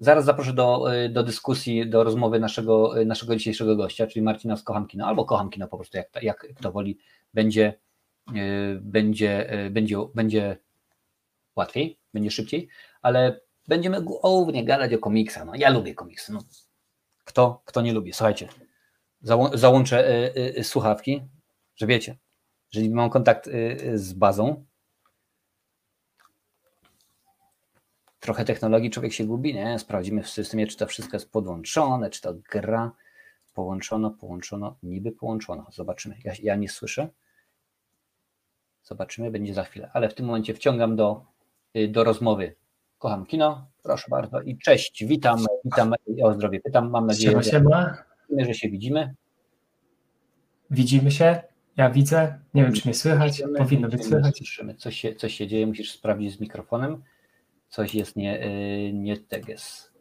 Zaraz zaproszę do, y, do dyskusji, do rozmowy naszego, y, naszego dzisiejszego gościa, czyli Marcina z Kocham Kino, albo Kocham Kino po prostu, jak, jak kto woli, będzie, będzie, będzie, będzie łatwiej, będzie szybciej, ale będziemy głównie gadać o komiksach. No, ja lubię komiksy. No. Kto, kto nie lubi? Słuchajcie, załączę słuchawki, że wiecie, że mam kontakt z bazą, trochę technologii człowiek się gubi, nie? Sprawdzimy w systemie, czy to wszystko jest podłączone, czy to gra. Połączono, połączono, niby połączono. Zobaczymy. Ja, ja nie słyszę. Zobaczymy, będzie za chwilę. Ale w tym momencie wciągam do, y, do rozmowy. Kocham kino, proszę bardzo i cześć, witam, witam o zdrowie pytam, mam nadzieję, siema, siema. Że, że się widzimy. Widzimy się, ja widzę, nie wiem czy mnie słychać, powinno być słychać. Słyszymy, coś się, coś się dzieje, musisz sprawdzić z mikrofonem coś jest nie, y, nie teges.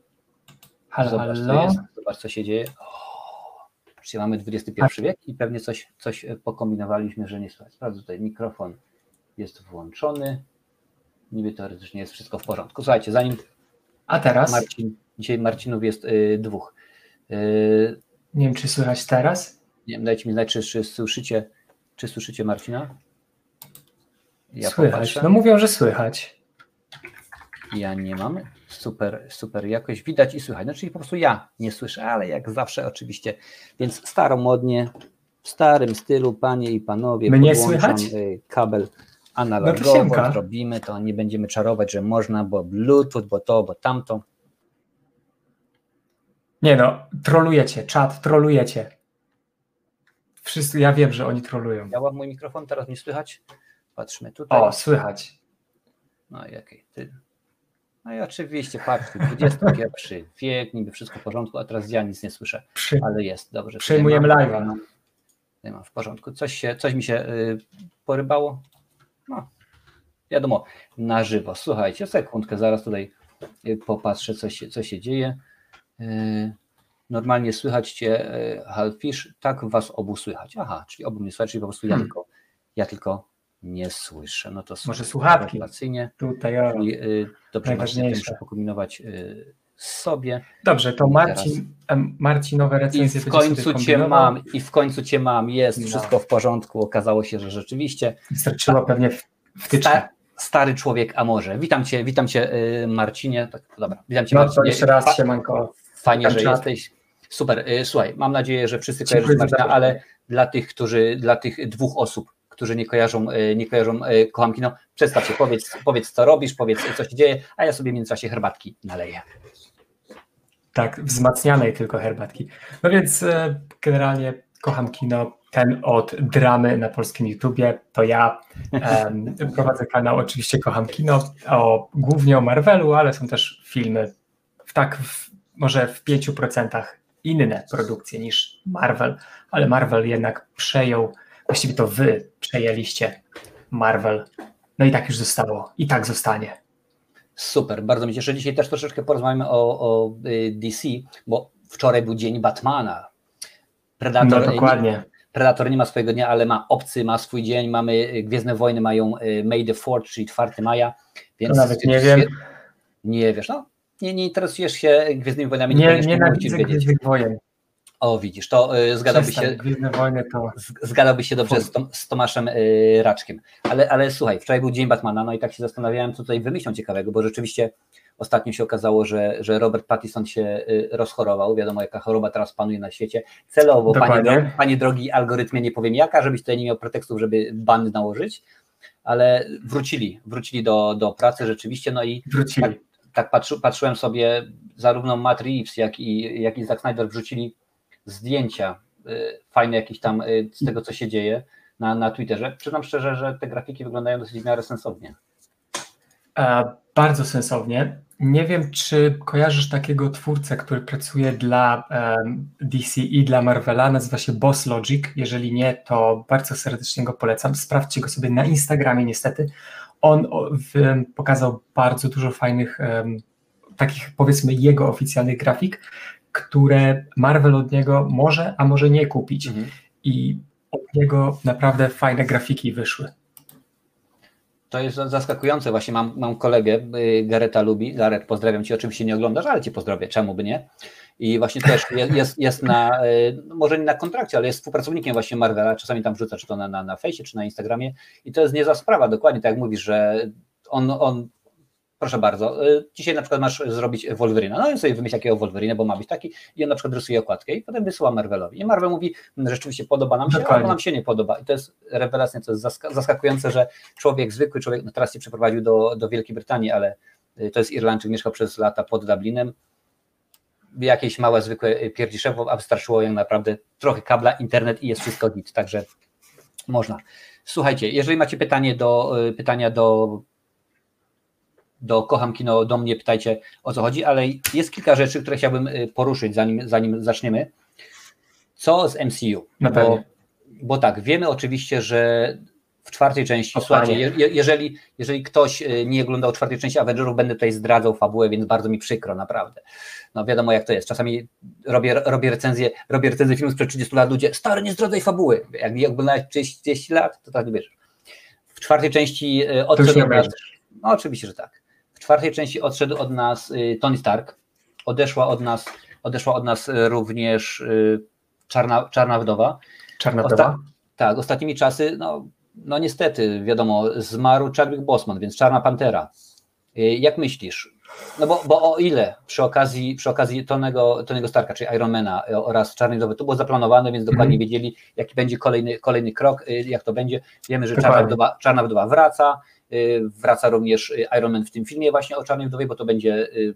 Halo, zobacz, halo. Jest, zobacz, co się dzieje. O, mamy XXI wiek i pewnie coś, coś pokombinowaliśmy, że nie słychać. Sprawdzę tutaj, mikrofon jest włączony. Niby teoretycznie jest wszystko w porządku. Słuchajcie, zanim. A teraz? Marcin, dzisiaj Marcinów jest y, dwóch. Y, nie wiem, czy słychać teraz? Nie wiem, dajcie mi znać, czy, czy słyszycie, czy słyszycie Marcina? Ja słychać. Popatrzę. No mówią, że słychać. Ja nie mam. Super, super jakość widać i słychać. No, czyli po prostu ja nie słyszę, ale jak zawsze oczywiście. Więc staromodnie, w starym stylu, panie i panowie, Mnie słychać? Y, kabel analogowo, no robimy to, nie będziemy czarować, że można, bo Bluetooth, bo to, bo tamto. Nie no, trolujecie, czat, trolujecie. Wszyscy, ja wiem, że oni trolują. Działa mój mikrofon, teraz nie słychać? Patrzmy tutaj. O, słychać. No jakiej ty. No i oczywiście, patrzcie, XXI wiek, niby wszystko w porządku, a teraz ja nic nie słyszę, Przy... ale jest, dobrze. Przejmujemy live'a. Nie mam w porządku. Coś, się, coś mi się y, porybało? No, wiadomo, na żywo. Słuchajcie, sekundkę, zaraz tutaj y, popatrzę, co się, co się dzieje. Y, normalnie słychać Cię, y, Halfish, tak Was obu słychać. Aha, czyli obu mnie słychać, czyli po prostu ja hmm. tylko, ja tylko nie słyszę. No to Może słuchawki. Tutaj o, I, y, dobrze y, sobie. Dobrze, to Marcin. Marcinowe recenzje. I w końcu cię mam, i w końcu cię mam, jest no. wszystko w porządku. Okazało się, że rzeczywiście. Wystarczyło pewnie wtyczkę. Sta, stary człowiek, a może. Witam cię, witam cię y, Marcinie. Tak, dobra, witam cię no, Marcinie. jeszcze raz się manko. Fajnie, że jesteś. Super. Y, słuchaj, mam nadzieję, że wszyscy kojarzysz Marcina, ale dla tych, którzy, dla tych dwóch osób, którzy nie kojarzą, e, nie kojarzą e, kocham kino, przedstaw się, powiedz, powiedz co robisz, powiedz co się dzieje, a ja sobie w międzyczasie herbatki naleję. Tak, wzmacnianej tylko herbatki. No więc e, generalnie kocham kino, ten od dramy na polskim YouTubie, to ja um, prowadzę kanał oczywiście Kocham Kino, o, głównie o Marvelu, ale są też filmy w tak w, może w 5% inne produkcje niż Marvel, ale Marvel jednak przejął właściwie to wy przejęliście Marvel. No i tak już zostało. I tak zostanie. Super, bardzo mi cieszę. Dzisiaj też troszeczkę porozmawiamy o, o y, DC, bo wczoraj był dzień Batmana. Predator, no dokładnie. Nie, Predator nie ma swojego dnia, ale ma obcy, ma swój dzień. Mamy y, Gwiezdne Wojny, mają y, May the 4 czyli 4 maja. Więc no nawet nie wiem. Nie wiesz, no? Nie, nie interesujesz się Gwiezdnymi Wojnami. Nie, nie nienawidzę Gwiezdnych Wojen. O, widzisz, to y, zgadałby się. Wojny to. Zgadałby się dobrze z, Tom, z Tomaszem y, Raczkiem. Ale, ale słuchaj, wczoraj był Dzień Batmana, no i tak się zastanawiałem, co tutaj wymyślą ciekawego, bo rzeczywiście ostatnio się okazało, że, że Robert Pattinson się y, rozchorował. Wiadomo, jaka choroba teraz panuje na świecie. Celowo, panie, drogi, panie drogi algorytmie, nie powiem jaka, żebyś tutaj nie miał pretekstów, żeby ban nałożyć, ale wrócili, wrócili do, do pracy rzeczywiście, no i wrócili. tak, tak patrzy, patrzyłem sobie, zarówno Matt Reeves, jak i, jak i Zack Snyder wrzucili zdjęcia y, fajne jakieś tam y, z tego, co się dzieje na, na Twitterze. Przyznam szczerze, że te grafiki wyglądają dosyć w miarę sensownie. E, bardzo sensownie. Nie wiem, czy kojarzysz takiego twórcę, który pracuje dla um, DC i dla Marvela, nazywa się Boss Logic. Jeżeli nie, to bardzo serdecznie go polecam. Sprawdźcie go sobie na Instagramie, niestety. On w, pokazał bardzo dużo fajnych, um, takich powiedzmy jego oficjalnych grafik które Marvel od niego może, a może nie kupić. Mhm. I od niego naprawdę fajne grafiki wyszły. To jest zaskakujące. Właśnie mam, mam kolegę, Gareta lubi. Garet, pozdrawiam Cię. Oczywiście nie oglądasz, ale Cię pozdrowię. Czemu by nie? I właśnie też jest, jest na, no może nie na kontrakcie, ale jest współpracownikiem właśnie Marvela. Czasami tam wrzuca, czy to na, na, na fejsie, czy na Instagramie. I to jest niezła sprawa, dokładnie tak jak mówisz, że on, on proszę bardzo, y, dzisiaj na przykład masz zrobić Wolverina, no i sobie wymyśl jakiego Wolverina, bo ma być taki i on na przykład rysuje okładkę i potem wysyła Marvelowi. I Marvel mówi, rzeczywiście podoba nam się, albo nam się nie podoba. I to jest rewelacja, to jest zaskakujące, że człowiek, zwykły człowiek, no teraz się przeprowadził do, do Wielkiej Brytanii, ale y, to jest Irlandczyk, mieszkał przez lata pod Dublinem, jakieś małe, zwykłe pierdziszewo, a wystarczyło jak naprawdę trochę kabla, internet i jest wszystko git, także można. Słuchajcie, jeżeli macie pytanie do, y, pytania do do Kocham Kino, do mnie pytajcie o co chodzi, ale jest kilka rzeczy, które chciałbym y, poruszyć, zanim, zanim zaczniemy. Co z MCU? Bo, bo tak, wiemy oczywiście, że w czwartej części, słuchajcie, je, jeżeli, jeżeli ktoś y, nie oglądał czwartej części Avengerów, będę tutaj zdradzał fabułę, więc bardzo mi przykro, naprawdę. No wiadomo jak to jest, czasami robię, robię recenzję, robię recenzję filmu sprzed 30 lat, ludzie, stary, nie zdradzaj fabuły, jak nie oglądałeś 30 lat, to tak nie wiesz. W czwartej części y, od no oczywiście, że tak. Czwartej części odszedł od nas y, Tony Stark, odeszła od nas, odeszła od nas y, również y, Czarna, Czarna Wdowa. Czarna Wdowa? Osta tak, ostatnimi czasy, no, no niestety, wiadomo, zmarł Chadwick Boseman, więc Czarna Pantera. Jak myślisz? No bo, bo o ile przy okazji, przy okazji Tonego, Tonego Starka, czyli Ironmana oraz Czarnej Wdowy, to było zaplanowane, więc dokładnie mm. wiedzieli, jaki będzie kolejny, kolejny krok, jak to będzie. Wiemy, że Czarna Wdowa, Czarna Wdowa wraca, wraca również y, Iron Man w tym filmie właśnie o Czarnej Wdowie, bo to będzie y,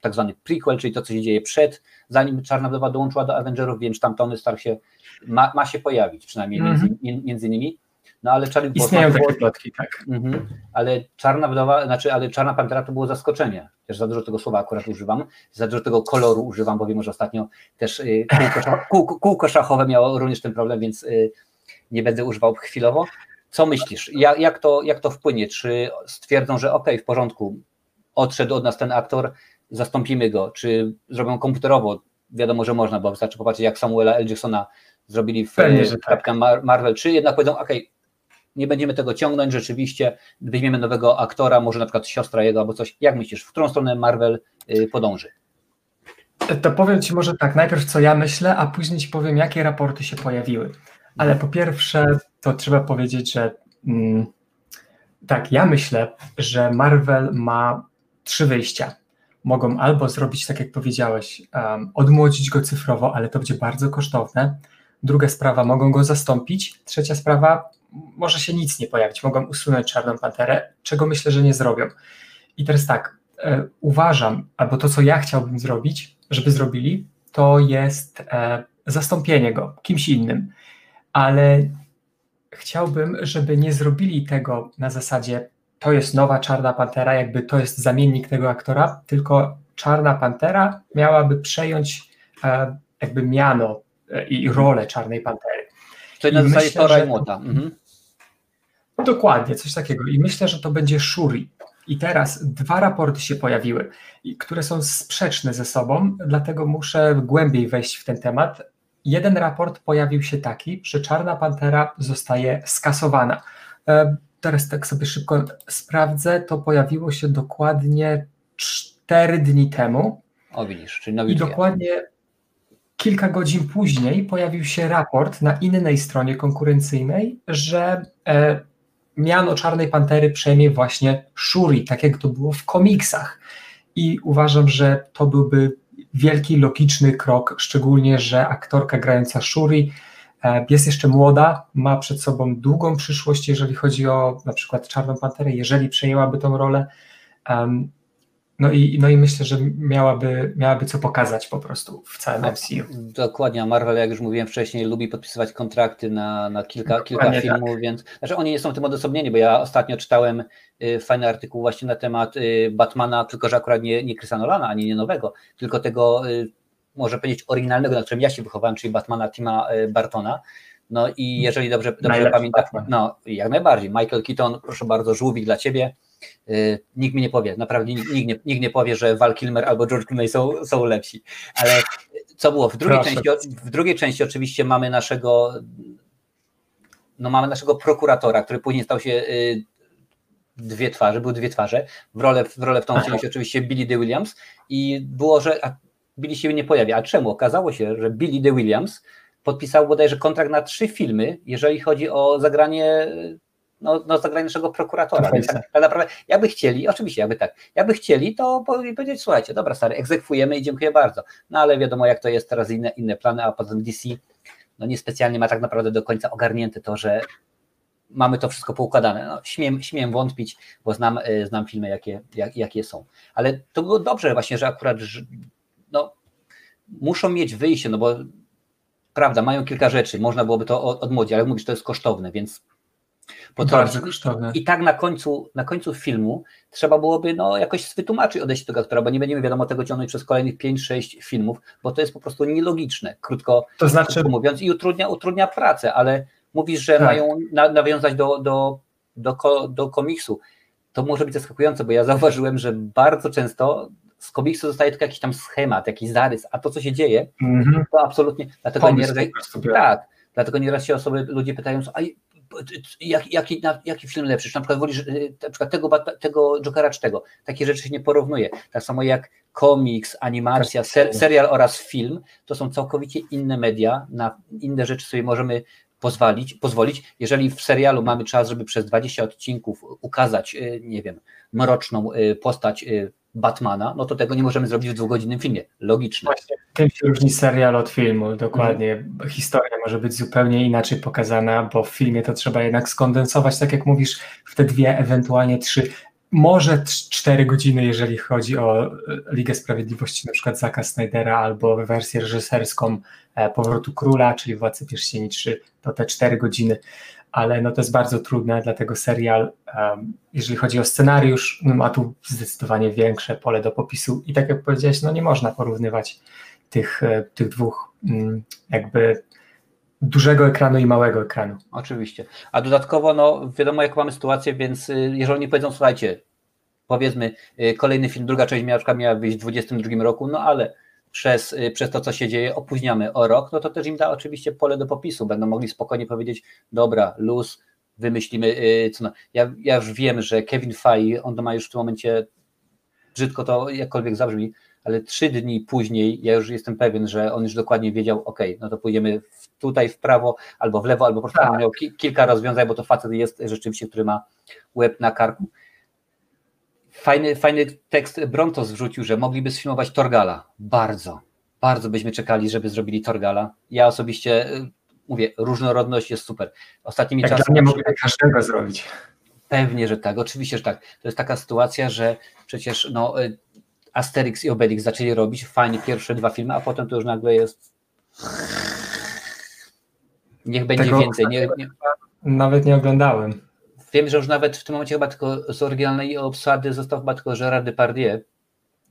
tak zwany prequel, czyli to, co się dzieje przed, zanim Czarna Wdowa dołączyła do Avengerów, więc tam Tony Stark się, ma, ma się pojawić, przynajmniej mm -hmm. między, między nimi. No ale Charlie Istnieją takie plotki, tak. -hmm, ale Czarna Wdowa, znaczy, ale Czarna Pantera to było zaskoczenie. Też za dużo tego słowa akurat używam, za dużo tego koloru używam, bo wiem, że ostatnio też y, kółko, kółko, kółko szachowe miało również ten problem, więc y, nie będę używał chwilowo. Co myślisz? Jak, jak, to, jak to wpłynie? Czy stwierdzą, że ok, w porządku, odszedł od nas ten aktor, zastąpimy go? Czy zrobią komputerowo? Wiadomo, że można, bo wystarczy popatrzeć, jak Samuela L. Jacksona zrobili w Pewnie, tak. Marvel, czy jednak powiedzą, ok, nie będziemy tego ciągnąć, rzeczywiście weźmiemy nowego aktora, może na przykład siostra jego albo coś. Jak myślisz, w którą stronę Marvel y, podąży? To powiem Ci może tak, najpierw co ja myślę, a później Ci powiem, jakie raporty się pojawiły. Ale po pierwsze, to trzeba powiedzieć, że mm, tak, ja myślę, że Marvel ma trzy wyjścia. Mogą albo zrobić tak, jak powiedziałeś, um, odmłodzić go cyfrowo, ale to będzie bardzo kosztowne. Druga sprawa, mogą go zastąpić. Trzecia sprawa, może się nic nie pojawić, mogą usunąć Czarną Panterę, czego myślę, że nie zrobią. I teraz tak, e, uważam, albo to, co ja chciałbym zrobić, żeby zrobili, to jest e, zastąpienie go kimś innym ale chciałbym, żeby nie zrobili tego na zasadzie to jest nowa Czarna Pantera, jakby to jest zamiennik tego aktora, tylko Czarna Pantera miałaby przejąć e, jakby miano e, i rolę Czarnej Pantery. To na zasadzie Tora i Młota. Mhm. Dokładnie, coś takiego. I myślę, że to będzie Shuri. I teraz dwa raporty się pojawiły, które są sprzeczne ze sobą, dlatego muszę głębiej wejść w ten temat, jeden raport pojawił się taki, że Czarna Pantera zostaje skasowana. E, teraz tak sobie szybko sprawdzę, to pojawiło się dokładnie cztery dni temu. O widzisz, czyli I dokładnie kilka godzin później pojawił się raport na innej stronie konkurencyjnej, że e, miano Czarnej Pantery przejmie właśnie Shuri, tak jak to było w komiksach. I uważam, że to byłby wielki, logiczny krok, szczególnie, że aktorka grająca Shuri e, jest jeszcze młoda, ma przed sobą długą przyszłość, jeżeli chodzi o na przykład Czarną Panterę, jeżeli przejęłaby tą rolę. No i, no i myślę, że miałaby, miałaby co pokazać po prostu w całym MCU. Dokładnie, a Marvel, jak już mówiłem wcześniej, lubi podpisywać kontrakty na, na kilka, kilka filmów, tak. więc znaczy oni nie są tym odosobnieni, bo ja ostatnio czytałem y, fajny artykuł właśnie na temat y, Batmana, tylko że akurat nie, nie Chrisa Nolana, ani nie nowego, tylko tego, y, może powiedzieć, oryginalnego, na którym ja się wychowałem, czyli Batmana Tima y, Bartona. No i jeżeli dobrze, dobrze pamiętam, no jak najbardziej, Michael Keaton, proszę bardzo, żółwik dla Ciebie, nikt mi nie powie, naprawdę nikt, nikt, nie, nikt nie powie, że Val Kilmer albo George Clooney są, są lepsi. Ale co było? W drugiej, części, w drugiej części oczywiście mamy naszego no mamy naszego prokuratora, który później stał się y, dwie twarze, były dwie twarze. W rolę, w rolę w tą wcielił się oczywiście Billy D. Williams i było, że a Billy się nie pojawia. A czemu? Okazało się, że Billy D. Williams podpisał bodajże kontrakt na trzy filmy, jeżeli chodzi o zagranie no, no zagranie naszego prokuratora. Więc tak, tak, naprawdę, jakby chcieli, oczywiście jakby tak, jakby chcieli, to powiedzieć, słuchajcie, dobra stary, egzekwujemy i dziękuję bardzo. No ale wiadomo jak to jest teraz inne, inne plany, a potem DC no niespecjalnie ma tak naprawdę do końca ogarnięte to, że mamy to wszystko poukładane. No, śmiem, śmiem wątpić, bo znam, y, znam filmy, jakie, jak, jakie są. Ale to było dobrze właśnie, że akurat no, muszą mieć wyjście, no bo prawda, mają kilka rzeczy, można byłoby to odmłodzić, ale mówisz, że to jest kosztowne, więc bardzo kosztowne. I tak na końcu, na końcu filmu trzeba byłoby no, jakoś wytłumaczyć odejście tego aktora, bo nie będziemy wiadomo tego ciągnąć przez kolejnych 5-6 filmów, bo to jest po prostu nielogiczne, krótko, to znaczy... krótko mówiąc, i utrudnia, utrudnia pracę, ale mówisz, że tak. mają na, nawiązać do, do, do, do komiksu. To może być zaskakujące, bo ja zauważyłem, że bardzo często z komiksu zostaje tylko jakiś tam schemat, jakiś zarys, a to, co się dzieje, mm -hmm. to absolutnie. Dlatego Pomysł nie, tak, dlatego nieraz się osoby, ludzie pytają, a jak, jaki, na, jaki film lepszy? Czy na przykład wolisz y, na przykład tego, tego Jokera czy tego? Takie rzeczy się nie porównuje. Tak samo jak komiks, animacja, ser, serial oraz film, to są całkowicie inne media, na inne rzeczy sobie możemy pozwolić, pozwolić. Jeżeli w serialu mamy czas, żeby przez 20 odcinków ukazać, y, nie wiem, mroczną y, postać Batmana, no to tego nie możemy zrobić w dwugodzinnym filmie. Logiczne. Właśnie, tym się różni serial od filmu, dokładnie. Mhm. Historia może być zupełnie inaczej pokazana, bo w filmie to trzeba jednak skondensować, tak jak mówisz, w te dwie, ewentualnie trzy, może cztery godziny, jeżeli chodzi o e, Ligę Sprawiedliwości, na przykład Zaka Snydera, albo wersję reżyserską e, Powrotu Króla, czyli Władcy Pierścieni 3, to te cztery godziny ale no to jest bardzo trudne, dlatego serial, um, jeżeli chodzi o scenariusz, no ma tu zdecydowanie większe pole do popisu i tak jak powiedziałeś, no nie można porównywać tych, e, tych dwóch um, jakby dużego ekranu i małego ekranu. Oczywiście, a dodatkowo no wiadomo jak mamy sytuację, więc y, jeżeli oni powiedzą, słuchajcie, powiedzmy y, kolejny film, druga część miała, miała wyjść w 2022 roku, no ale przez, y, przez to, co się dzieje, opóźniamy o rok, no to też im da oczywiście pole do popisu. Będą mogli spokojnie powiedzieć, dobra, luz, wymyślimy, y, co no. ja, ja już wiem, że Kevin Feige, on ma już w tym momencie, brzydko to jakkolwiek zabrzmi, ale trzy dni później ja już jestem pewien, że on już dokładnie wiedział, ok, no to pójdziemy w, tutaj w prawo, albo w lewo, albo po prostu tak. miał ki kilka rozwiązań, bo to facet jest rzeczywiście, który ma łeb na karku. Fajny, fajny tekst Brontos wrzucił, że mogliby sfilmować Torgala. Bardzo, bardzo byśmy czekali, żeby zrobili Torgala. Ja osobiście y, mówię, różnorodność jest super. Ostatnimi czasami. czasy. Nie mogli każdego zrobić. Pewnie, że tak, oczywiście, że tak. To jest taka sytuacja, że przecież no, y, Asterix i Obelix zaczęli robić fajnie pierwsze dwa filmy, a potem to już nagle jest. Niech będzie Tego więcej. Nie, nie... Nawet nie oglądałem. Wiem, że już nawet w tym momencie chyba tylko z oryginalnej obsady został chyba tylko Gerard Depardieu.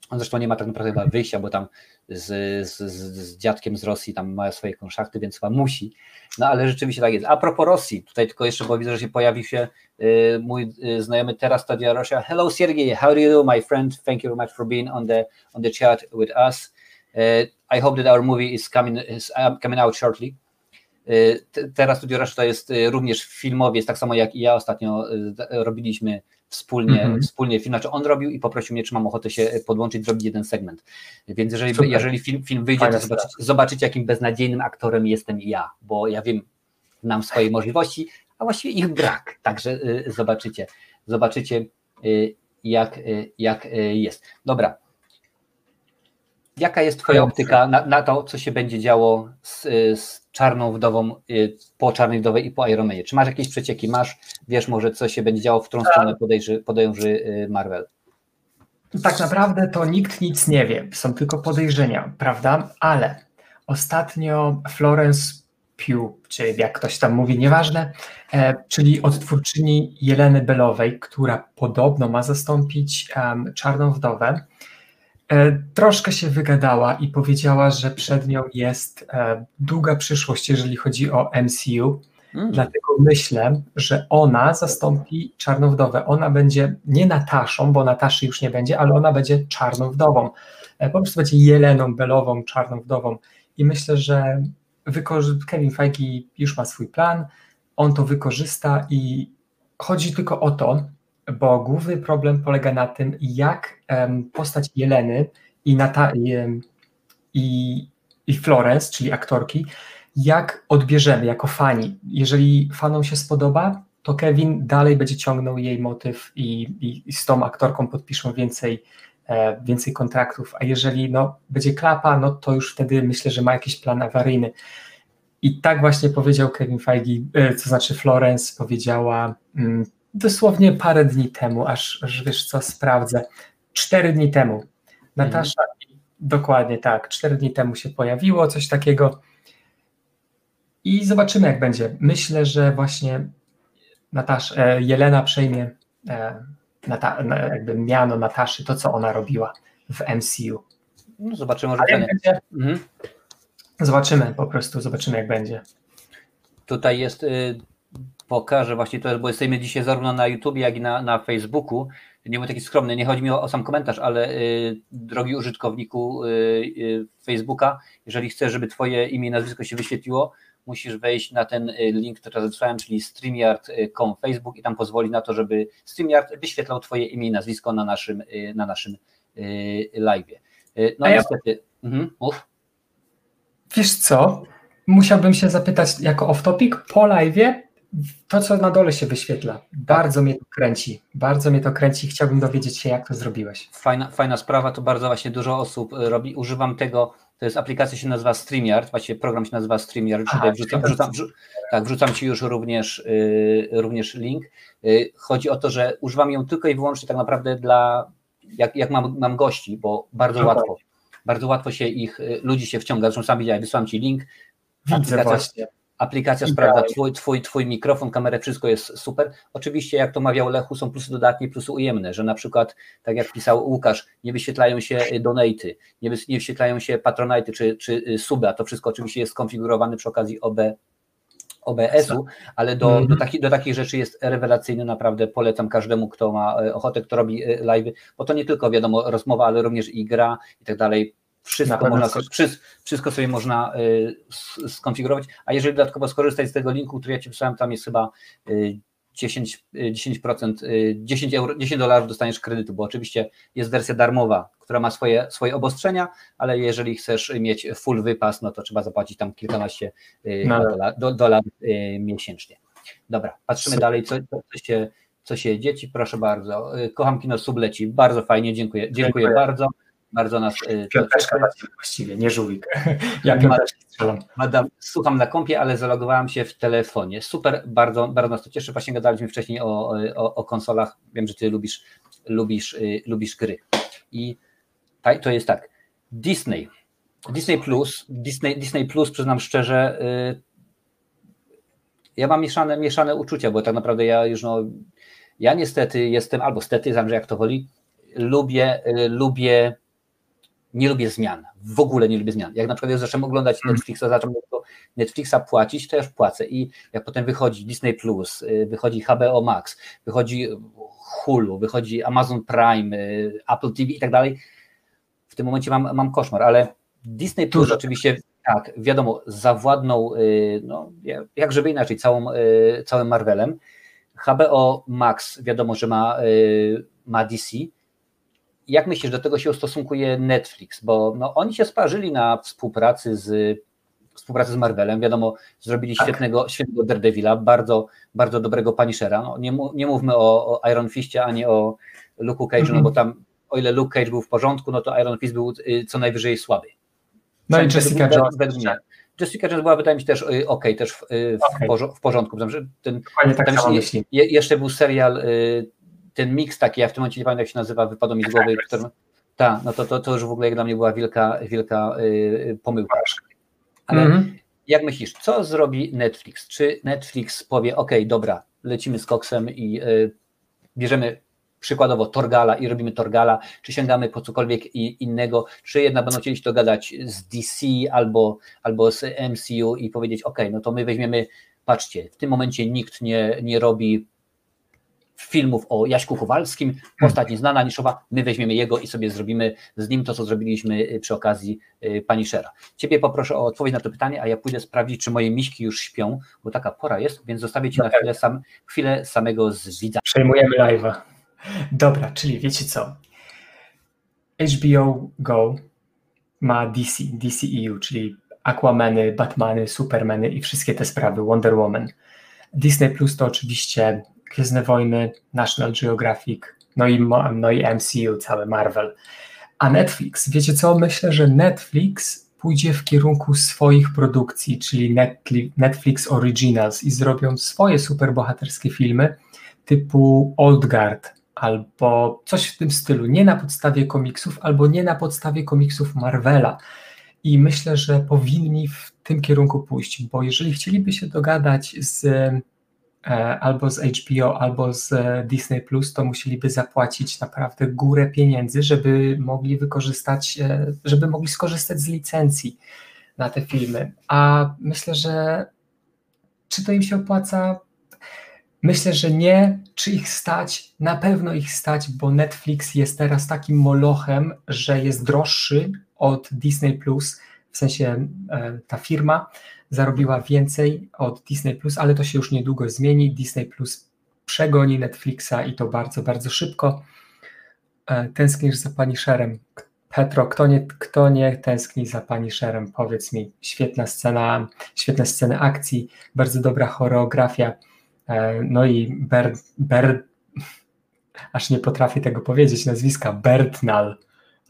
On zresztą nie ma tak naprawdę chyba wyjścia, bo tam z, z, z dziadkiem z Rosji tam ma swoje konszachty, więc chyba musi. No ale rzeczywiście tak jest. A propos Rosji, tutaj tylko jeszcze, bo widzę, że się pojawił się y, mój y, znajomy teraz Stadia Rosja. Hello Sergey, how do you do my friend? Thank you very much for being on the, on the chat with us. Uh, I hope that our movie is coming, is, uh, coming out shortly. Y, teraz Studio Rush to jest y, również filmowiec, tak samo jak i ja ostatnio y, robiliśmy wspólnie, mm -hmm. wspólnie film, znaczy on robił i poprosił mnie, czy mam ochotę się podłączyć, zrobić jeden segment. Więc jeżeli, jeżeli film, film wyjdzie, to zobaczycie, zobaczycie, jakim beznadziejnym aktorem jestem ja, bo ja wiem, mam swoje możliwości, a właściwie ich brak. Także zobaczycie, zobaczycie jak, jak jest. Dobra, Jaka jest Twoja optyka na, na, to, co się będzie działo z, z Czarną Wdową y, po Czarnej Wdowej i po Ironmanie? Czy masz jakieś przecieki? Masz, wiesz może, co się będzie działo, w którą stronę podejrzy, podejrzy y, Marvel? Tak naprawdę to nikt nic nie wie, są tylko podejrzenia, prawda? Ale ostatnio Florence Pugh, czy jak ktoś tam mówi, nieważne, e, czyli odtwórczyni Jeleny Belowej, która podobno ma zastąpić um, Czarną Wdowę, troszkę się wygadała i powiedziała, że przed nią jest e, długa przyszłość, jeżeli chodzi o MCU. Mm. Dlatego myślę, że ona zastąpi Czarną Wdowę. Ona będzie nie Nataszą, bo Nataszy już nie będzie, ale ona będzie Czarną Wdową. E, po prostu będzie Jeleną Belową, Czarną Wdową. I myślę, że Kevin Feige już ma swój plan, on to wykorzysta i chodzi tylko o to, bo główny problem polega na tym, jak postać Jeleny i, Nata i, i Florence, czyli aktorki, jak odbierzemy jako fani. Jeżeli fanom się spodoba, to Kevin dalej będzie ciągnął jej motyw i, i, i z tą aktorką podpiszą więcej, e, więcej kontraktów, a jeżeli no, będzie klapa, no to już wtedy myślę, że ma jakiś plan awaryjny. I tak właśnie powiedział Kevin Feige, e, to znaczy Florence powiedziała mm, dosłownie parę dni temu, aż, aż wiesz co, sprawdzę, cztery dni temu. Natasza, mhm. dokładnie tak, cztery dni temu się pojawiło coś takiego i zobaczymy jak będzie. Myślę, że właśnie Natasz, e, Jelena przejmie e, Nata, jakby miano Nataszy, to co ona robiła w MCU. No zobaczymy, może będzie. Mhm. Zobaczymy po prostu, zobaczymy jak będzie. Tutaj jest, y, pokażę właśnie to, bo jesteśmy dzisiaj zarówno na YouTube, jak i na, na Facebooku. Nie był taki skromny, nie chodzi mi o, o sam komentarz, ale y, drogi użytkowniku y, y, Facebooka, jeżeli chcesz, żeby Twoje imię i nazwisko się wyświetliło, musisz wejść na ten y, link, który teraz wysłałem, czyli streamyard.com Facebook i tam pozwoli na to, żeby StreamYard wyświetlał Twoje imię i nazwisko na naszym, y, na naszym live. No A niestety, ja... mhm, mów. Wiesz co, musiałbym się zapytać jako off-topic po live, to co na dole się wyświetla, bardzo mnie to kręci, bardzo mnie to kręci, chciałbym dowiedzieć się jak to zrobiłeś. Fajna, fajna sprawa, to bardzo właśnie dużo osób robi, używam tego. To jest aplikacja się nazywa StreamYard, właściwie program się nazywa StreamYard, Aha, wrzucam, wrzucam, wrzucam, tak, wrzucam Ci już również, yy, również link. Yy, chodzi o to, że używam ją tylko i wyłącznie tak naprawdę dla, jak, jak mam, mam gości, bo bardzo no łatwo, bardzo łatwo się ich, ludzi się wciąga, zresztą sam widziałem, wysłałem Ci link. Widzę właśnie. Aplikacja sprawdza twój, twój, twój mikrofon, kamerę, wszystko jest super. Oczywiście, jak to mawiał Lechu, są plusy dodatnie, plusy ujemne, że na przykład, tak jak pisał Łukasz, nie wyświetlają się donaty, nie, nie wyświetlają się patronajty czy, czy y, suby, a to wszystko oczywiście jest skonfigurowane przy okazji OB, OBS-u, ale do, mm -hmm. do, taki, do takich rzeczy jest rewelacyjny, naprawdę polecam każdemu, kto ma e, ochotę, kto robi e, live, bo to nie tylko wiadomo rozmowa, ale również i gra i tak dalej, wszystko, można, wszystko sobie można y, skonfigurować, a jeżeli dodatkowo skorzystać z tego linku, który ja Ci wysłałem, tam jest chyba 10, 10%, 10, euro, 10 dolarów dostaniesz kredytu, bo oczywiście jest wersja darmowa, która ma swoje, swoje obostrzenia, ale jeżeli chcesz mieć full wypas, no to trzeba zapłacić tam kilkanaście y, no. dolarów, do, y, miesięcznie. Dobra, patrzymy Super. dalej, co, co, się, co się dzieci, proszę bardzo. Kocham kino Subleci, bardzo fajnie, dziękuję, dziękuję, dziękuję. bardzo bardzo nas... Y, piąteczka właściwie, nie żółwik. Ja piąteczki strzelam. Madam, słucham na kompie, ale zalogowałem się w telefonie. Super, bardzo, bardzo nas to cieszy. Właśnie gadaliśmy wcześniej o, o, o konsolach. Wiem, że ty lubisz, lubisz, y, lubisz gry. I to jest tak. Disney. Disney Plus, Disney, Disney Plus, przyznam szczerze, y, ja mam mieszane, mieszane uczucia, bo tak naprawdę ja już no, ja niestety jestem, albo stety, zależy jak to woli, lubię, lubię nie lubię zmian. W ogóle nie lubię zmian. Jak na przykład ja zacząłem oglądać mhm. Netflixa, zacząłem Netflixa płacić, to już płacę. I jak potem wychodzi Disney Plus, y, wychodzi HBO Max, wychodzi Hulu, wychodzi Amazon Prime, y, Apple TV i tak dalej, w tym momencie mam, mam koszmar, ale Disney Plus Dużo. oczywiście tak, wiadomo, zawładnął, y, no, jak żeby inaczej, całą, całym Marvelem. HBO Max wiadomo, że ma, ma DC, jak myślisz, do tego się ustosunkuje Netflix? Bo no, oni się sparzyli na współpracy z, współpracy z Marvelem. Wiadomo, zrobili tak. świetnego, świetnego Daredevila, bardzo, bardzo dobrego Punishera. No, nie, nie mówmy o, o Iron Fistie ani o Luke'u Cage'u, mm -hmm. no bo tam o ile Luke Cage był w porządku, no to Iron Fist był y, co najwyżej słaby. No i Jessica Jones. Według mnie. Jessica Jones była, wydaje mi się, też y, ok, też w, y, w, okay. w porządku. Ten, tak tam jeszcze, jeszcze był serial ten miks taki, ja w tym momencie nie pamiętam jak się nazywa, wypadł mi z głowy, który, ta, no to, to, to już w ogóle jak dla mnie była wielka, wielka yy, pomyłka. Ale mm -hmm. jak myślisz, co zrobi Netflix? Czy Netflix powie, ok, dobra, lecimy z koksem i yy, bierzemy przykładowo Torgala i robimy Torgala, czy sięgamy po cokolwiek innego, czy jednak będą chcieli to gadać z DC albo, albo z MCU i powiedzieć, ok, no to my weźmiemy, patrzcie, w tym momencie nikt nie, nie robi filmów o Jaśku Kowalskim, postać nieznana, niszowa, my weźmiemy jego i sobie zrobimy z nim to, co zrobiliśmy y, przy okazji y, pani Szera. Ciebie poproszę o odpowiedź na to pytanie, a ja pójdę sprawdzić, czy moje miśki już śpią, bo taka pora jest, więc zostawię Ci na chwilę, sam, chwilę samego z widza. Przejmujemy live'a. Dobra, czyli wiecie co? HBO Go ma DC, DCEU, czyli Aquamany, Batmany, Supermany i wszystkie te sprawy, Wonder Woman. Disney Plus to oczywiście Gwiezdne Wojny, National Geographic, no i, no i MCU, całe Marvel. A Netflix, wiecie co? Myślę, że Netflix pójdzie w kierunku swoich produkcji, czyli Netflix Originals i zrobią swoje superbohaterskie filmy typu Old Guard albo coś w tym stylu, nie na podstawie komiksów albo nie na podstawie komiksów Marvela. I myślę, że powinni w tym kierunku pójść, bo jeżeli chcieliby się dogadać z albo z HBO, albo z e, Disney Plus, to musieliby zapłacić naprawdę górę pieniędzy, żeby mogli wykorzystać, e, żeby mogli skorzystać z licencji na te filmy. A myślę, że czy to im się opłaca? Myślę, że nie. Czy ich stać? Na pewno ich stać, bo Netflix jest teraz takim molochem, że jest droższy od Disney Plus, w sensie ta firma, zarobiła więcej od Disney Plus, ale to się już niedługo zmieni. Disney Plus przegoni Netflixa i to bardzo, bardzo szybko. E, tęsknisz za Punisherem. Petro, kto nie, kto nie tęskni za Punisherem? Powiedz mi. Świetna scena, świetne sceny akcji, bardzo dobra choreografia. E, no i Bert, Bert aż nie potrafię tego powiedzieć, nazwiska Bertnal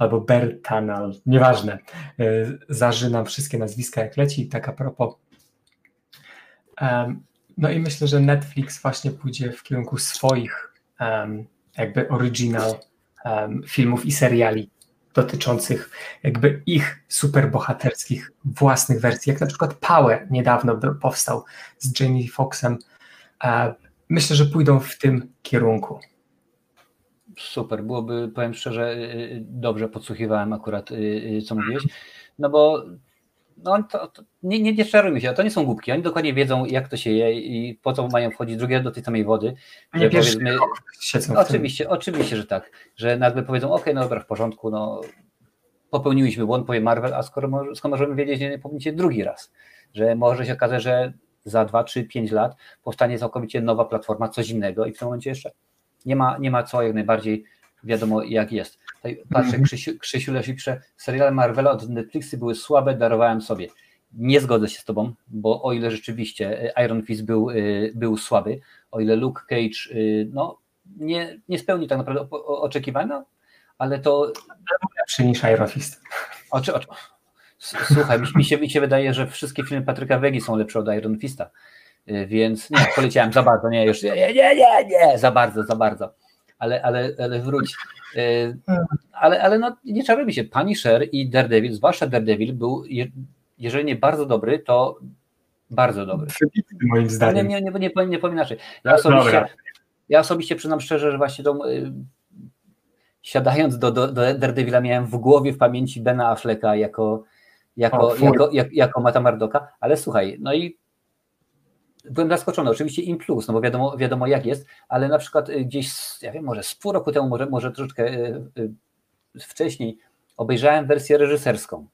albo Bertanal, nieważne. E, zażynam wszystkie nazwiska jak leci, tak a propos. No i myślę, że Netflix właśnie pójdzie w kierunku swoich jakby original filmów i seriali dotyczących jakby ich superbohaterskich własnych wersji, jak na przykład Power niedawno powstał z Jamie Foxxem. E, myślę, że pójdą w tym kierunku. Super, byłoby, powiem szczerze, y, y, dobrze podsłuchiwałem akurat, y, co mówiłeś, no bo no to, to nie, nie, nie czarujmy się, to nie są głupki, oni dokładnie wiedzą, jak to się je i po co mają wchodzić drugie do tej samej wody. Nie powiedzmy, oczywiście, oczywiście, że tak, że nagle powiedzą, ok, no dobra, w porządku, no popełniłyśmy błąd, powie Marvel, a skoro, skoro możemy wiedzieć, że nie popełnicie drugi raz, że może się okazać, że za 2, 3, 5 lat powstanie całkowicie nowa platforma, coś innego i w tym momencie jeszcze nie ma, nie ma co, jak najbardziej wiadomo jak jest. Tutaj patrzę, -hmm. Krzysiu, Krzysiu pisze, seriale Marvela od Netflixy były słabe, darowałem sobie. Nie zgodzę się z tobą, bo o ile rzeczywiście e, Iron Fist był, e, był słaby, o ile Luke Cage e, no, nie, nie spełnił tak naprawdę oczekiwań, no, ale to... Lepszy niż Iron Fist. Oczy, oczy. Słuchaj, mi się, mi się wydaje, że wszystkie filmy Patryka Wegi są lepsze od Iron Fista. Y, więc nie, poleciałem za bardzo, nie, już nie, nie, nie, nie, za bardzo, za bardzo, ale, ale, ale wróć. Y, ale, ale no, nie czarujmy się, Punisher i Daredevil, zwłaszcza Daredevil był, jeżeli nie bardzo dobry, to bardzo dobry. moim zdaniem. Nie, nie, nie, nie, nie powiem inaczej. Ja osobiście, ja osobiście przyznam szczerze, że właśnie tą, y, siadając do, do, do Daredevila miałem w głowie, w pamięci Bena Afflecka jako, jako, o, jako, jako, jako Mata Mardoka, ale słuchaj, no i byłem zaskoczony, oczywiście im plus, no bo wiadomo, wiadomo jak jest, ale na przykład y, gdzieś, ja wiem, może z pół roku temu, może, może troszeczkę y, y, wcześniej, obejrzałem wersję reżyserską.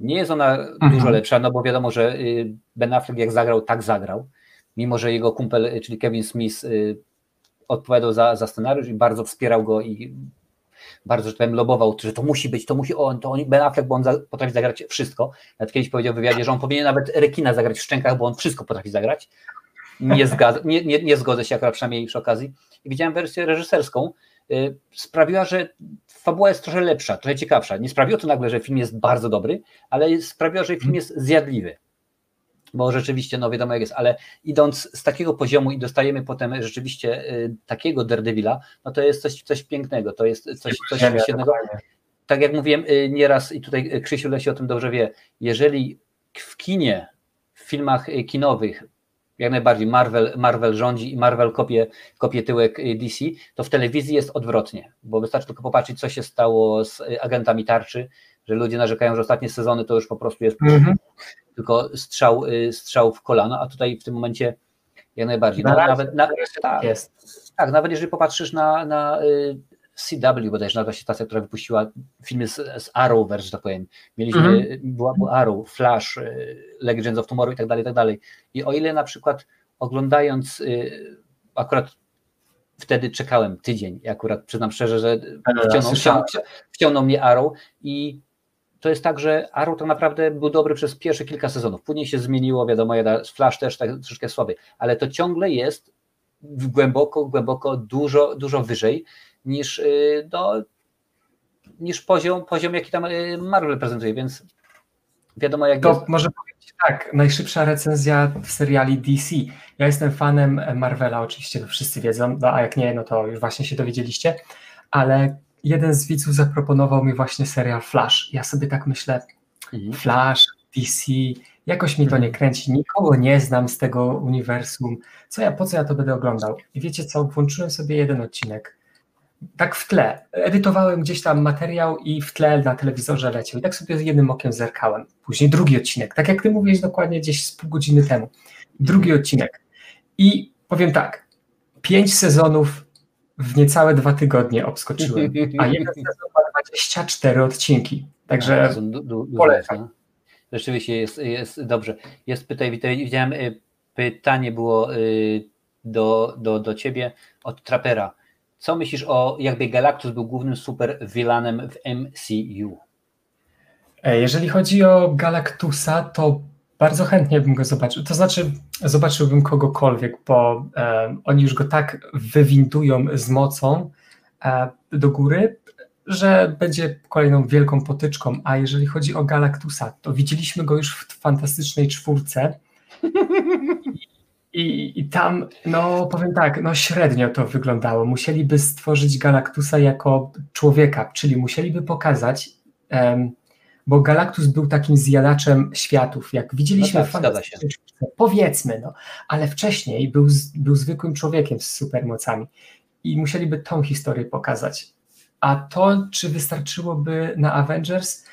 Nie jest ona mhm. dużo lepsza, no bo wiadomo, że Ben Affleck jak zagrał, tak zagrał, mimo że jego kumpel, czyli Kevin Smith odpowiadał za, za scenariusz i bardzo wspierał go i bardzo, że powiem, lobował, że to musi być, to musi on, to on, Ben Affleck, bo on za, potrafi zagrać wszystko. Nawet kiedyś powiedział w wywiadzie, że on powinien nawet rekina zagrać w szczękach, bo on wszystko potrafi zagrać. Nie, zgadza, nie, nie, nie zgodzę się akurat przynajmniej przy okazji. I widziałem wersję reżyserską, yy, sprawiła, że fabuła jest trochę lepsza, trochę ciekawsza. Nie sprawiło to nagle, że film jest bardzo dobry, ale sprawiło, że film jest zjadliwy bo rzeczywiście, no wiadomo jak jest, ale idąc z takiego poziomu i dostajemy potem rzeczywiście y, takiego Daredevila, no to jest coś, coś pięknego, to jest coś, coś. Tak jak mówiłem y, nieraz i tutaj Krzysiu Lesi o tym dobrze wie, jeżeli w kinie, w filmach y, kinowych jak najbardziej Marvel, Marvel rządzi i Marvel kopie, kopie tyłek DC, to w telewizji jest odwrotnie, bo wystarczy tylko popatrzeć, co się stało z agentami tarczy, że ludzie narzekają, że ostatnie sezony to już po prostu jest -hmm tylko strzał, y, strzał w kolano, a tutaj w tym momencie jak najbardziej. Na, nawet, na, tak, jest. tak, nawet jeżeli popatrzysz na, na y, CW, bodajże nazywa się stacja, która wypuściła filmy z, z Arrowverse, że tak powiem. Mieliśmy, mm -hmm. była, była Arrow, Flash, y, Legends of Tomorrow i tak dalej, i tak dalej. I o ile na przykład oglądając akurat wtedy czekałem tydzień. Akurat przyznam szczerze, że wciągnął, wciągnął, wciągnął mnie Arrow i to jest tak, że Arrow tak naprawdę był dobry przez pierwsze kilka sezonów. Później się zmieniło, wiadomo, Flash też tak troszeczkę słaby, ale to ciągle jest głęboko, głęboko, dużo, dużo wyżej niż, do, niż poziom, poziom, jaki tam Marvel prezentuje, więc wiadomo jak To jest. może powiedzieć tak, najszybsza recenzja w seriali DC. Ja jestem fanem Marvela, oczywiście to wszyscy wiedzą, no, a jak nie, no to już właśnie się dowiedzieliście, ale jeden z widzów zaproponował mi właśnie serial Flash. Ja sobie tak myślę, mhm. Flash, DC, jakoś mi to nie mhm. kręci, nikogo nie znam z tego uniwersum, co ja, po co ja to będę oglądał? I wiecie co, włączyłem sobie jeden odcinek, tak w tle, edytowałem gdzieś tam materiał i w tle na telewizorze leciał i tak sobie z jednym okiem zerkałem. Później drugi odcinek, tak jak ty mówiłeś dokładnie gdzieś z pół godziny temu. Drugi odcinek. I powiem tak, pięć sezonów w niecałe dwa tygodnie obskoczyłem, a jeden sezon ma 24 odcinki. Także polecam. Rzeczywiście jest, jest dobrze. Jest pytaj, widziałem y, pytanie było y, do, do, do ciebie od Trapera. Co myślisz o jakby Galactus był głównym super villanem w MCU? E, jeżeli chodzi o Galactusa, to bardzo chętnie bym go zobaczył. To znaczy, zobaczyłbym kogokolwiek, bo e, oni już go tak wywindują z mocą e, do góry, że będzie kolejną wielką potyczką. A jeżeli chodzi o Galactusa, to widzieliśmy go już w fantastycznej czwórce. I, I tam, no powiem tak, no średnio to wyglądało. Musieliby stworzyć Galactusa jako człowieka, czyli musieliby pokazać, bo Galactus był takim zjadaczem światów, jak widzieliśmy no tak, w powiedzmy, no, ale wcześniej był, był zwykłym człowiekiem z supermocami i musieliby tą historię pokazać. A to, czy wystarczyłoby na Avengers?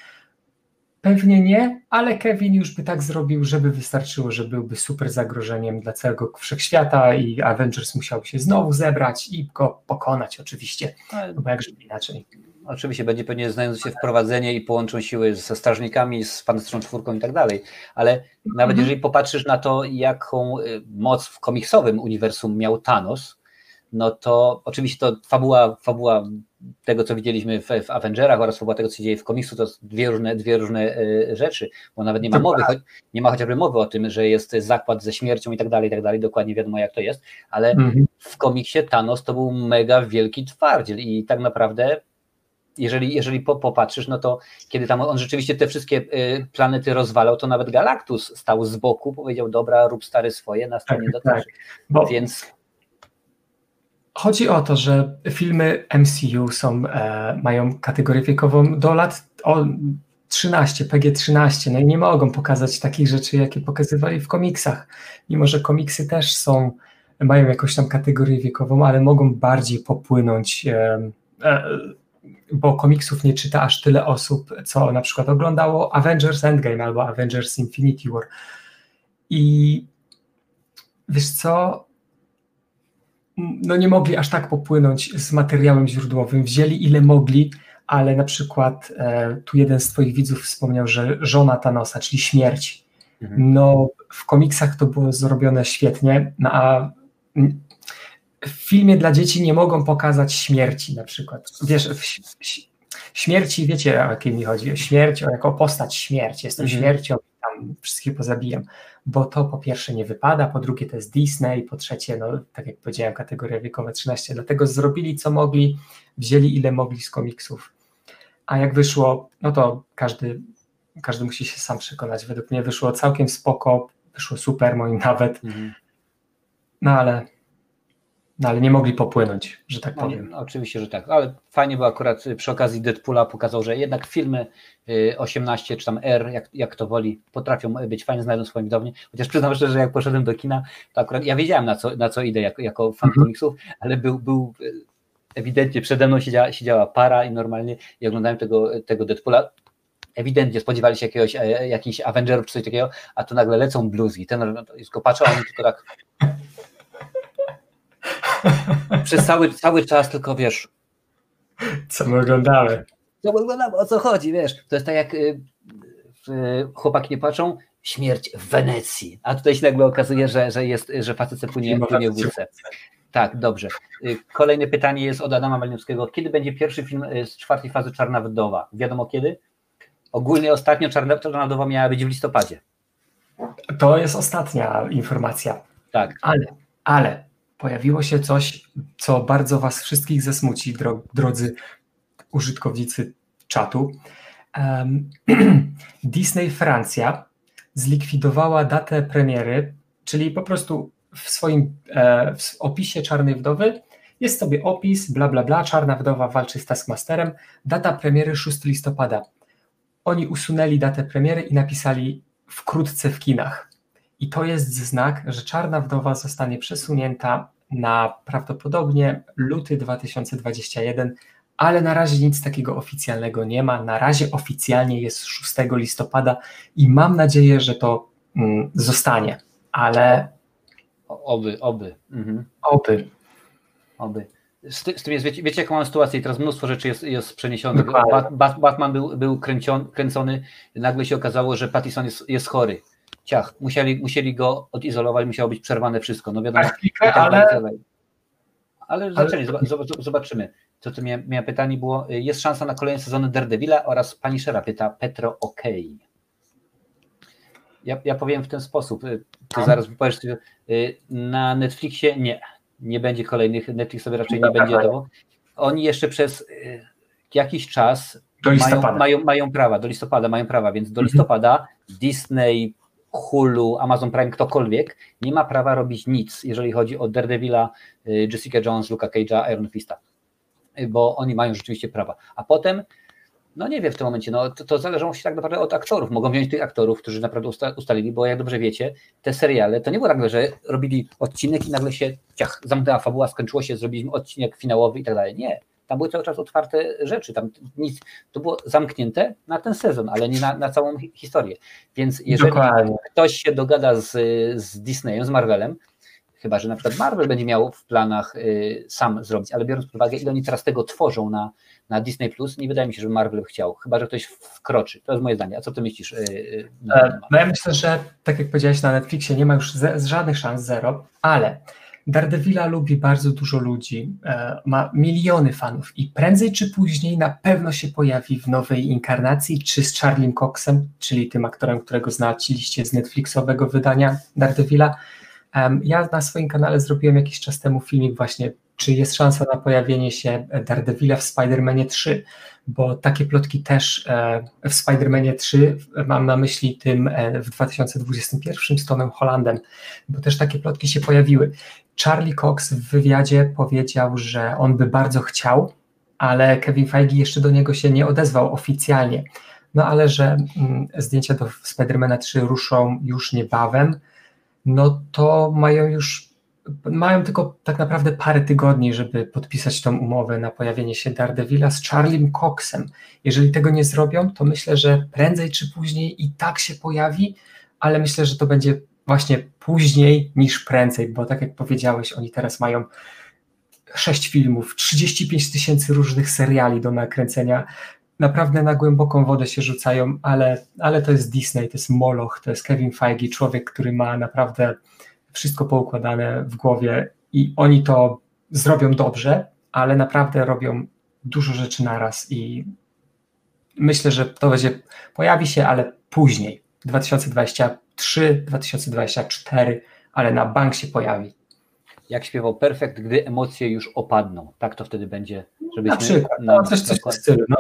Pewnie nie, ale Kevin już by tak zrobił, żeby wystarczyło, że byłby super zagrożeniem dla całego wszechświata i Avengers musiałby się znowu zebrać i go pokonać oczywiście, no bo jakże inaczej. Oczywiście będzie pewnie znając się wprowadzenie i połączą siły ze strażnikami, z Fantastyczną Czwórką i tak dalej, ale nawet mhm. jeżeli popatrzysz na to, jaką y, moc w komiksowym uniwersum miał Thanos, no to oczywiście to fabuła, fabuła tego, co widzieliśmy w, w Avengerach oraz fabuła tego, co się dzieje w komiksu, to dwie różne, dwie różne y, rzeczy, bo nawet nie ma mowy, nie ma chociażby mowy o tym, że jest zakład ze śmiercią i tak dalej, i tak dalej, dokładnie wiadomo jak to jest, ale mhm. w komiksie Thanos to był mega wielki twardziel i tak naprawdę jeżeli, jeżeli popatrzysz, no to kiedy tam on rzeczywiście te wszystkie y, planety rozwalał, to nawet Galactus stał z boku, powiedział, dobra, rób stary swoje, nas to tak, nie dotyczy. Tak, bo... Więc Chodzi o to, że filmy MCU są, e, mają kategorię wiekową do lat o 13, PG-13, no i nie mogą pokazać takich rzeczy, jakie pokazywali w komiksach. Mimo, że komiksy też są, mają jakąś tam kategorię wiekową, ale mogą bardziej popłynąć, e, e, bo komiksów nie czyta aż tyle osób, co na przykład oglądało Avengers Endgame albo Avengers Infinity War. I wiesz co, no nie mogli aż tak popłynąć z materiałem źródłowym, wzięli ile mogli, ale na przykład e, tu jeden z twoich widzów wspomniał, że żona Thanosa, czyli śmierć, mhm. no w komiksach to było zrobione świetnie, no a w filmie dla dzieci nie mogą pokazać śmierci na przykład. Wiesz, w, śmierci, wiecie o jakiej mi chodzi, śmierć o jako postać śmierć, jestem mhm. śmiercią, tam wszystkich pozabijam bo to po pierwsze nie wypada, po drugie to jest Disney, po trzecie, no tak jak powiedziałem, kategoria wiekowa 13, dlatego zrobili co mogli, wzięli ile mogli z komiksów. A jak wyszło, no to każdy, każdy musi się sam przekonać. Według mnie wyszło całkiem spoko, wyszło super moim nawet. Mhm. No ale no ale nie mogli popłynąć, że tak powiem. No, oczywiście, że tak, ale fajnie, bo akurat przy okazji Deadpoola pokazał, że jednak filmy 18 y, czy tam R, jak, jak to woli, potrafią być fajne, znajdą swoją widownię. Chociaż przyznam szczerze, że jak poszedłem do kina, to akurat ja wiedziałem na co, na co idę jako, jako fan mhm. komiksów, ale był, był y, ewidentnie przede mną siedziała, siedziała para i normalnie i oglądałem tego, tego Deadpoola. Ewidentnie spodziewali się jakiegoś, e, jakichś Avengerów czy coś takiego, a tu nagle lecą bluzy. Ten tylko patrzą, a oni tylko tak przez cały, cały czas tylko wiesz. Co my oglądamy? Co my oglądamy, o co chodzi, wiesz? To jest tak jak y, y, chłopaki nie patrzą, śmierć w Wenecji, a tutaj się nagle okazuje, że, że jest, że facet płynie, płynie w wódce. Tak, dobrze. Y, kolejne pytanie jest od Adama Maliniowskiego. Kiedy będzie pierwszy film y, z czwartej fazy Czarna Wdowa? Wiadomo kiedy? Ogólnie ostatnio Czarna, Czarna Wdowa miała być w listopadzie. To jest ostatnia informacja. Tak. Ale, ale pojawiło się coś, co bardzo Was wszystkich zasmuci, drodzy użytkownicy czatu. Um, Disney Francja zlikwidowała datę premiery, czyli po prostu w swoim e, w opisie Czarnej Wdowy jest sobie opis, bla bla bla, Czarna Wdowa walczy z Taskmasterem, data premiery 6 listopada. Oni usunęli datę premiery i napisali wkrótce w kinach. I to jest znak, że Czarna Wdowa zostanie przesunięta na prawdopodobnie luty 2021, ale na razie nic takiego oficjalnego nie ma. Na razie oficjalnie jest 6 listopada i mam nadzieję, że to mm, zostanie, ale. Oby, oby. Mhm. Oby. Oby. Z, z, tym jest, wiecie, wiecie, jaką mam sytuację, teraz mnóstwo rzeczy jest, jest przeniesionych. Bat, Batman był, był kręcion, kręcony, nagle się okazało, że Pattison jest, jest chory. Ciach, musieli, musieli go odizolować, musiało być przerwane wszystko. No wiadomo, tak ale... ale zobaczymy, zobaczymy. To, co miałem, miałem pytanie było, jest szansa na kolejne sezony Daredevila oraz pani Szera pyta Petro OK. Ja, ja powiem w ten sposób, ty no. zaraz powiesz, y, na Netflixie nie nie będzie kolejnych, Netflix sobie raczej nie będzie dawał. Oni jeszcze przez y, jakiś czas mają, mają, mają prawa, do listopada mają prawa, więc do mhm. listopada Disney, Hulu, Amazon Prime, ktokolwiek nie ma prawa robić nic, jeżeli chodzi o Daredevila, y, Jessica Jones, Luka Cage'a, Iron Fista, bo oni mają rzeczywiście prawa. A potem no nie wiem w tym momencie, no to, to zależą się tak naprawdę od aktorów. Mogą wziąć tych aktorów, którzy naprawdę usta, ustalili, bo jak dobrze wiecie, te seriale to nie było nagle, że robili odcinek i nagle się ciach, zamknęła fabuła, skończyło się, zrobiliśmy odcinek finałowy i tak dalej. Nie. Tam były cały czas otwarte rzeczy, tam nic, to było zamknięte na ten sezon, ale nie na, na całą historię. Więc jeżeli Dokładnie. ktoś się dogada z, z Disneyem, z Marvelem, chyba że na przykład Marvel będzie miał w planach y, sam zrobić, ale biorąc pod uwagę, ile oni teraz tego tworzą na, na Disney Plus, nie wydaje mi się, że Marvel chciał, chyba że ktoś wkroczy. To jest moje zdanie. A co ty myślisz? Y, y, e, no ja myślę, że tak jak powiedziałeś na Netflixie, nie ma już z, żadnych szans, zero, ale Daredevila lubi bardzo dużo ludzi, e, ma miliony fanów i prędzej czy później na pewno się pojawi w nowej inkarnacji, czy z Charlie Coxem, czyli tym aktorem, którego znaliście z Netflixowego wydania Daredevila, ja na swoim kanale zrobiłem jakiś czas temu filmik właśnie, czy jest szansa na pojawienie się Daredevila w Spider-Manie 3, bo takie plotki też e, w Spider-Manie 3 mam na myśli tym e, w 2021 z Tomem Hollandem, bo też takie plotki się pojawiły. Charlie Cox w wywiadzie powiedział, że on by bardzo chciał, ale Kevin Feige jeszcze do niego się nie odezwał oficjalnie. No ale że mm, zdjęcia do Spidermana 3 ruszą już niebawem, no to mają już, mają tylko tak naprawdę parę tygodni, żeby podpisać tą umowę na pojawienie się Daredevila z Charliem Coxem. Jeżeli tego nie zrobią, to myślę, że prędzej czy później i tak się pojawi, ale myślę, że to będzie właśnie później niż prędzej, bo tak jak powiedziałeś, oni teraz mają sześć filmów, 35 tysięcy różnych seriali do nakręcenia, naprawdę na głęboką wodę się rzucają, ale, ale to jest Disney, to jest Moloch, to jest Kevin Feige, człowiek, który ma naprawdę wszystko poukładane w głowie i oni to zrobią dobrze, ale naprawdę robią dużo rzeczy naraz i myślę, że to będzie, pojawi się, ale później, 2023, 2024, ale na bank się pojawi. Jak śpiewał Perfekt, gdy emocje już opadną. Tak to wtedy będzie, żebyśmy... Na przykład, no, coś, coś w stylu, no.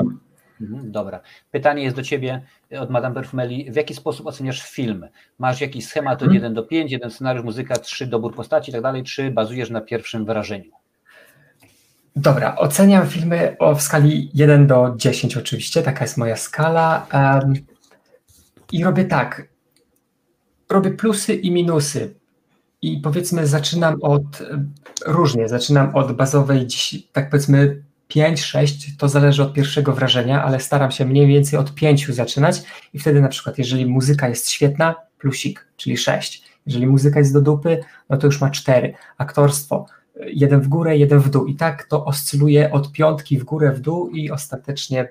Mhm, dobra. Pytanie jest do Ciebie od Madame Perfumeli. W jaki sposób oceniasz film? Masz jakiś schemat od 1 mhm. do 5, jeden scenariusz, muzyka, 3 dobór postaci i tak dalej, czy bazujesz na pierwszym wrażeniu? Dobra, oceniam filmy o, w skali 1 do 10 oczywiście, taka jest moja skala. Um, I robię tak, robię plusy i minusy. I powiedzmy zaczynam od, różnie, zaczynam od bazowej, tak powiedzmy 5, 6 to zależy od pierwszego wrażenia, ale staram się mniej więcej od 5 zaczynać i wtedy na przykład, jeżeli muzyka jest świetna, plusik, czyli 6. Jeżeli muzyka jest do dupy, no to już ma 4. Aktorstwo, jeden w górę, jeden w dół. I tak to oscyluje od piątki w górę, w dół i ostatecznie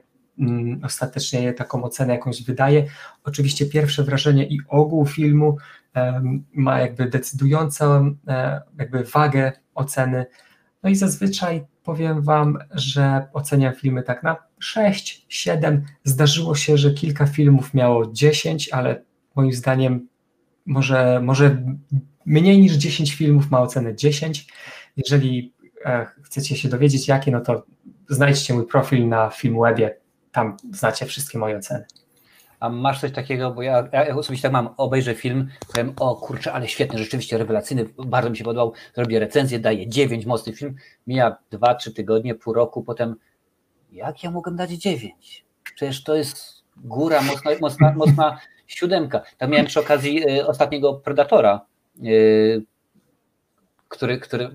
ostatecznie taką ocenę jakąś wydaje. Oczywiście pierwsze wrażenie i ogół filmu ma jakby decydującą jakby wagę oceny. No i zazwyczaj powiem Wam, że oceniam filmy tak na 6, 7. Zdarzyło się, że kilka filmów miało 10, ale moim zdaniem może, może mniej niż 10 filmów ma ocenę 10. Jeżeli e, chcecie się dowiedzieć jakie, no to znajdźcie mój profil na Filmwebie, tam znacie wszystkie moje oceny. A masz coś takiego, bo ja, ja osobiście tak mam, obejrzę film, powiem, o kurczę, ale świetny, rzeczywiście rewelacyjny, bardzo mi się podobał, zrobię recenzję, daję 9, mocny film, mija 2-3 tygodnie, pół roku, potem jak ja mogę dać 9? Przecież to jest góra, mocna, mocna, mocna siódemka. Tak miałem przy okazji y, ostatniego Predatora, y, który, który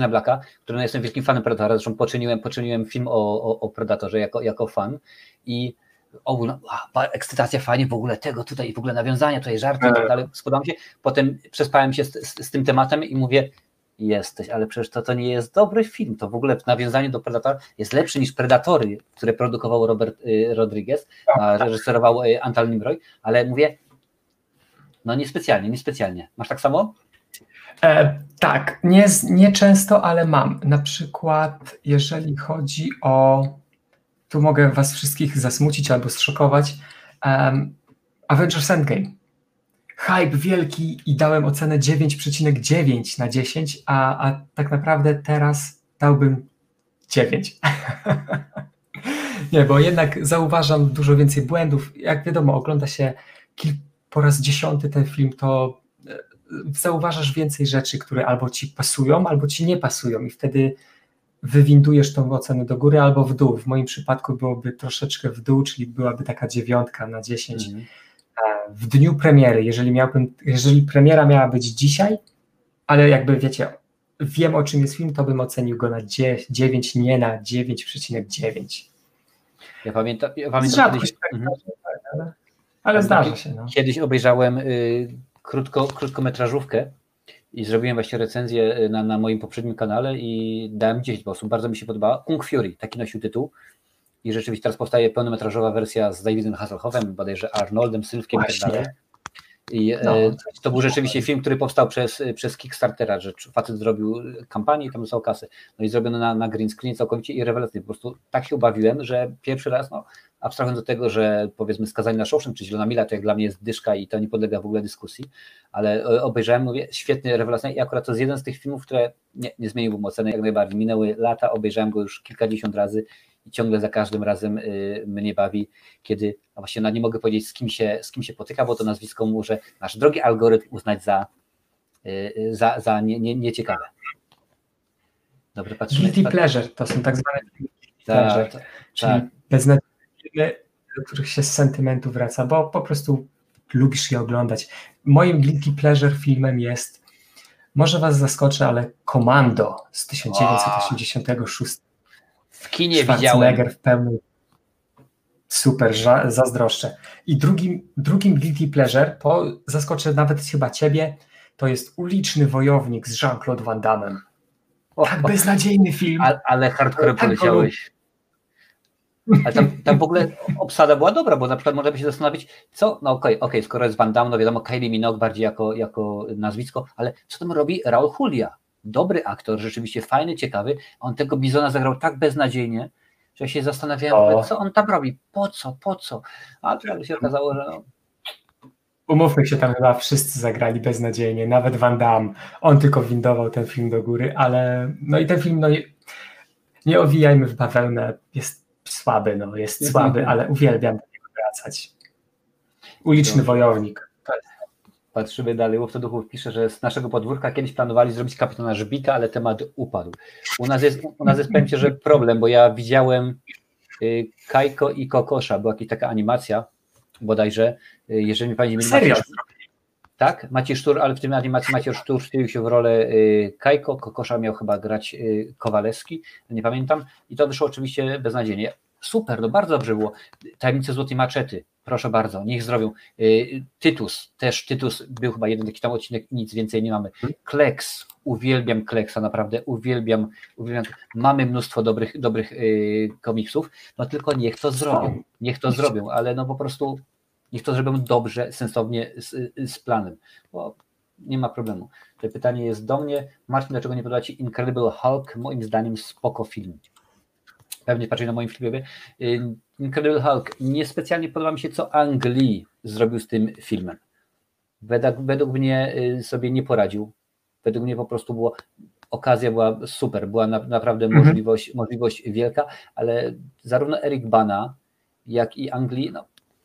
na Blacka, który no jestem wielkim fanem Predatora, zresztą poczyniłem, poczyniłem film o, o, o Predatorze jako, jako fan i ogólna a, ekscytacja, fajnie, w ogóle tego tutaj, w ogóle nawiązania, tutaj żarty i tak dalej, spodobał mi się. Potem przespałem się z, z, z, tym tematem i mówię, jesteś, ale przecież to, to nie jest dobry film, to w ogóle w nawiązaniu do Predatora jest lepszy niż Predatory, które produkował Robert y, Rodriguez, a reżyserował y, Antal Nimroy, ale mówię, no niespecjalnie, niespecjalnie. Masz tak samo? E, tak, nie, nie często, ale mam. Na przykład, jeżeli chodzi o tu mogę was wszystkich zasmucić albo zszokować. Um, Avengers Endgame. Hype wielki i dałem ocenę 9,9 na 10, a, a tak naprawdę teraz dałbym 9. Nie, bo jednak zauważam dużo więcej błędów. Jak wiadomo, ogląda się po raz dziesiąty ten film, to zauważasz więcej rzeczy, które albo ci pasują, albo ci nie pasują i wtedy wywindujesz tą ocenę do góry albo w dół. W moim przypadku byłoby troszeczkę w dół, czyli byłaby taka dziewiątka na 10. Mm. W dniu premiery, jeżeli miałbym, jeżeli premiera miała być dzisiaj, ale jakby wiecie, wiem o czym jest film, to bym ocenił go na 9, nie na 9,9. Ja pamiętam, ja pamiętam kiedyś, tak mhm. ale, ale zdarza się. No. Kiedyś obejrzałem y, krótko, krótkometrażówkę i zrobiłem właśnie recenzję y, na, na moim poprzednim kanale i dałem 10 osób. Bardzo mi się podobała. Kung Fury, taki nosił tytuł. I rzeczywiście teraz powstaje pełnometrażowa wersja z Davidem Hasselhoffem, bodajże Arnoldem, Sylwkiem i tak dalej. I e, no. to był rzeczywiście film, który powstał przez, przez Kickstartera, że facet zrobił kampanię i tam dostał kasę. No i zrobiono na, na green screen całkowicie i rewelacyjnie. Po prostu tak się ubawiłem, że pierwszy raz, no, abstrahując do tego, że powiedzmy skazanie na Shawshank czy Zielona Mila to jak dla mnie jest dyszka i to nie podlega w ogóle dyskusji, ale e, obejrzałem, mówię, świetny, rewelacyjny i akurat to jest jeden z tych filmów, które nie, nie zmieniłbym oceny jak najbardziej. Minęły lata, obejrzałem go już kilkadziesiąt razy i ciągle za każdym razem y, mnie bawi, kiedy, a właśnie no nie mogę powiedzieć z kim się, z kim się potyka, bo to nazwisko może nasz drogi algorytm uznać za, y, za, za nie, nie, nieciekawe. Dobry, patrzymy. Guilty pleasure, to są tak zwane guilty pleasure, ta, ta, czyli ta. Beznadziejne do których się z sentymentu wraca, bo po prostu lubisz je oglądać. Moim guilty pleasure filmem jest, może was zaskoczę, ale Komando z 1986 w kinie widziałem. w pełni. Super, zazdroszczę. I drugim, drugim guilty pleasure, po, zaskoczę nawet chyba ciebie, to jest Uliczny Wojownik z Jean-Claude Van Damme. tak beznadziejny film. Ale, ale hardcore tak poleciałeś. Ale tam, tam w ogóle obsada była dobra, bo na przykład można by się zastanowić, co, no okej, okay, okay, skoro jest Van Damme, no wiadomo, Kylie Minogue bardziej jako, jako nazwisko, ale co tam robi Raul Julia? dobry aktor, rzeczywiście fajny, ciekawy. On tego Bizona zagrał tak beznadziejnie, że się zastanawiałem, co on tam robi, po co, po co. A to się okazało, że no, Umówmy się, tam chyba wszyscy zagrali beznadziejnie, nawet Van Damme. On tylko windował ten film do góry, ale no i ten film, no nie, nie owijajmy w bawełnę, jest słaby, no jest słaby, ale uwielbiam do niego wracać. Uliczny wojownik. Patrzymy dalej, Łowcoduchów pisze, że z naszego podwórka kiedyś planowali zrobić kapitana Żbika, ale temat upadł. U nas jest, u nas jest powiem Ci, że problem, bo ja widziałem y, Kajko i Kokosza, była jakaś taka animacja bodajże, y, jeżeli mi Pani Serio? Tak, Maciej Sztur, ale w tym animacji Maciej Sztur wcielił się w rolę y, Kajko, Kokosza miał chyba grać Kowalewski, nie pamiętam i to wyszło oczywiście beznadziejnie. Super, no bardzo dobrze było. Tajemnice Złotej Maczety, proszę bardzo, niech zrobią. Y, Tytus, też Tytus był chyba jeden taki tam odcinek nic więcej nie mamy. Kleks, uwielbiam Kleksa, naprawdę uwielbiam, uwielbiam. Mamy mnóstwo dobrych, dobrych yy, komiksów, no tylko niech to zrobią, niech to zrobią, ale no po prostu niech to zrobią dobrze, sensownie, z, z planem, bo nie ma problemu. To pytanie jest do mnie. Marcin, dlaczego nie podoba Ci Incredible Hulk? Moim zdaniem spoko film. Pewnie patrzeć na moim filmie. Y, Incredible Hulk. Niespecjalnie podoba mi się, co Ang Lee zrobił z tym filmem. Według, według mnie y, sobie nie poradził. Według mnie po prostu było okazja była super, była na, naprawdę mhm. możliwość, możliwość wielka, ale zarówno Eric Bana, jak i Anglii, no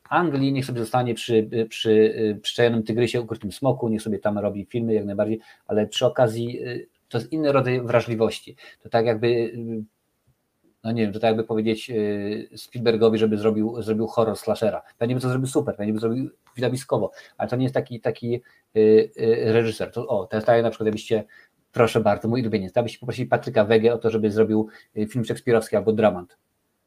Anglii niech sobie zostanie przy, przy przyczajonym tygrysie, ukrytym smoku, niech sobie tam robi filmy jak najbardziej, ale przy okazji y, to jest inny rodzaj wrażliwości. To tak jakby, y, no nie wiem, to tak jakby powiedzieć y, Spielbergowi, żeby zrobił, zrobił horror slashera. Pewnie by to zrobił super, pewnie by zrobił widowiskowo, ale to nie jest taki, taki reżyser. To, o, to jest tak na przykład jakbyście Proszę bardzo, mój ulubieniec. Abyście poprosili Patryka Wege o to, żeby zrobił film szekspirowski albo dramat.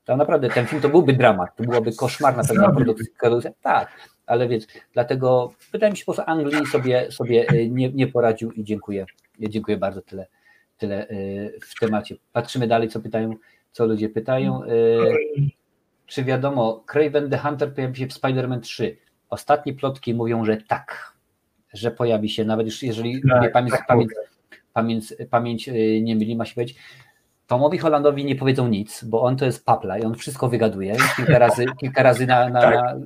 To naprawdę ten film to byłby dramat, to byłoby koszmarna pewna produkcja. Tak, ale więc dlatego wydaje mi się, że Anglii sobie, sobie nie, nie poradził i dziękuję. Dziękuję bardzo tyle, tyle w temacie. Patrzymy dalej, co pytają, co ludzie pytają. E, czy wiadomo, Craven the Hunter pojawi się w Spider-Man 3? Ostatnie plotki mówią, że tak, że pojawi się, nawet już jeżeli tak, pamięć, tak pamięć, pamięć, pamięć nie myli, ma się powiedzieć, Tomowi Hollandowi nie powiedzą nic, bo on to jest papla i on wszystko wygaduje. Kilka razy, kilka razy na, na, tak. na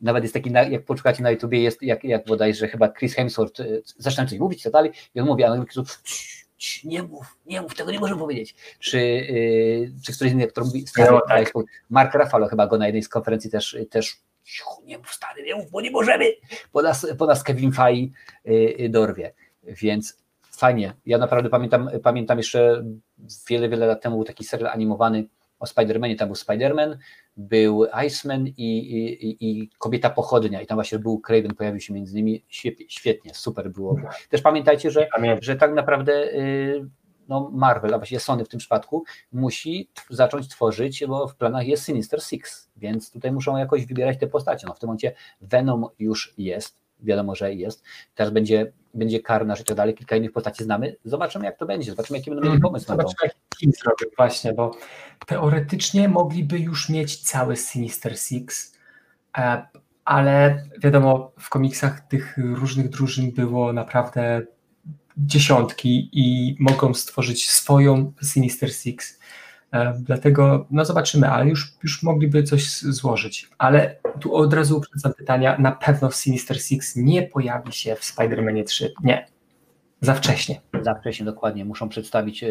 nawet jest taki, jak poszukacie na YouTubie, jest jak, jak bodajże chyba Chris Hemsworth y, zaczyna coś mówić i tak dalej i on mówi, a on mówi, nie mów, nie mów, tego nie możemy powiedzieć. Czy, yy, czy któryś inny aktor mówi, stary, no, tak. Mark Ruffalo chyba go na jednej z konferencji też, też nie mów stary, nie mów, bo nie możemy, po nas, po nas Kevin Feige yy, dorwie. Więc fajnie. Ja naprawdę pamiętam, pamiętam jeszcze wiele, wiele lat temu był taki serial animowany o Spider-Manie, tam był Spider-Man, był Iceman i, i, i, Kobieta Pochodnia i tam właśnie był Craven, pojawił się między nimi, świetnie, super było. Też pamiętajcie, że, że tak naprawdę y, no Marvel, a właściwie Sony w tym przypadku, musi zacząć tworzyć, bo w planach jest Sinister Six, więc tutaj muszą jakoś wybierać te postacie. No w tym momencie Venom już jest, wiadomo, że jest. Teraz będzie, będzie Karnaż i tak dalej, kilka innych postaci znamy. Zobaczymy, jak to będzie, zobaczymy, jaki będą mieli mhm. pomysł Zobaczymy, jaki film zrobił, właśnie, bo teoretycznie mogliby już mieć cały Sinister Six, e, ale wiadomo, w komiksach tych różnych drużyn było naprawdę dziesiątki i mogą stworzyć swoją Sinister Six dlatego no zobaczymy, ale już, już mogliby coś złożyć. Ale tu od razu uprzedzam pytania, na pewno Sinister Six nie pojawi się w Spider-Manie 3. Nie. Za wcześnie. Za wcześnie, dokładnie. Muszą przedstawić e,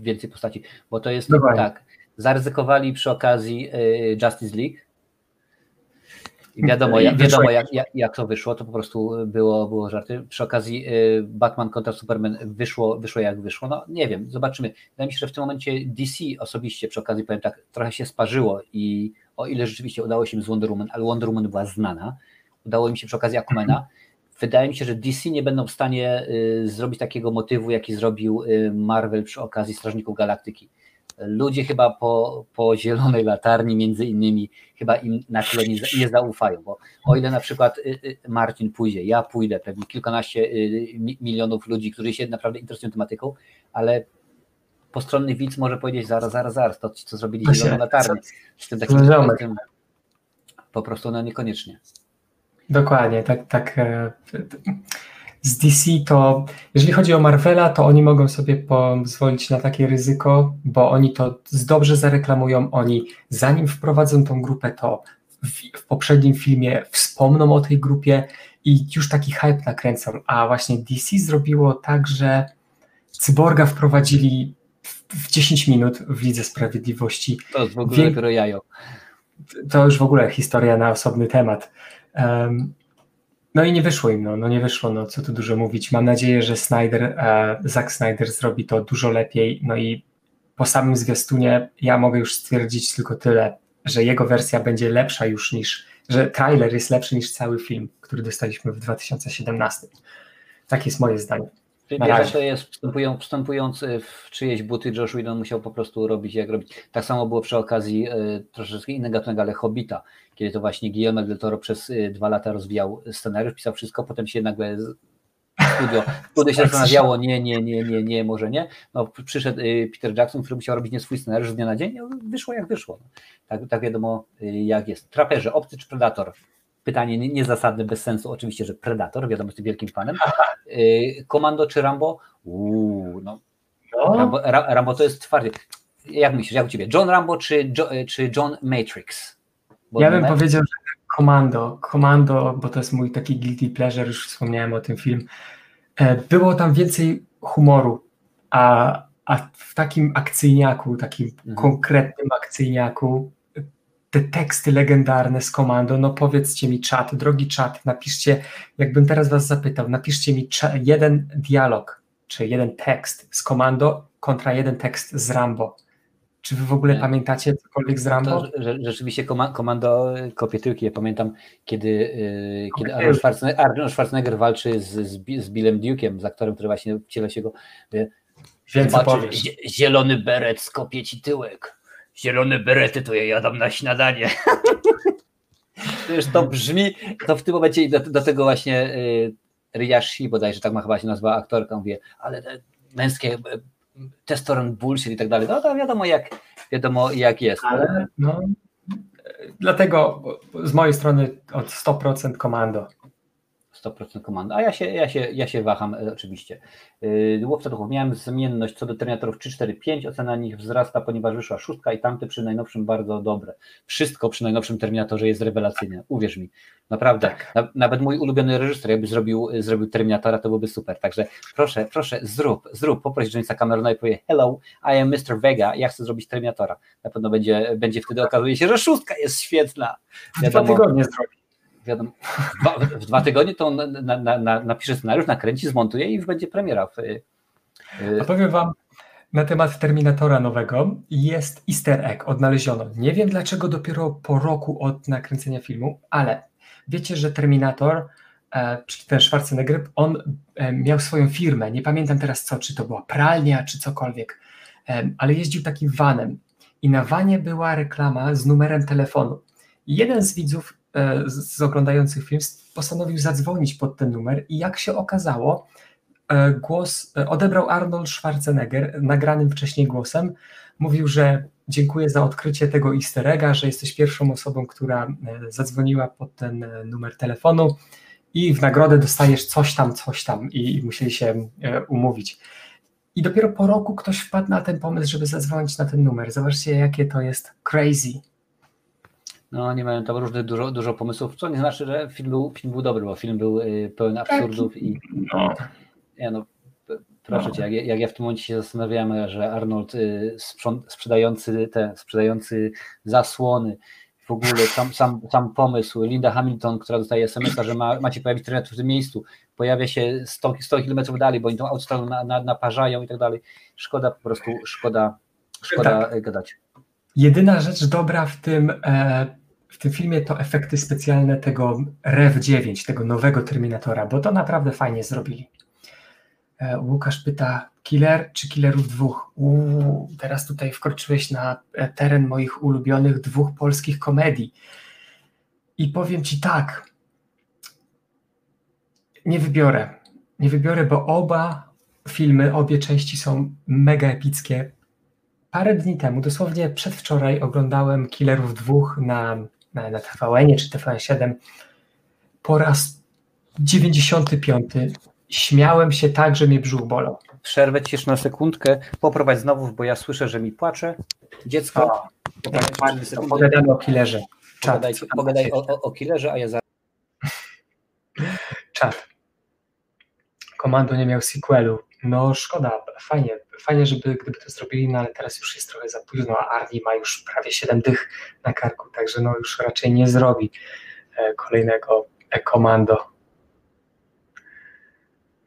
więcej postaci, bo to jest dokładnie. tak. Zaryzykowali przy okazji e, Justice League, i wiadomo, jak, wiadomo jak, jak, jak, to wyszło, to po prostu było, było żarty. Przy okazji y, Batman kontra Superman wyszło, wyszło jak wyszło. No nie wiem, zobaczymy. Wydaje mi się, że w tym momencie DC osobiście przy okazji powiem tak, trochę się sparzyło i o ile rzeczywiście udało się im z Wonder Woman, ale Wonder Woman była znana, udało im się przy okazji Aquamana, wydaje mi się, że DC nie będą w stanie y, zrobić takiego motywu, jaki zrobił y, Marvel przy okazji Strażników Galaktyki ludzie chyba po, po zielonej latarni między innymi chyba im na tyle nie, nie zaufają, bo o ile na przykład y, y, Marcin pójdzie, ja pójdę, pewnie kilkanaście y, milionów ludzi, którzy się naprawdę interesują tematyką, ale postronny widz może powiedzieć zaraz, zaraz, zaraz, to ci co zrobili zieloną latarnię, z tym takim tym, po prostu no niekoniecznie. Dokładnie, tak, tak. Z DC to, jeżeli chodzi o Marvela, to oni mogą sobie pozwolić na takie ryzyko, bo oni to dobrze zareklamują. Oni, zanim wprowadzą tą grupę, to w, w poprzednim filmie wspomną o tej grupie i już taki hype nakręcą. A właśnie DC zrobiło tak, że Cyborga wprowadzili w, w 10 minut w Lidze Sprawiedliwości. To jest w ogóle Wie... To już w ogóle historia na osobny temat. Um, no i nie wyszło im, no, no nie wyszło, no co tu dużo mówić. Mam nadzieję, że Snyder, e, Zack Snyder zrobi to dużo lepiej, no i po samym zwiastunie ja mogę już stwierdzić tylko tyle, że jego wersja będzie lepsza już niż, że trailer jest lepszy niż cały film, który dostaliśmy w 2017. Tak jest moje zdanie. Wiesz, że to jest wstępując, wstępując w czyjeś buty, Josh Whedon musiał po prostu robić jak robić. Tak samo było przy okazji y, troszeczkę innego gatunek, ale Hobbita, kiedy to właśnie Guillermo del Toro przez y, dwa lata rozwijał scenariusz, pisał wszystko, potem się nagle studio, studio się zastanawiało, nie, nie, nie, nie, nie, może nie. No, przyszedł y, Peter Jackson, który musiał robić nie swój scenariusz z dnia na dzień, no, wyszło jak wyszło. Tak, tak wiadomo jak jest. Traperze, obcy czy predator? Pytanie niezasadne, bez sensu, oczywiście, że Predator, wiadomo, jestem wielkim fanem. Y, Komando czy Rambo? Uuu, no. no. Rambo, Rambo to jest twardy. Jak myślisz, jak u Ciebie? John Rambo czy, czy John Matrix? Bo ja bym powiedział, że Komando, Komando, bo to jest mój taki guilty pleasure, już wspomniałem o tym film. E, było tam więcej humoru, a, a w takim akcyjniaku, takim mhm. konkretnym akcyjniaku, te teksty legendarne z komando, no powiedzcie mi czat, drogi czat, napiszcie, jakbym teraz was zapytał, napiszcie mi jeden dialog, czy jeden tekst z komando kontra jeden tekst z Rambo. Czy wy w ogóle Nie. pamiętacie cokolwiek z Rambo? To, że, rzeczywiście komando kopie tyłki. Ja pamiętam, kiedy, yy, kiedy Arnold, Schwarzenegger, Arnold Schwarzenegger walczy z, z, z Billem Duke'iem, za którym, który właśnie wciela się go. Yy, zielony beret skopie ci tyłek zielone berety to ja jadam na śniadanie. Wiesz, to brzmi, to w tym momencie do, do tego właśnie y, Riyashi, bodajże tak ma chyba się nazwa aktorka, mówię, ale te męskie y, testosteron bullshit i tak dalej, no to wiadomo jak, wiadomo jak jest. Ale no, dlatego z mojej strony od 100% komando. 100% komanda. A ja się, ja się, ja się waham e, oczywiście. Yy, Łowca duchów. Miałem zmienność co do Terminatorów 3, 4, 5. Ocena nich wzrasta, ponieważ wyszła szóstka i tamte przy najnowszym bardzo dobre. Wszystko przy najnowszym Terminatorze jest rewelacyjne. Uwierz mi. Naprawdę. Tak. Na, nawet mój ulubiony reżyser, jakby zrobił, zrobił Terminatora, to byłby super. Także proszę, proszę, zrób, zrób. Poproś Jamesa Camerona i powie hello, I am Mr. Vega, ja chcę zrobić Terminatora. Na pewno będzie, będzie wtedy okazuje się, że szóstka jest świetna. Dwa tygodnie zrobi wiadomo, w dwa, tygodnie to on na, na, na, napisze scenariusz, nakręci, zmontuje i już będzie premiera. W, y, A powiem wam, na temat Terminatora nowego jest easter egg, odnaleziono. Nie wiem dlaczego dopiero po roku od nakręcenia filmu, ale wiecie, że Terminator, e, czy ten Schwarzenegger, on e, miał swoją firmę, nie pamiętam teraz co, czy to była pralnia, czy cokolwiek, e, ale jeździł takim vanem i na wanie była reklama z numerem telefonu. Jeden z widzów E, z oglądających film postanowił zadzwonić pod ten numer i jak się okazało, e, głos e, odebrał Arnold Schwarzenegger nagranym wcześniej głosem. Mówił, że dziękuję za odkrycie tego easter egga, że jesteś pierwszą osobą, która zadzwoniła pod ten numer telefonu i w nagrodę dostajesz coś tam, coś tam i musieli się umówić. I dopiero po roku ktoś wpadł na ten pomysł, żeby zadzwonić na ten numer. Zobaczcie, jakie to jest crazy. No, nie mają tam różnych dużo, dużo pomysłów, co nie znaczy, że film był, film był dobry, bo film był y, pełen tak. absurdów i no. Ja, no, proszę no. cię, jak, jak, ja w tym momencie się zastanawiam, że Arnold y, sprzedający te, sprzedający zasłony, w ogóle sam, sam, sam pomysł, Linda Hamilton, która dostaje SMS-a, że ma, macie pojawić trener w tym miejscu, pojawia się 100, 100 km dalej, bo oni tą autostradą na, na, naparzają i tak dalej. Szkoda po prostu, szkoda, szkoda tak. gadać. Jedyna rzecz dobra w tym e, w tym filmie to efekty specjalne tego REV9, tego nowego Terminatora, bo to naprawdę fajnie zrobili. E, Łukasz pyta, killer czy killerów dwóch? Uuu, teraz tutaj wkroczyłeś na teren moich ulubionych dwóch polskich komedii. I powiem ci tak, nie wybiorę. Nie wybiorę, bo oba filmy, obie części są mega epickie. Parę dni temu, dosłownie przedwczoraj, oglądałem Killerów dwóch na na, TVN czy TVN7 po raz 95 śmiałem się tak, że mnie brzuch bolał. Przerwę ci jeszcze na sekundkę, poprowadź znowu, bo ja słyszę, że mi płacze. Dziecko. Pogadamy o killerze. Pogadaj, pogadaj o, o, o killerze, a ja zaraz. Czat. Komando nie miał sequelu. No szkoda, fajnie, fajnie, żeby gdyby to zrobili, no ale teraz już jest trochę za późno, a Arnie ma już prawie 7 dych na karku, także no już raczej nie zrobi e, kolejnego komando.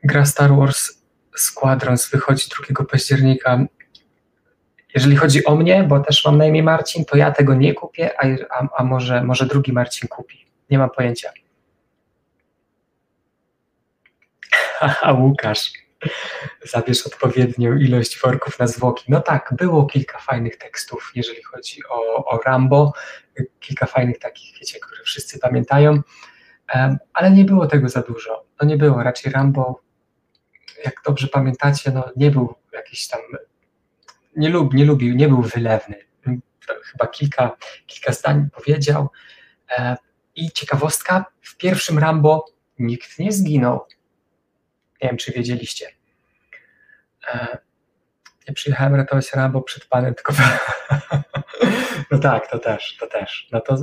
Gra Star Wars Squadrons wychodzi 2 października. Jeżeli chodzi o mnie, bo też mam na imię Marcin, to ja tego nie kupię, a, a, a może, może drugi Marcin kupi. Nie mam pojęcia. A Łukasz zabierz odpowiednią ilość worków na zwłoki. No tak, było kilka fajnych tekstów, jeżeli chodzi o, o Rambo, kilka fajnych takich, wiecie, które wszyscy pamiętają, ale nie było tego za dużo. No nie było, raczej Rambo, jak dobrze pamiętacie, no nie był jakiś tam, nie, lub, nie lubił, nie był wylewny. Chyba kilka, kilka zdań powiedział, I ciekawostka, w pierwszym Rambo nikt nie zginął. Nie wiem, czy wiedzieliście. E, ja przyjechałem ratować Rambo przed panem, tylko... no tak, to też, to też. No to...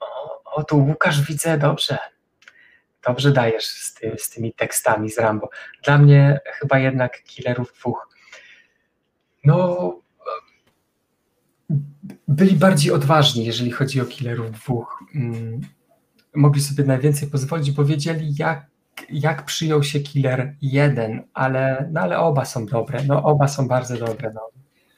O, o, tu Łukasz widzę, dobrze. Dobrze dajesz z, ty, z tymi tekstami z Rambo. Dla mnie chyba jednak Killerów dwóch. No, byli bardziej odważni, jeżeli chodzi o Killerów dwóch. Mogli sobie najwięcej pozwolić, bo wiedzieli, jak, jak przyjął się Killer jeden, ale, no, ale oba są dobre. No, oba są bardzo dobre. No.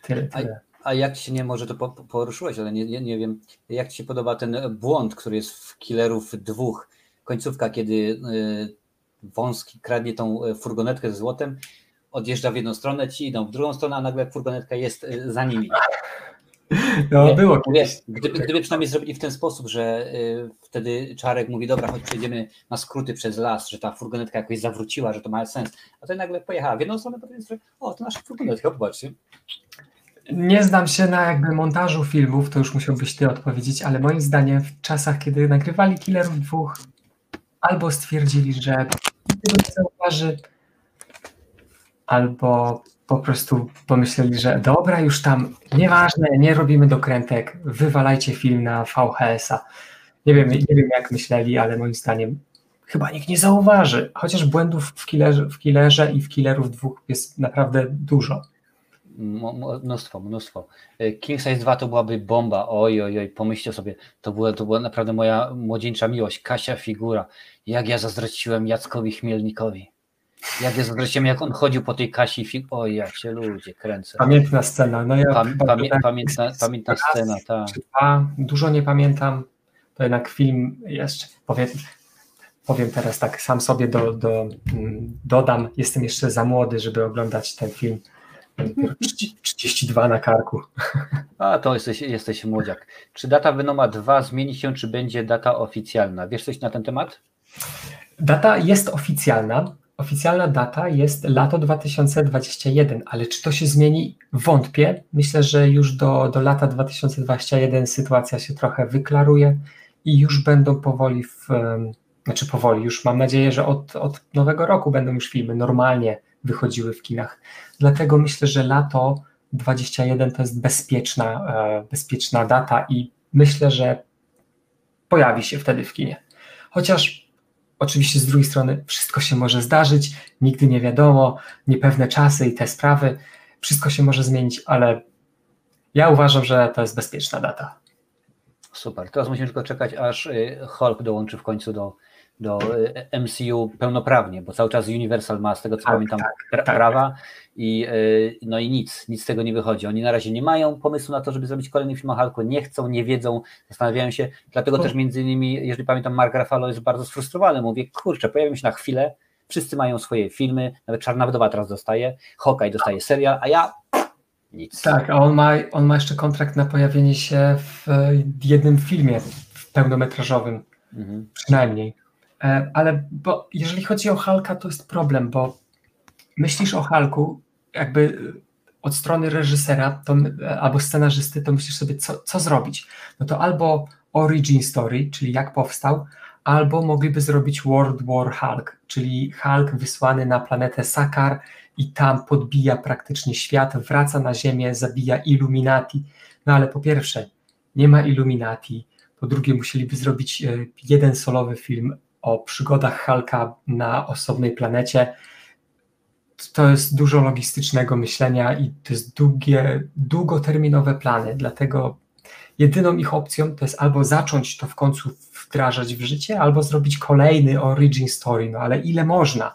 Tyle, tyle. A, a jak ci się nie może to poruszyłeś, ale nie, nie, nie wiem, jak ci się podoba ten błąd, który jest w Killerów dwóch, końcówka, kiedy y, wąski kradnie tą y, furgonetkę ze złotem, odjeżdża w jedną stronę, ci idą w drugą stronę, a nagle furgonetka jest y, za nimi. No, nie, było kiedyś. Gdyby, gdyby przynajmniej zrobili w ten sposób, że y, wtedy Czarek mówi, dobra, choć przejdziemy na skróty przez las, że ta furgonetka jakoś zawróciła, że to ma sens, a to nagle pojechała w jedną stronę, potem jest, że o, to nasza furgonetka, popatrzcie. Nie znam się na jakby montażu filmów, to już musiałbyś ty odpowiedzieć, ale moim zdaniem w czasach, kiedy nagrywali Killerów dwóch, albo stwierdzili, że tego nie zauważy, albo po prostu pomyśleli, że dobra, już tam nieważne, nie robimy dokrętek, wywalajcie film na VHS-a. Nie wiem, nie wiem jak myśleli, ale moim zdaniem chyba nikt nie zauważy. Chociaż błędów w killerze, w killerze i w killerów dwóch jest naprawdę dużo. Mnóstwo, mnóstwo. King Size 2 to byłaby bomba. Oj, oj, oj, pomyślcie sobie, to była, to była naprawdę moja młodzieńcza miłość. Kasia figura. Jak ja zazdrościłem Jackowi Chmielnikowi. Jak ja zazdrościłem, jak on chodził po tej Kasi fig... Oj, ja się ludzie kręcę. Pamiętna scena. No ja Pam, pamię, tak, pamiętna, pamiętna scena, tak. Dużo nie pamiętam. To jednak film jeszcze, powiem, powiem teraz tak, sam sobie do, do, mm, dodam, jestem jeszcze za młody, żeby oglądać ten film. 32 na karku. A to jesteś, jesteś młodziak. Czy data Venoma 2 zmieni się, czy będzie data oficjalna? Wiesz coś na ten temat? Data jest oficjalna. Oficjalna data jest lato 2021, ale czy to się zmieni? Wątpię. Myślę, że już do, do lata 2021 sytuacja się trochę wyklaruje i już będą powoli w, znaczy powoli, już mam nadzieję, że od, od nowego roku będą już filmy normalnie wychodziły w kinach. Dlatego myślę, że lato 21 to jest bezpieczna, e, bezpieczna data i myślę, że pojawi się wtedy w kinie. Chociaż oczywiście z drugiej strony wszystko się może zdarzyć, nigdy nie wiadomo, niepewne czasy i te sprawy, wszystko się może zmienić, ale ja uważam, że to jest bezpieczna data. Super. Teraz musimy tylko czekać, aż y, Hulk dołączy w końcu do, do e, MCU pełnoprawnie, bo cały czas Universal ma, z tego co tak, pamiętam, tak, tak. prawa i e, no i nic, nic z tego nie wychodzi. Oni na razie nie mają pomysłu na to, żeby zrobić kolejny film o Hulku, nie chcą, nie wiedzą, zastanawiają się, dlatego też między innymi, jeżeli pamiętam, Mark Ruffalo jest bardzo sfrustrowany, mówię, kurczę, pojawią się na chwilę, wszyscy mają swoje filmy, nawet Czarna Wdowa teraz dostaje, Hawkeye dostaje serial, a ja nic. Tak, a on ma, on ma jeszcze kontrakt na pojawienie się w jednym filmie pełnometrażowym, mhm. przynajmniej. E, ale bo jeżeli chodzi o Halka, to jest problem, bo myślisz o Halku jakby od strony reżysera to, albo scenarzysty, to myślisz sobie, co, co zrobić. No to albo origin story, czyli jak powstał, albo mogliby zrobić World War Hulk, czyli Hulk wysłany na planetę Sakar i tam podbija praktycznie świat, wraca na Ziemię, zabija Illuminati. No ale po pierwsze, nie ma Illuminati, po drugie musieliby zrobić e, jeden solowy film o przygodach Halka na osobnej planecie. To jest dużo logistycznego myślenia i to jest długie, długoterminowe plany, dlatego jedyną ich opcją to jest albo zacząć to w końcu wdrażać w życie, albo zrobić kolejny origin story, no ale ile można?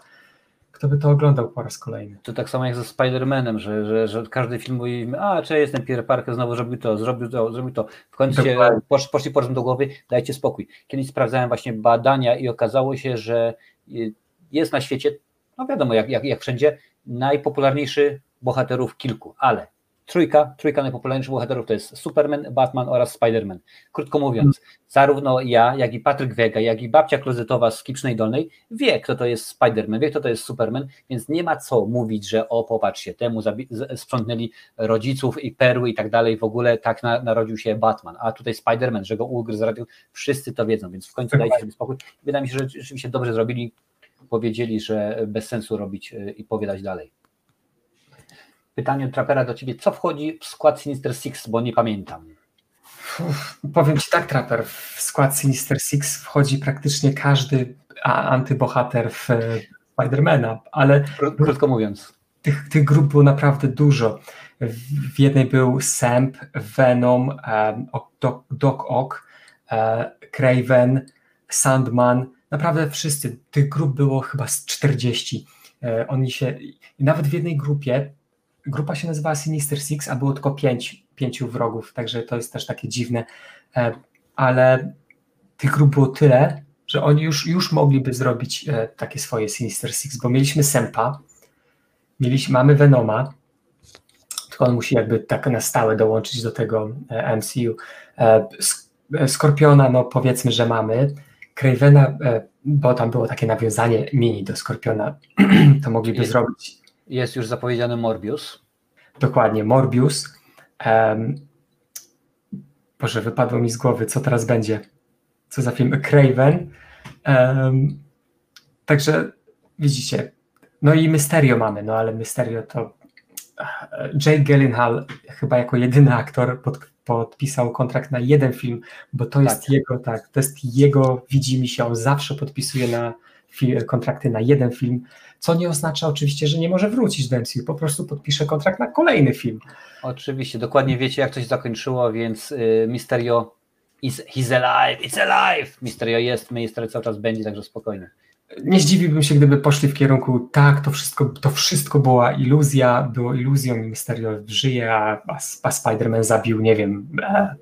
Kto by to oglądał po raz kolejny? To tak samo jak ze Spider-Manem, że, że, że każdy film mówi, a czy jestem Peter Parker, znowu zrobił to, zrobił to, zrobił to. W końcu posz, poszli po do głowy, dajcie spokój. Kiedyś sprawdzałem właśnie badania i okazało się, że y, jest na świecie, no wiadomo jak, jak, jak wszędzie, najpopularniejszy bohaterów kilku, ale trójka, trójka najpopularniejszych bohaterów to jest Superman, Batman oraz Spider-Man. Krótko mówiąc, zarówno ja, jak i Patryk Wega, jak i babcia klozetowa z Kipcznej Dolnej wie, kto to jest Spider-Man, wie, kto to jest Superman, więc nie ma co mówić, że o, popatrzcie, temu sprzątnęli rodziców i perły i tak dalej, w ogóle tak na, narodził się Batman, a tutaj Spider-Man, że go ugryzł, wszyscy to wiedzą, więc w końcu dajcie sobie spokój. Wydaje mi się, że rzeczywiście dobrze zrobili, powiedzieli, że bez sensu robić y, i powiadać dalej. Pytanie od Trapera do Ciebie, co wchodzi w skład Sinister Six, bo nie pamiętam. Uf, powiem Ci tak, Trapper, w skład Sinister Six wchodzi praktycznie każdy antybohater w Spidermana, ale... Krótko mówiąc. Tych, tych grup było naprawdę dużo. W jednej był Samp, Venom, um, Doc, Doc Ock, uh, Craven, Sandman, naprawdę wszyscy. Tych grup było chyba z 40. E, oni się, nawet w jednej grupie, grupa się nazywała Sinister Six, a było tylko pięć, pięciu wrogów, także to jest też takie dziwne, e, ale tych grup było tyle, że oni już, już mogliby zrobić e, takie swoje Sinister Six, bo mieliśmy Sempa, mieliśmy, mamy Venoma, tylko on musi jakby tak na stałe dołączyć do tego MCU. Skorpiona, no powiedzmy, że mamy, Cravena, e, bo tam było takie nawiązanie mini do Skorpiona, to mogliby zrobić. Jest już zapowiedziany Morbius. Dokładnie, Morbius. Um, Boże, wypadło mi z głowy, co teraz będzie. Co za film? Craven. Um, także widzicie, no i Mysterio mamy, no ale Mysterio to Jake Gyllenhaal chyba jako jedyny aktor pod, podpisał kontrakt na jeden film, bo to jest tak. jego, tak, to jest jego, widzi mi się, on zawsze podpisuje na kontrakty na jeden film, co nie oznacza oczywiście, że nie może wrócić do MCU, po prostu podpisze kontrakt na kolejny film. Oczywiście, dokładnie wiecie jak to się zakończyło, więc y, Mysterio is, he's alive, it's alive, Mysterio jest, Mysterio cały czas będzie, także spokojnie nie zdziwiłbym się, gdyby poszli w kierunku, tak, to wszystko, to wszystko była iluzja, było iluzją i Mysterio żyje, a, a Spider-Man zabił, nie wiem, e,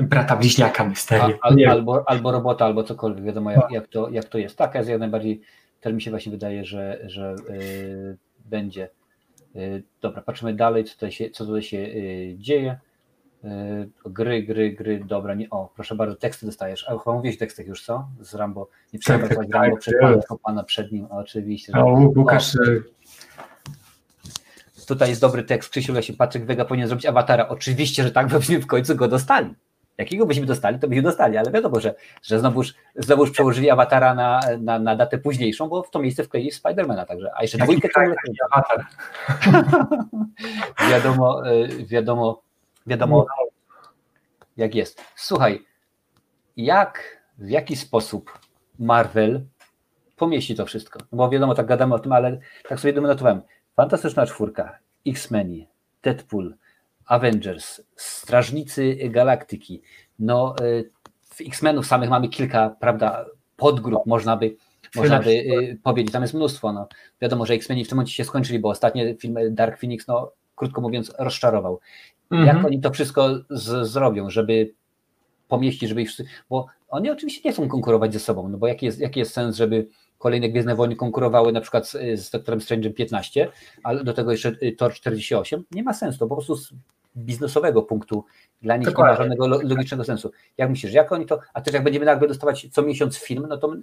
brata bliźniaka Mysterio. Al, albo, albo robota, albo cokolwiek, wiadomo jak, jak, to, jak to jest. Tak, jest jak najbardziej, też mi się właśnie wydaje, że, że yy, będzie. Yy, dobra, patrzymy dalej, co tutaj się, co tutaj się yy, dzieje. Gry, gry, gry, dobra, nie, o, proszę bardzo, teksty dostajesz, a chyba mówiłeś o tekstach już, co? Z Rambo, nie trzeba tak, tak, Rambo tak, przed panem, pana przed nim, oczywiście. O, Łukasz... O, y- tutaj jest dobry tekst, Krzysiu się Patryk Wega powinien zrobić awatara, oczywiście, że tak, byśmy w końcu go dostali. Jakiego byśmy dostali, to byśmy dostali, ale wiadomo, że, że znowuż, znowuż przełożyli awatara na, na, na datę późniejszą, bo w to miejsce wkleili Spidermana, także, a jeszcze dwójkę to... Awatar. wiadomo, y, wiadomo, Wiadomo, jak jest. Słuchaj, jak, w jaki sposób Marvel pomieści to wszystko? No bo wiadomo, tak gadamy o tym, ale tak sobie dominatowałem. Fantastyczna czwórka, X-Men, Deadpool, Avengers, Strażnicy Galaktyki. No, y, w X-Menów samych mamy kilka, prawda, podgrup, można by, można by y, powiedzieć, tam jest mnóstwo. No. Wiadomo, że X-Meni w tym momencie się skończyli, bo ostatnie filmy Dark Phoenix, no, krótko mówiąc, rozczarował. Mhm. Jak oni to wszystko z, zrobią, żeby pomieścić, żeby ich wszyscy, bo oni oczywiście nie chcą konkurować ze sobą, no bo jaki jest, jaki jest sens, żeby kolejne Gwiezdne Wojny konkurowały na przykład z, z Doktorem Strange'em 15, ale do tego jeszcze y, Tor 48, nie ma sensu, to po prostu biznesowego punktu dla nich Dokładnie. nie ma żadnego logicznego sensu. Jak myślisz, jak oni to, a też jak będziemy nagle dostawać co miesiąc film, no to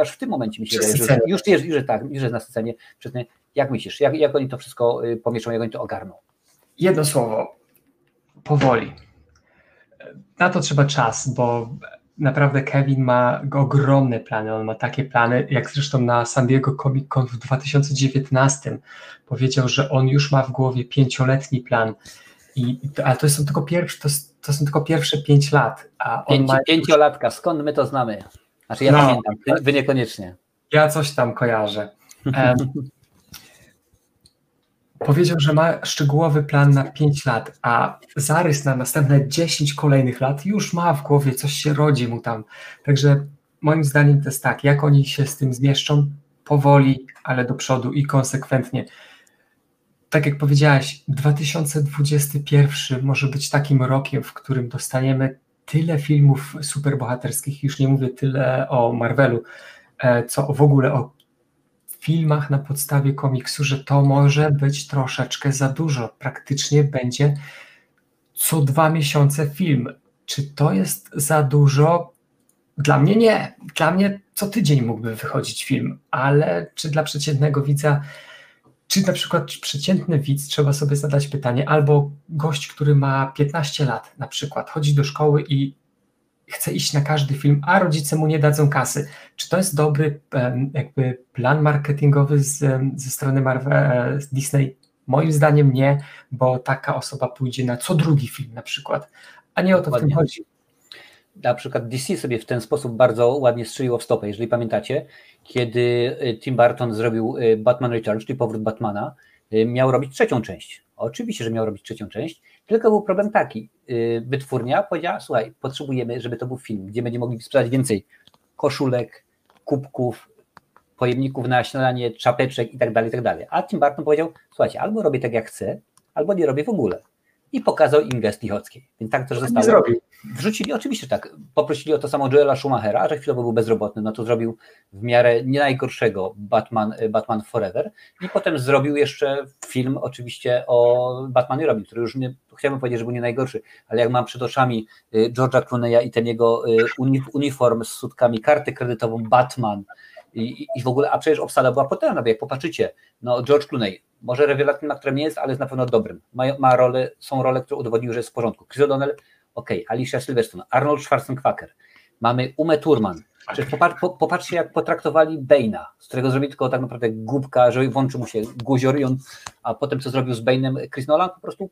aż w tym momencie mi się wydaje, że już już jest tak, już jest nasycenie, jak myślisz, jak, jak oni to wszystko y, pomieszczą, jak oni to ogarną? Jedno słowo, powoli. Na to trzeba czas, bo naprawdę Kevin ma ogromne plany. On ma takie plany, jak zresztą na San Diego Comic Con w 2019 powiedział, że on już ma w głowie pięcioletni plan. I, ale to są tylko pierwsze, to, to są tylko pierwsze pięć lat. A on ma... Pięciolatka, skąd my to znamy? Znaczy ja no, pamiętam, wy niekoniecznie. Ja coś tam kojarzę. Um, Powiedział, że ma szczegółowy plan na 5 lat, a zarys na następne 10 kolejnych lat już ma w głowie, coś się rodzi mu tam. Także moim zdaniem to jest tak, jak oni się z tym zmieszczą, powoli, ale do przodu i konsekwentnie. Tak jak powiedziałaś, 2021 może być takim rokiem, w którym dostaniemy tyle filmów superbohaterskich, już nie mówię tyle o Marvelu, e, co w ogóle o filmach na podstawie komiksu, że to może być troszeczkę za dużo. Praktycznie będzie co dwa miesiące film. Czy to jest za dużo? Dla mnie nie. Dla mnie co tydzień mógłby wychodzić film, ale czy dla przeciętnego widza, czy na przykład przeciętny widz, trzeba sobie zadać pytanie, albo gość, który ma 15 lat na przykład, chodzi do szkoły i chce iść na każdy film, a rodzice mu nie dadzą kasy. Czy to jest dobry jakby plan marketingowy z, ze strony Marvel, e, z Disney? Moim zdaniem nie, bo taka osoba pójdzie na co drugi film na przykład, a nie o to Dokładnie. w tym chodzi. Na przykład DC sobie w ten sposób bardzo ładnie strzeliło w stopę. Jeżeli pamiętacie, kiedy e, Tim Burton zrobił e, Batman Returns, czyli powrót Batmana, miał robić trzecią część. Oczywiście, że miał robić trzecią część, tylko był problem taki. Y, wytwórnia powiedziała: Słuchaj, potrzebujemy, żeby to był film, gdzie będziemy mogli sprzedać więcej koszulek, kubków, pojemników na śniadanie, czapeczek i tak dalej, tak dalej. A Tim Burton powiedział: Słuchajcie, albo robię tak jak chcę, albo nie robię w ogóle i pokazał im gest Lichockiej. Więc tak też zostało. Zrobił. Wrzucili, oczywiście tak, poprosili o to samo Joela Schumachera, że chwilowo był bezrobotny, no to zrobił w miarę nie najgorszego Batman, Batman Forever i potem zrobił jeszcze film oczywiście o Batman i Robin, który już nie, chciałbym powiedzieć, że był nie najgorszy, ale jak mam przed oczami y, George'a Clooney'a i ten jego y, uniform z sutkami, kartę kredytową Batman, i, i w ogóle, a przecież obsada była potężna, bo jak popatrzycie, no George Clooney, może rewelacyjnym aktorem nie jest, ale jest na pewno dobrym. Ma, ma role, są role, które udowodniły, że jest w porządku. Chris O'Donnell, ok, Alicia Silverstone, Arnold Schwarzenegger, mamy Umę Turman. Po, popatrzcie, jak potraktowali Bane'a, z którego zrobili tylko tak naprawdę głupka, że włączył mu się guzior a potem co zrobił z Bane'em Chris Nolan, po prostu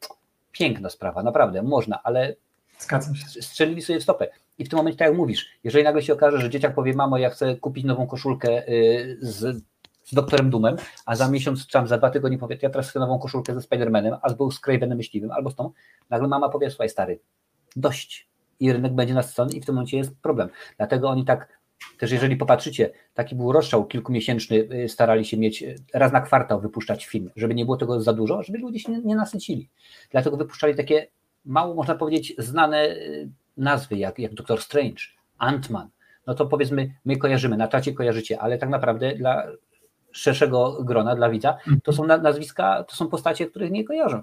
piękna sprawa, naprawdę, można, ale Zgadzam się. strzelili sobie w stopę. I w tym momencie, tak jak mówisz, jeżeli nagle się okaże, że dzieciak powie, mamo, ja chcę kupić nową koszulkę y, z, z doktorem Dumem, a za miesiąc, czy tam za dwa tygodnie powie, ja teraz chcę nową koszulkę ze Spidermanem, albo z Cravenem Myśliwym, albo z tą, nagle mama powie, słuchaj stary, dość. I rynek będzie nasycony i w tym momencie jest problem. Dlatego oni tak, też jeżeli popatrzycie, taki był rozstrzał kilkumiesięczny, y, starali się mieć y, raz na kwartał wypuszczać film, żeby nie było tego za dużo, żeby ludzie się nie, nie nasycili. Dlatego wypuszczali takie mało, można powiedzieć, znane nazwy jak, jak Doctor Strange, Ant-Man, no to powiedzmy, my kojarzymy, na czacie kojarzycie, ale tak naprawdę dla szerszego grona, dla widza, to są nazwiska, to są postacie, których nie kojarzą.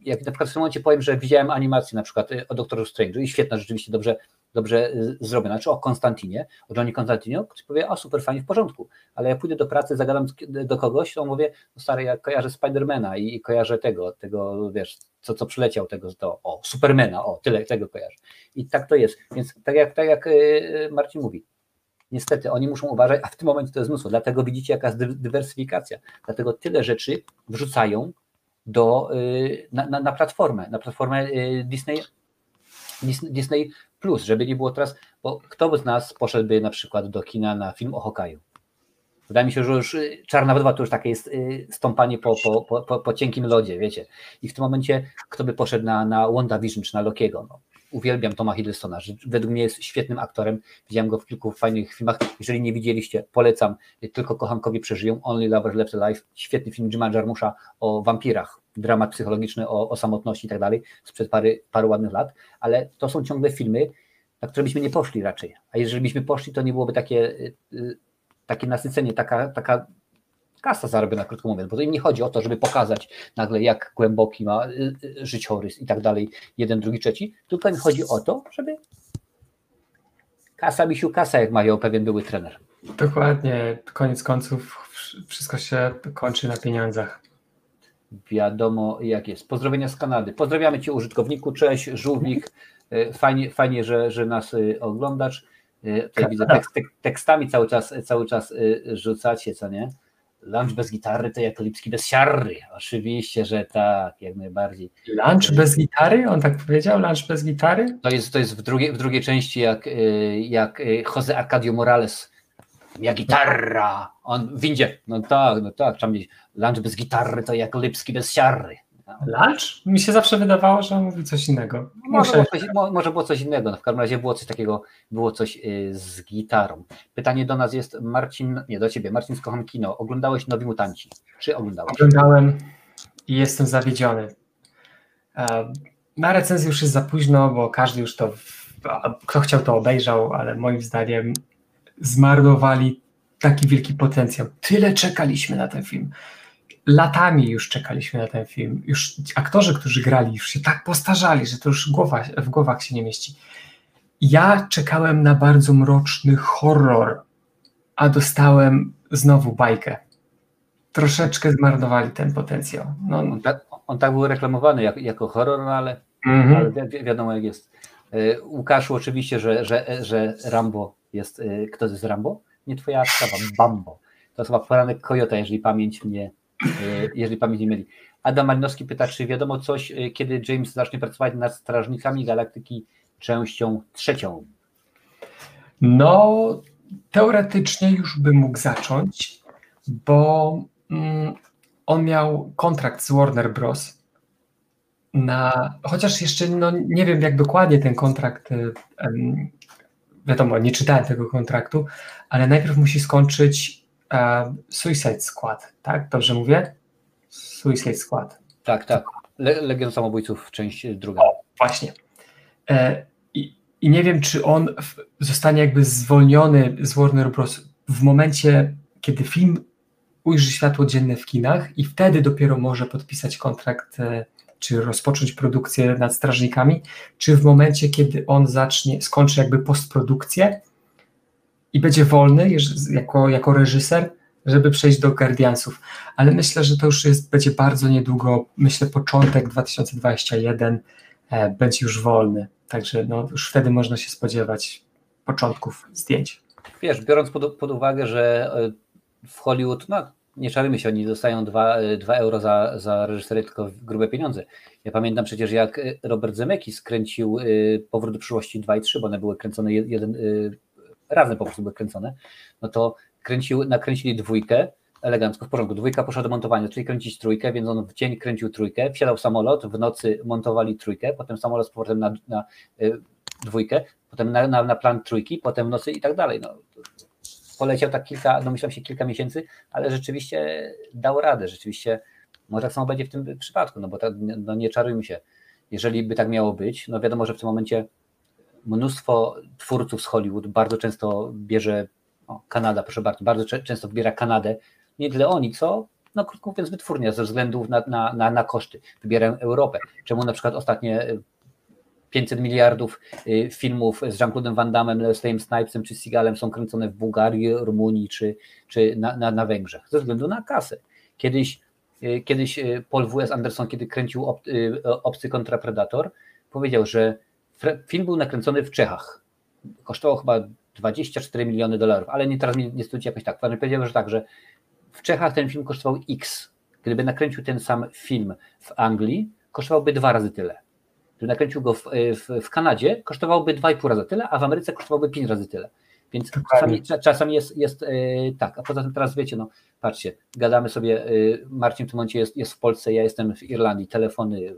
Jak na przykład w tym momencie powiem, że widziałem animację na przykład y, o Doktorze Strange'u i świetna, rzeczywiście dobrze, dobrze y, zrobiona, czy o Konstantinie, o Johnie Konstantinie, ktoś powie, o super, fajnie, w porządku, ale jak pójdę do pracy, zagadam do kogoś, to mówię, no stary, ja kojarzę Spidermana i, i kojarzę tego, tego, wiesz, co, co przyleciał tego, to, o, Supermana, o, tyle tego kojarzę. I tak to jest. Więc tak jak, tak jak y, Marcin mówi, niestety oni muszą uważać, a w tym momencie to jest mnóstwo. Dlatego widzicie, jaka jest dywersyfikacja. Dlatego tyle rzeczy wrzucają do, y, na, na, na platformę, na platformę y, Disney, Disney Plus, żeby nie było teraz, bo kto z nas poszedłby na przykład do kina na film o Hokaju? Wydaje mi się, że już y, Czarna Wdowa to już takie jest y, stąpanie po, po, po, po cienkim lodzie, wiecie. I w tym momencie kto by poszedł na, na WandaVision czy na Lokiego? No, uwielbiam Toma Hiddlestona, według mnie jest świetnym aktorem. Widziałem go w kilku fajnych filmach. Jeżeli nie widzieliście, polecam. Tylko kochankowie przeżyją. Only Lovers Left Alive. Świetny film Jima Jarmusza o wampirach. Dramat psychologiczny o, o samotności i tak dalej. Sprzed pary, paru ładnych lat. Ale to są ciągle filmy, na które byśmy nie poszli raczej. A jeżeli byśmy poszli, to nie byłoby takie y, takie nasycenie, taka, taka kasa zarobiona, krótko mówiąc, bo to im nie chodzi o to, żeby pokazać nagle, jak głęboki ma y, y, życiorys i tak dalej, jeden, drugi, trzeci, tylko im chodzi o to, żeby kasa, misiu, kasa, jak mają pewien były trener. Dokładnie, koniec końców wszystko się kończy na pieniądzach. Wiadomo jak jest. Pozdrowienia z Kanady. Pozdrawiamy Cię użytkowniku, cześć, żółwik, y, fajnie, fajnie że, że nas oglądasz. Tutaj widzę tekst, tekstami cały czas, cały czas rzucacie, co nie? Lunch bez gitary to jak Lipski bez siarry. Oczywiście, że tak, jak najbardziej. Lunch bez gitary? On tak powiedział? Lunch bez gitary? To jest, to jest w, drugiej, w drugiej części, jak, y, jak Jose Arcadio Morales. Ja gitarra. On w windzie. No tak, no tak. Lunch bez gitary to jak Lipski bez siarry. Lunch? Mi się zawsze wydawało, że on mówi coś innego. Może, było coś, może było coś innego, no w każdym razie było coś takiego, było coś y, z gitarą. Pytanie do nas jest, Marcin, nie do ciebie, Marcin z Kocham Kino, oglądałeś Nowi Mutanci? Czy oglądałeś? Oglądałem i jestem zawiedziony. E, na recenzję już jest za późno, bo każdy już to, kto chciał to obejrzał, ale moim zdaniem zmarnowali taki wielki potencjał. Tyle czekaliśmy na ten film. Latami już czekaliśmy na ten film. Już aktorzy, którzy grali, już się tak postarzali, że to już głowa, w głowach się nie mieści. Ja czekałem na bardzo mroczny horror, a dostałem znowu bajkę. Troszeczkę zmarnowali ten potencjał. No, on, tak, on tak był reklamowany jak, jako horror, no ale, -hmm. ale wi wiadomo jak jest. E, Łukaszu, oczywiście, że, że, że Rambo jest. E, kto to jest Rambo? Nie twoja sprawa, Bambo. To chyba poranek Kojota, jeżeli pamięć mnie, jeżeli pamięć nie. Adam Malinowski pyta, czy wiadomo coś, kiedy James zacznie pracować nad Strażnikami Galaktyki częścią trzecią? No, teoretycznie już by mógł zacząć, bo mm, on miał kontrakt z Warner Bros. Na, chociaż jeszcze no, nie wiem, jak dokładnie ten kontrakt, um, wiadomo, nie czytałem tego kontraktu, ale najpierw musi skończyć uh, Suicide Squad, tak? Dobrze mówię? Suicide Squad. Tak, tak. Le Legion Samobójców, część druga. O, właśnie. E, i nie wiem, czy on zostanie jakby zwolniony z Warner Bros. w momencie, kiedy film ujrzy światło dzienne w kinach i wtedy dopiero może podpisać kontrakt e, czy rozpocząć produkcję nad Strażnikami, czy w momencie, kiedy on zacznie, skończy jakby postprodukcję i będzie wolny jako, jako reżyser, żeby przejść do Guardiansów. Ale myślę, że to już jest, będzie bardzo niedługo, myślę początek 2021 e, będzie już wolny. Także no, już wtedy można się spodziewać początków zdjęć. Wiesz, biorąc pod, pod uwagę, że e, w Hollywood, no nie czarujmy się, oni dostają 2, 2 e, euro za, za reżyserię, tylko grube pieniądze. Ja pamiętam przecież, jak e, Robert Zemeckis kręcił Powrót do przyszłości 2 i 3, bo one były kręcone jeden, razem po prostu były kręcone, no to kręcił, nakręcili dwójkę, elegancko, w porządku. Dwójka poszła do montowania, czyli kręcić trójkę, więc on w dzień kręcił trójkę, wsiadał samolot, w nocy montowali trójkę, potem samolot z powrotem na, na y, dwójkę, potem na, na, na, plan trójki, potem w nocy i tak dalej. No, poleciał tak kilka, no myślałem się kilka miesięcy, ale rzeczywiście dał radę, rzeczywiście może tak samo będzie w tym przypadku, no bo tak, no nie czarujmy się. Jeżeli by tak miało być, no wiadomo, że w tym momencie mnóstwo twórców z Hollywood bardzo często bierze o, Kanada, proszę bardzo, bardzo często wybiera Kanadę nie tyle oni, co no krótko mówiąc wytwórnia ze względu na, na, na, na koszty. Wybierają Europę. Czemu na przykład ostatnie 500 y, miliardów y, filmów z Jean-Claude'em Van Damme, Leslie'em Snipesem czy Seagalem są kręcone w Bułgarii, Rumunii czy, czy na, na, na Węgrzech? Ze względu na kasę. Kiedyś, kiedyś Paul W.S. Anderson, kiedy kręcił ob, Obcy kontra Predator, powiedział, że film był nakręcony w Czechach. Kosztował chyba 24 miliony dolarów, ale nie, teraz nie, nie studzi jakoś tak. Pan powiedział, że tak, że w Czechach ten film kosztował X. Gdyby nakręcił ten sam film w Anglii, kosztowałby dwa razy tyle. Gdyby nakręcił go w, w, w Kanadzie, kosztowałby dwa i pół razy tyle, a w Ameryce kosztowałby pięć razy tyle. Więc czasami, czasami jest, jest yy, tak, a poza tym teraz wiecie, no patrzcie, gadamy sobie, yy, Marcin w tym momencie jest, jest w Polsce, ja jestem w Irlandii, telefony,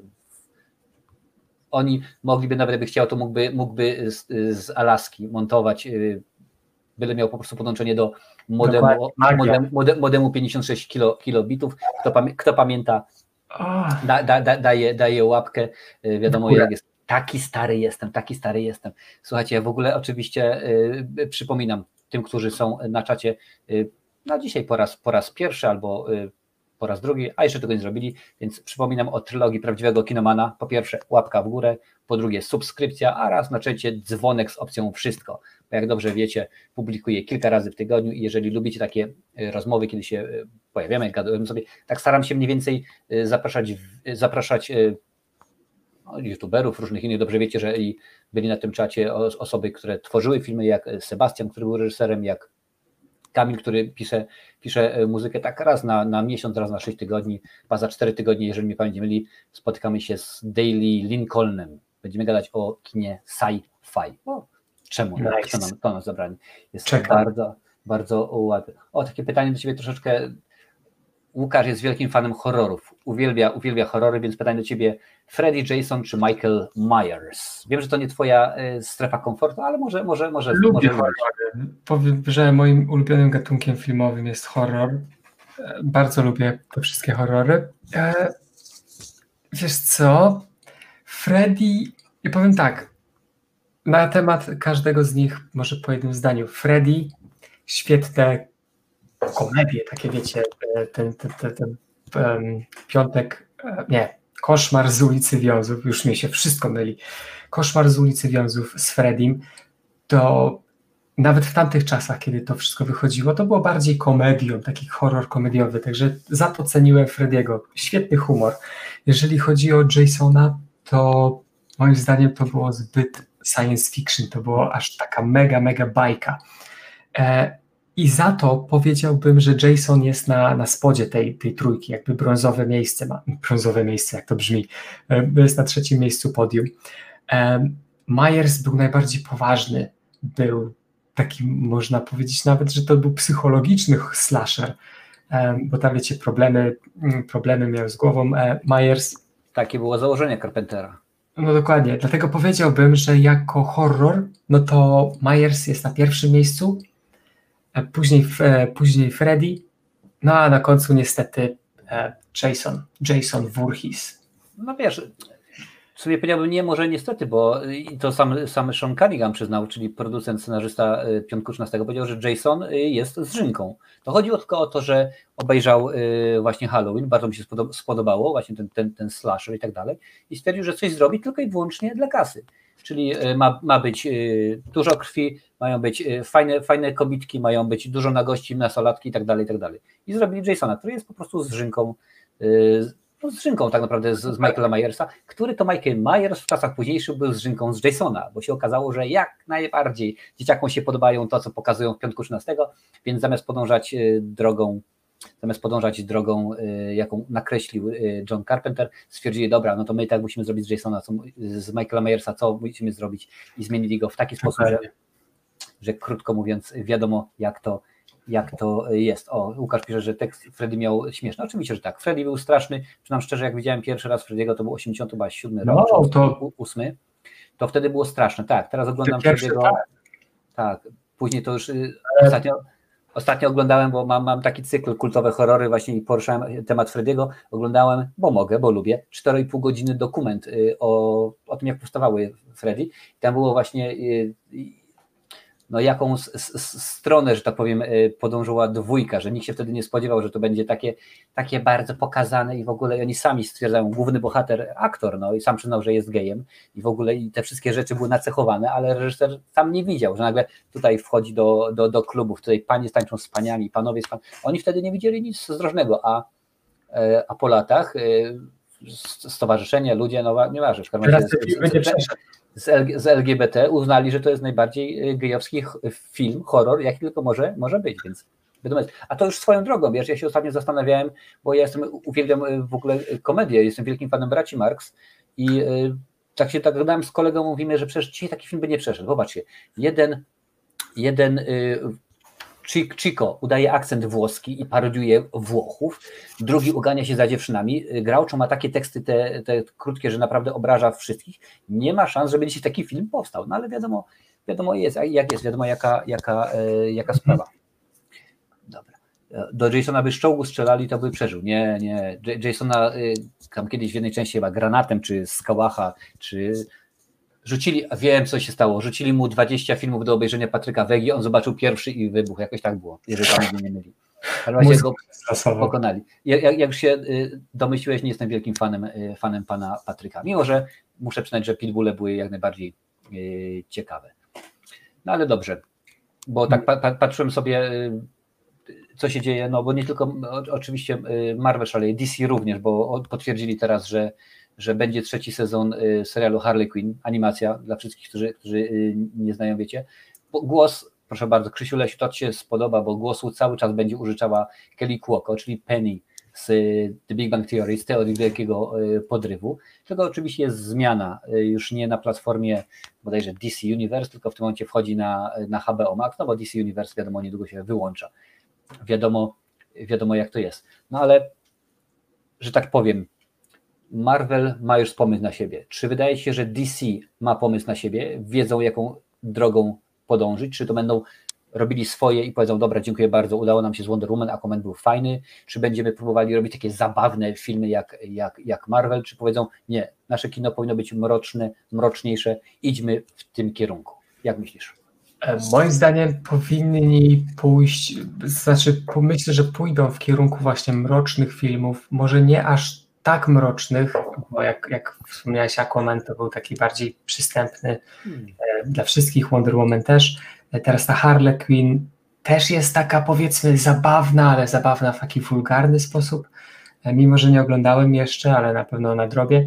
oni mogliby, nawet gdyby chciał, to mógłby, mógłby z, z Alaski montować, yy, byle miał po prostu podłączenie do modemu, modemu, modemu 56 kilo, kilobitów. Kto, pamię, kto pamięta, da, da, da, daje, daje łapkę. Y, wiadomo, jak jest. Taki stary jestem, taki stary jestem. Słuchajcie, ja w ogóle oczywiście y, przypominam tym, którzy są na czacie, y, na dzisiaj po raz, po raz pierwszy albo y, po raz drugi, a jeszcze tego nie zrobili, więc przypominam o trylogii prawdziwego kinomana. Po pierwsze, łapka w górę, po drugie, subskrypcja, a raz na trzecie dzwonek z opcją wszystko. Bo jak dobrze wiecie, publikuję kilka razy w tygodniu i jeżeli lubicie takie e, rozmowy, kiedy się e, pojawiamy, gadujemy sobie, tak staram się mniej więcej e, zapraszać, zapraszać no, youtuberów, różnych innych. Dobrze wiecie, że byli na tym czacie osoby, które tworzyły filmy, jak Sebastian, który był reżyserem, jak Kamil, który pisze, pisze muzykę tak raz na, na miesiąc, raz na sześć tygodni, a za cztery tygodnie, jeżeli mnie pamięć myli, spotykamy się z Daily Lincolnem. Będziemy gadać o kinie sci-fi. Czemu? Nice. Kto, nam, nam zabrani? Jest Czekam. bardzo, bardzo ładne. O, takie pytanie do Ciebie troszeczkę. Łukasz jest wielkim fanem horrorów. Uwielbia, uwielbia horrory, więc pytanie do Ciebie. Freddy Jason czy Michael Myers? Wiem, że to nie Twoja y, strefa komfortu, ale może może może Lubię może horrory. Powiem, że moim ulubionym gatunkiem filmowym jest horror. E, bardzo lubię te wszystkie horrory. E, wiesz co? Freddy, ja powiem tak, na temat każdego z nich, może po jednym zdaniu. Freddy, świetne komedie, takie wiecie, e, ten, ten, ten, ten um, piątek, e, nie, koszmar z ulicy Wiązów, już mi się wszystko myli, koszmar z ulicy Wiązów z Fredim, to nawet w tamtych czasach, kiedy to wszystko wychodziło, to było bardziej komedią, taki horror komediowy, także za to ceniłem Frediego. Świetny humor. Jeżeli chodzi o Jasona, to moim zdaniem to było zbyt science fiction, to było aż taka mega, mega bajka. E, I za to powiedziałbym, że Jason jest na, na spodzie tej, tej trójki, jakby brązowe miejsce ma, brązowe miejsce, jak to brzmi, e, jest na trzecim miejscu podium. E, Myers był najbardziej poważny, był taki, można powiedzieć nawet, że to był psychologiczny slasher, bo tam wiecie, problemy, mm, problemy miał z głową Myers. Takie było założenie Carpentera. No dokładnie, dlatego powiedziałbym, że jako horror, no to Myers jest na pierwszym miejscu, później, e, później Freddy, no a na końcu niestety e, Jason, Jason Voorhees. No wiesz, sobie powiedziałbym nie, może niestety, bo to sam, sam Sean Cunningham przyznał, czyli producent, scenarzysta e, Piątku 13, powiedział, że Jason jest zrzynką. To chodziło tylko o to, że obejrzał właśnie Halloween, bardzo mi się spodobało, właśnie ten, ten, ten slasher i tak dalej i stwierdził, że coś zrobi tylko i wyłącznie dla kasy czyli e, ma, ma być e, dużo krwi, mają być e, fajne, fajne kobitki, mają być dużo nagości, nasolatki i tak dalej, i tak dalej. I zrobili Jasona, który jest po prostu z Rzynką, no z Rzynką tak naprawdę z, z Michaela Myersa, który to Michael Myers w czasach późniejszych był z Rzynką z Jasona, bo się okazało, że jak najbardziej dzieciakom się podobają to, co pokazują w piątku 13, więc zamiast podążać drogą zamiast podążać drogą, y, jaką nakreślił y, John Carpenter, stwierdzili, dobra, no to my tak musimy zrobić z Jasona, co, z Michaela Myersa, co musimy zrobić i zmienili go w taki sposób, że, że krótko mówiąc wiadomo jak to, jak to jest. O, Łukasz pisze, że tekst Freddy miał śmieszny. Oczywiście, że tak. Freddy był straszny. Przynam szczerze, jak widziałem pierwszy raz Freddy'ego, to był 87 no, rok, to... 8. To wtedy było straszne. Tak, teraz oglądam Freddy'ego. Tak. tak. Później to już y, ostatnio Ostatnio oglądałem, bo mam, mam taki cykl kultowe horrory, właśnie i poruszałem temat Frediego. Oglądałem, bo mogę, bo lubię, 4,5 godziny dokument y, o, o tym, jak powstawały Freddy. Tam było właśnie y, no jaką stronę, że tak powiem, y, podążyła dwójka, że nikt się wtedy nie spodziewał, że to będzie takie, takie bardzo pokazane i w ogóle oni sami stwierdzają, główny bohater, aktor, no i sam przyznał, że jest gejem i w ogóle i te wszystkie rzeczy były nacechowane, ale reżyser sam nie widział, że nagle tutaj wchodzi do, do, do klubów, tutaj panie tańczą z paniami, panowie z pan... Oni wtedy nie widzieli nic zdrożnego, a, e, a po latach e, stowarzyszenia, ludzie, no nieważne, w każdym razie z, z LGBT uznali, że to jest najbardziej y, gejowski film, horror, jaki tylko może, może być, więc wiadomo A to już swoją drogą, wiesz, ja się ostatnio zastanawiałem, bo ja jestem, uwielbiam y, w ogóle komedię, jestem wielkim fanem braci Marx i y, tak się tak gadałem z kolegą, mówimy, że przecież dzisiaj taki film by nie przeszedł. Zobaczcie, jeden, jeden Chico udaje akcent włoski i parodiuje Włochów, drugi ugania się za dziewczynami. Groucho ma takie teksty, te, te krótkie, że naprawdę obraża wszystkich. Nie ma szans, żeby dzisiaj taki film powstał, no ale wiadomo, wiadomo jest, jak jest, wiadomo jaka, jaka, e, jaka sprawa. Dobra. Do Jasona by z czołgu strzelali, to by przeżył. Nie, nie. Jasona e, tam kiedyś w jednej części chyba granatem, czy z kałacha, czy rzucili, wiem co się stało, rzucili mu 20 filmów do obejrzenia Patryka Wegi, on zobaczył pierwszy i wybuch, jakoś tak było, jeżeli pan nie myli. Ale właśnie go pokonali. Jak, jak już się y, domyśliłeś, nie jestem wielkim fanem, y, fanem pana Patryka, mimo że muszę przyznać, że Pitbulle były jak najbardziej y, ciekawe. No ale dobrze, bo tak pa, pa, patrzyłem sobie, co się dzieje, no bo nie tylko oczywiście Marvel szaleje, DC również, bo potwierdzili teraz, że że będzie trzeci sezon y, serialu Harley Quinn, animacja dla wszystkich, którzy, którzy y, nie znają, wiecie. Głos, proszę bardzo, Krzysiu Lesiu, to Ci się spodoba, bo głosu cały czas będzie użyczała Kelly Cuoco, czyli Penny z y, The Big Bang Theory, z teorii wielkiego podrywu. Tylko oczywiście jest zmiana, już nie na platformie bodajże DC Universe, tylko w tym momencie wchodzi na, na HBO Max, no bo DC Universe wiadomo niedługo się wyłącza. Wiadomo, wiadomo jak to jest. No ale, że tak powiem, Marvel ma już pomysł na siebie. Czy wydaje się, że DC ma pomysł na siebie, wiedzą jaką drogą podążyć, czy to będą robili swoje i powiedzą, dobra, dziękuję bardzo, udało nam się z Wonder Woman, Aquaman był fajny, czy będziemy próbowali robić takie zabawne filmy jak, jak, jak Marvel, czy powiedzą, nie, nasze kino powinno być mroczne, mroczniejsze, idźmy w tym kierunku. Jak myślisz? E, moim zdaniem powinni pójść, znaczy myślę, że pójdą w kierunku właśnie mrocznych filmów, może nie aż tak mrocznych, bo jak, jak wspomniałeś, Aquaman to był taki bardziej przystępny hmm. E, dla wszystkich, Wonder Woman też. E, teraz ta Harley Quinn też jest taka powiedzmy zabawna, ale zabawna w taki wulgarny sposób. Mimo, że nie oglądałem jeszcze, ale na pewno na drobie.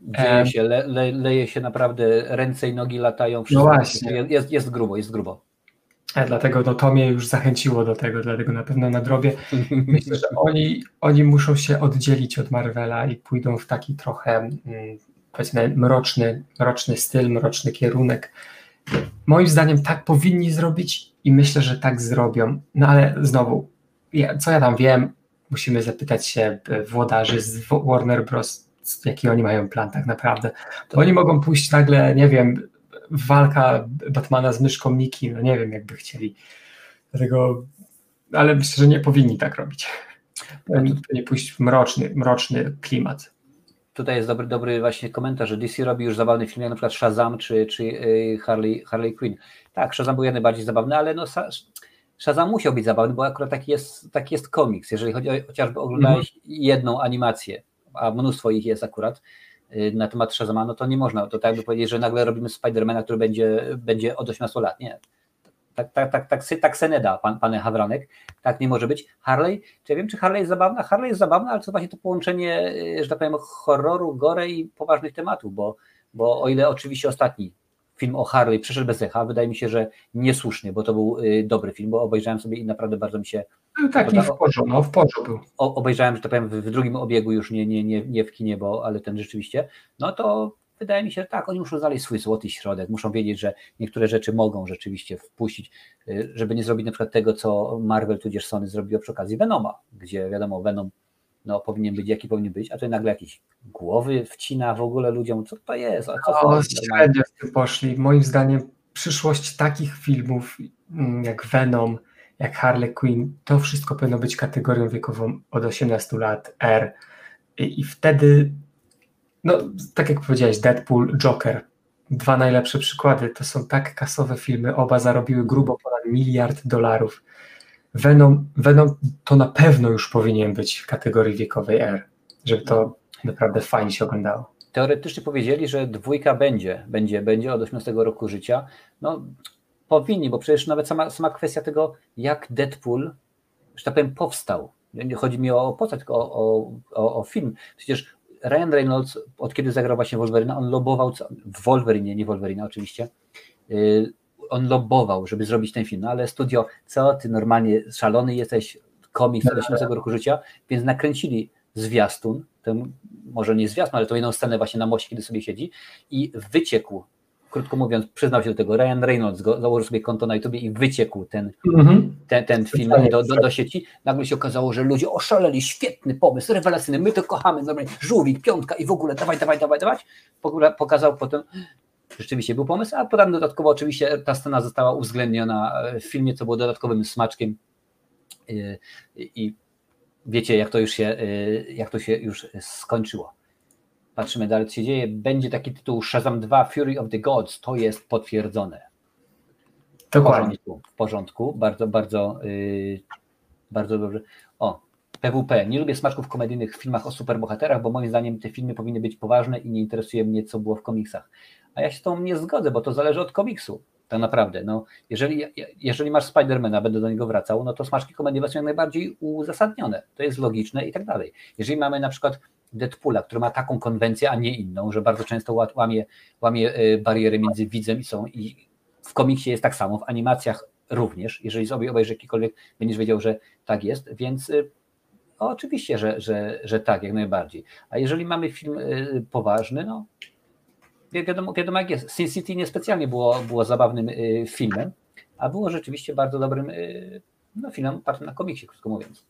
Dzieje się, le, le, leje się naprawdę, ręce i nogi latają. No właśnie. Jest, jest, jest grubo, jest grubo. A dlatego no, to mnie już zachęciło do tego, dlatego na pewno na drobie. Myślę, że oni, oni muszą się oddzielić od Marvela i pójdą w taki trochę mm, powiedzmy mroczny, mroczny styl, mroczny kierunek. Moim zdaniem tak powinni zrobić i myślę, że tak zrobią. No ale znowu, co ja tam wiem, musimy zapytać się włodarzy z Warner Bros jaki oni mają plan tak naprawdę. To oni mogą pójść nagle, nie wiem, walka Batmana z myszką Miki, no nie wiem, jakby chcieli. Dlatego, ale myślę, że nie powinni tak robić. Nie pójść w mroczny, mroczny klimat. Tutaj jest dobry, dobry właśnie komentarz, że DC robi już zabawny film, jak na przykład Shazam czy, czy y, Harley, Harley Quinn. Tak, Shazam był jak najbardziej zabawny, ale no Shazam musiał być zabawny, bo akurat taki jest, taki jest komiks. Jeżeli chodzi o, chociażby oglądałeś mm -hmm. jedną animację, a mnóstwo ich jest akurat na temat Shazama, no to nie można, to tak jakby powiedzieć, że nagle robimy Spidermana, który będzie, będzie od 18 lat, nie. Tak, tak, tak, tak, tak se nie da, pan, panie Hawranek, tak nie może być. Harley, czy ja wiem, czy Harley jest zabawna? Harley jest zabawna, ale to właśnie to połączenie, y, że tak powiem, horroru, gore i poważnych tematów, bo, bo o ile oczywiście ostatni film o Harley przeszedł bez echa. Wydaje mi się, że niesłusznie, bo to był y, dobry film, bo obejrzałem sobie i naprawdę bardzo mi się. No tak, nie w porządku, no w porządku był. Obejrzałem, że tak powiem, w, drugim obiegu już nie, nie, nie, nie w kinie, bo ale ten rzeczywiście. No to wydaje mi się, że tak, oni muszą znaleźć swój złoty środek, muszą wiedzieć, że niektóre rzeczy mogą rzeczywiście wpuścić, y, żeby nie zrobić na przykład tego, co Marvel tudzież Sony zrobiło przy okazji Venoma, gdzie wiadomo, Venom no, powinien być, jaki powinien być, a tutaj nagle jakieś głowy wcina w ogóle ludziom, co to jest? A co o, średnio poszli. Moim zdaniem przyszłość takich filmów mm, jak Venom, jak Harley Quinn, to wszystko powinno być kategorią wiekową od 18 lat R. I, i wtedy no, tak jak powiedziałeś, Deadpool, Joker, dwa najlepsze przykłady, to są tak kasowe filmy, oba zarobiły grubo ponad miliard dolarów Venom, Venom to na pewno już powinien być w kategorii wiekowej R, żeby to naprawdę fajnie się oglądało. Teoretycznie powiedzieli, że dwójka będzie, będzie, będzie od 18 roku życia. No powinni, bo przecież nawet sama, sama kwestia tego, jak Deadpool, że tak powiem, powstał. Nie chodzi mi o postać, tylko o, o, o, film. Przecież Ryan Reynolds, od kiedy zagrał właśnie Wolverine, on lobował, w Wolverine, nie Wolverine oczywiście, y, on lobował, żeby zrobić ten film, no ale studio, co ty normalnie szalony jesteś, komiks od 18 roku życia, więc nakręcili zwiastun, ten, może nie zwiastun, ale to jedną scenę właśnie na moście, kiedy sobie siedzi i wyciekł, krótko mówiąc, przyznał się do tego, Ryan Reynolds go, założył sobie konto na YouTube i wyciekł ten, mhm. ten, ten film do, do, do, sieci. Nagle się okazało, że ludzie oszaleli, świetny pomysł, rewelacyjny, my to kochamy, normalnie, żółwik, piątka i w ogóle dawaj, dawaj, dawaj, dawaj. Pokazał potem, rzeczywiście był pomysł, a potem dodatkowo oczywiście ta scena została uwzględniona w filmie, co było dodatkowym smaczkiem y, i wiecie, jak to już się, y, jak to się już skończyło. Patrzymy dalej, co się dzieje. Będzie taki tytuł Shazam 2 Fury of the Gods. To jest potwierdzone. Dokładnie. W porządku, w porządku. bardzo, bardzo, yy, bardzo dobrze. O, PWP. Nie lubię smaczków komedyjnych w filmach o superbohaterach, bo moim zdaniem te filmy powinny być poważne i nie interesuje mnie, co było w komiksach. A ja się z tą nie zgodzę, bo to zależy od komiksu. Tak naprawdę. No, jeżeli, jeżeli masz Spidermana, będę do niego wracał, no to smaczki komediowe są jak najbardziej uzasadnione. To jest logiczne i tak dalej. Jeżeli mamy na przykład Deadpoola, który ma taką konwencję, a nie inną, że bardzo często łamie, łamie y, bariery między widzem i są i w komiksie jest tak samo, w animacjach również. Jeżeli sobie obejrzysz jakikolwiek, będziesz wiedział, że tak jest, więc y, oczywiście, że, że, że tak, jak najbardziej. A jeżeli mamy film y, poważny, no wiadomo, wiadomo jak jest. Sin City niespecjalnie było, było zabawnym y, filmem, a było rzeczywiście bardzo dobrym y, no, filmem opartym na komiksie, krótko mówiąc.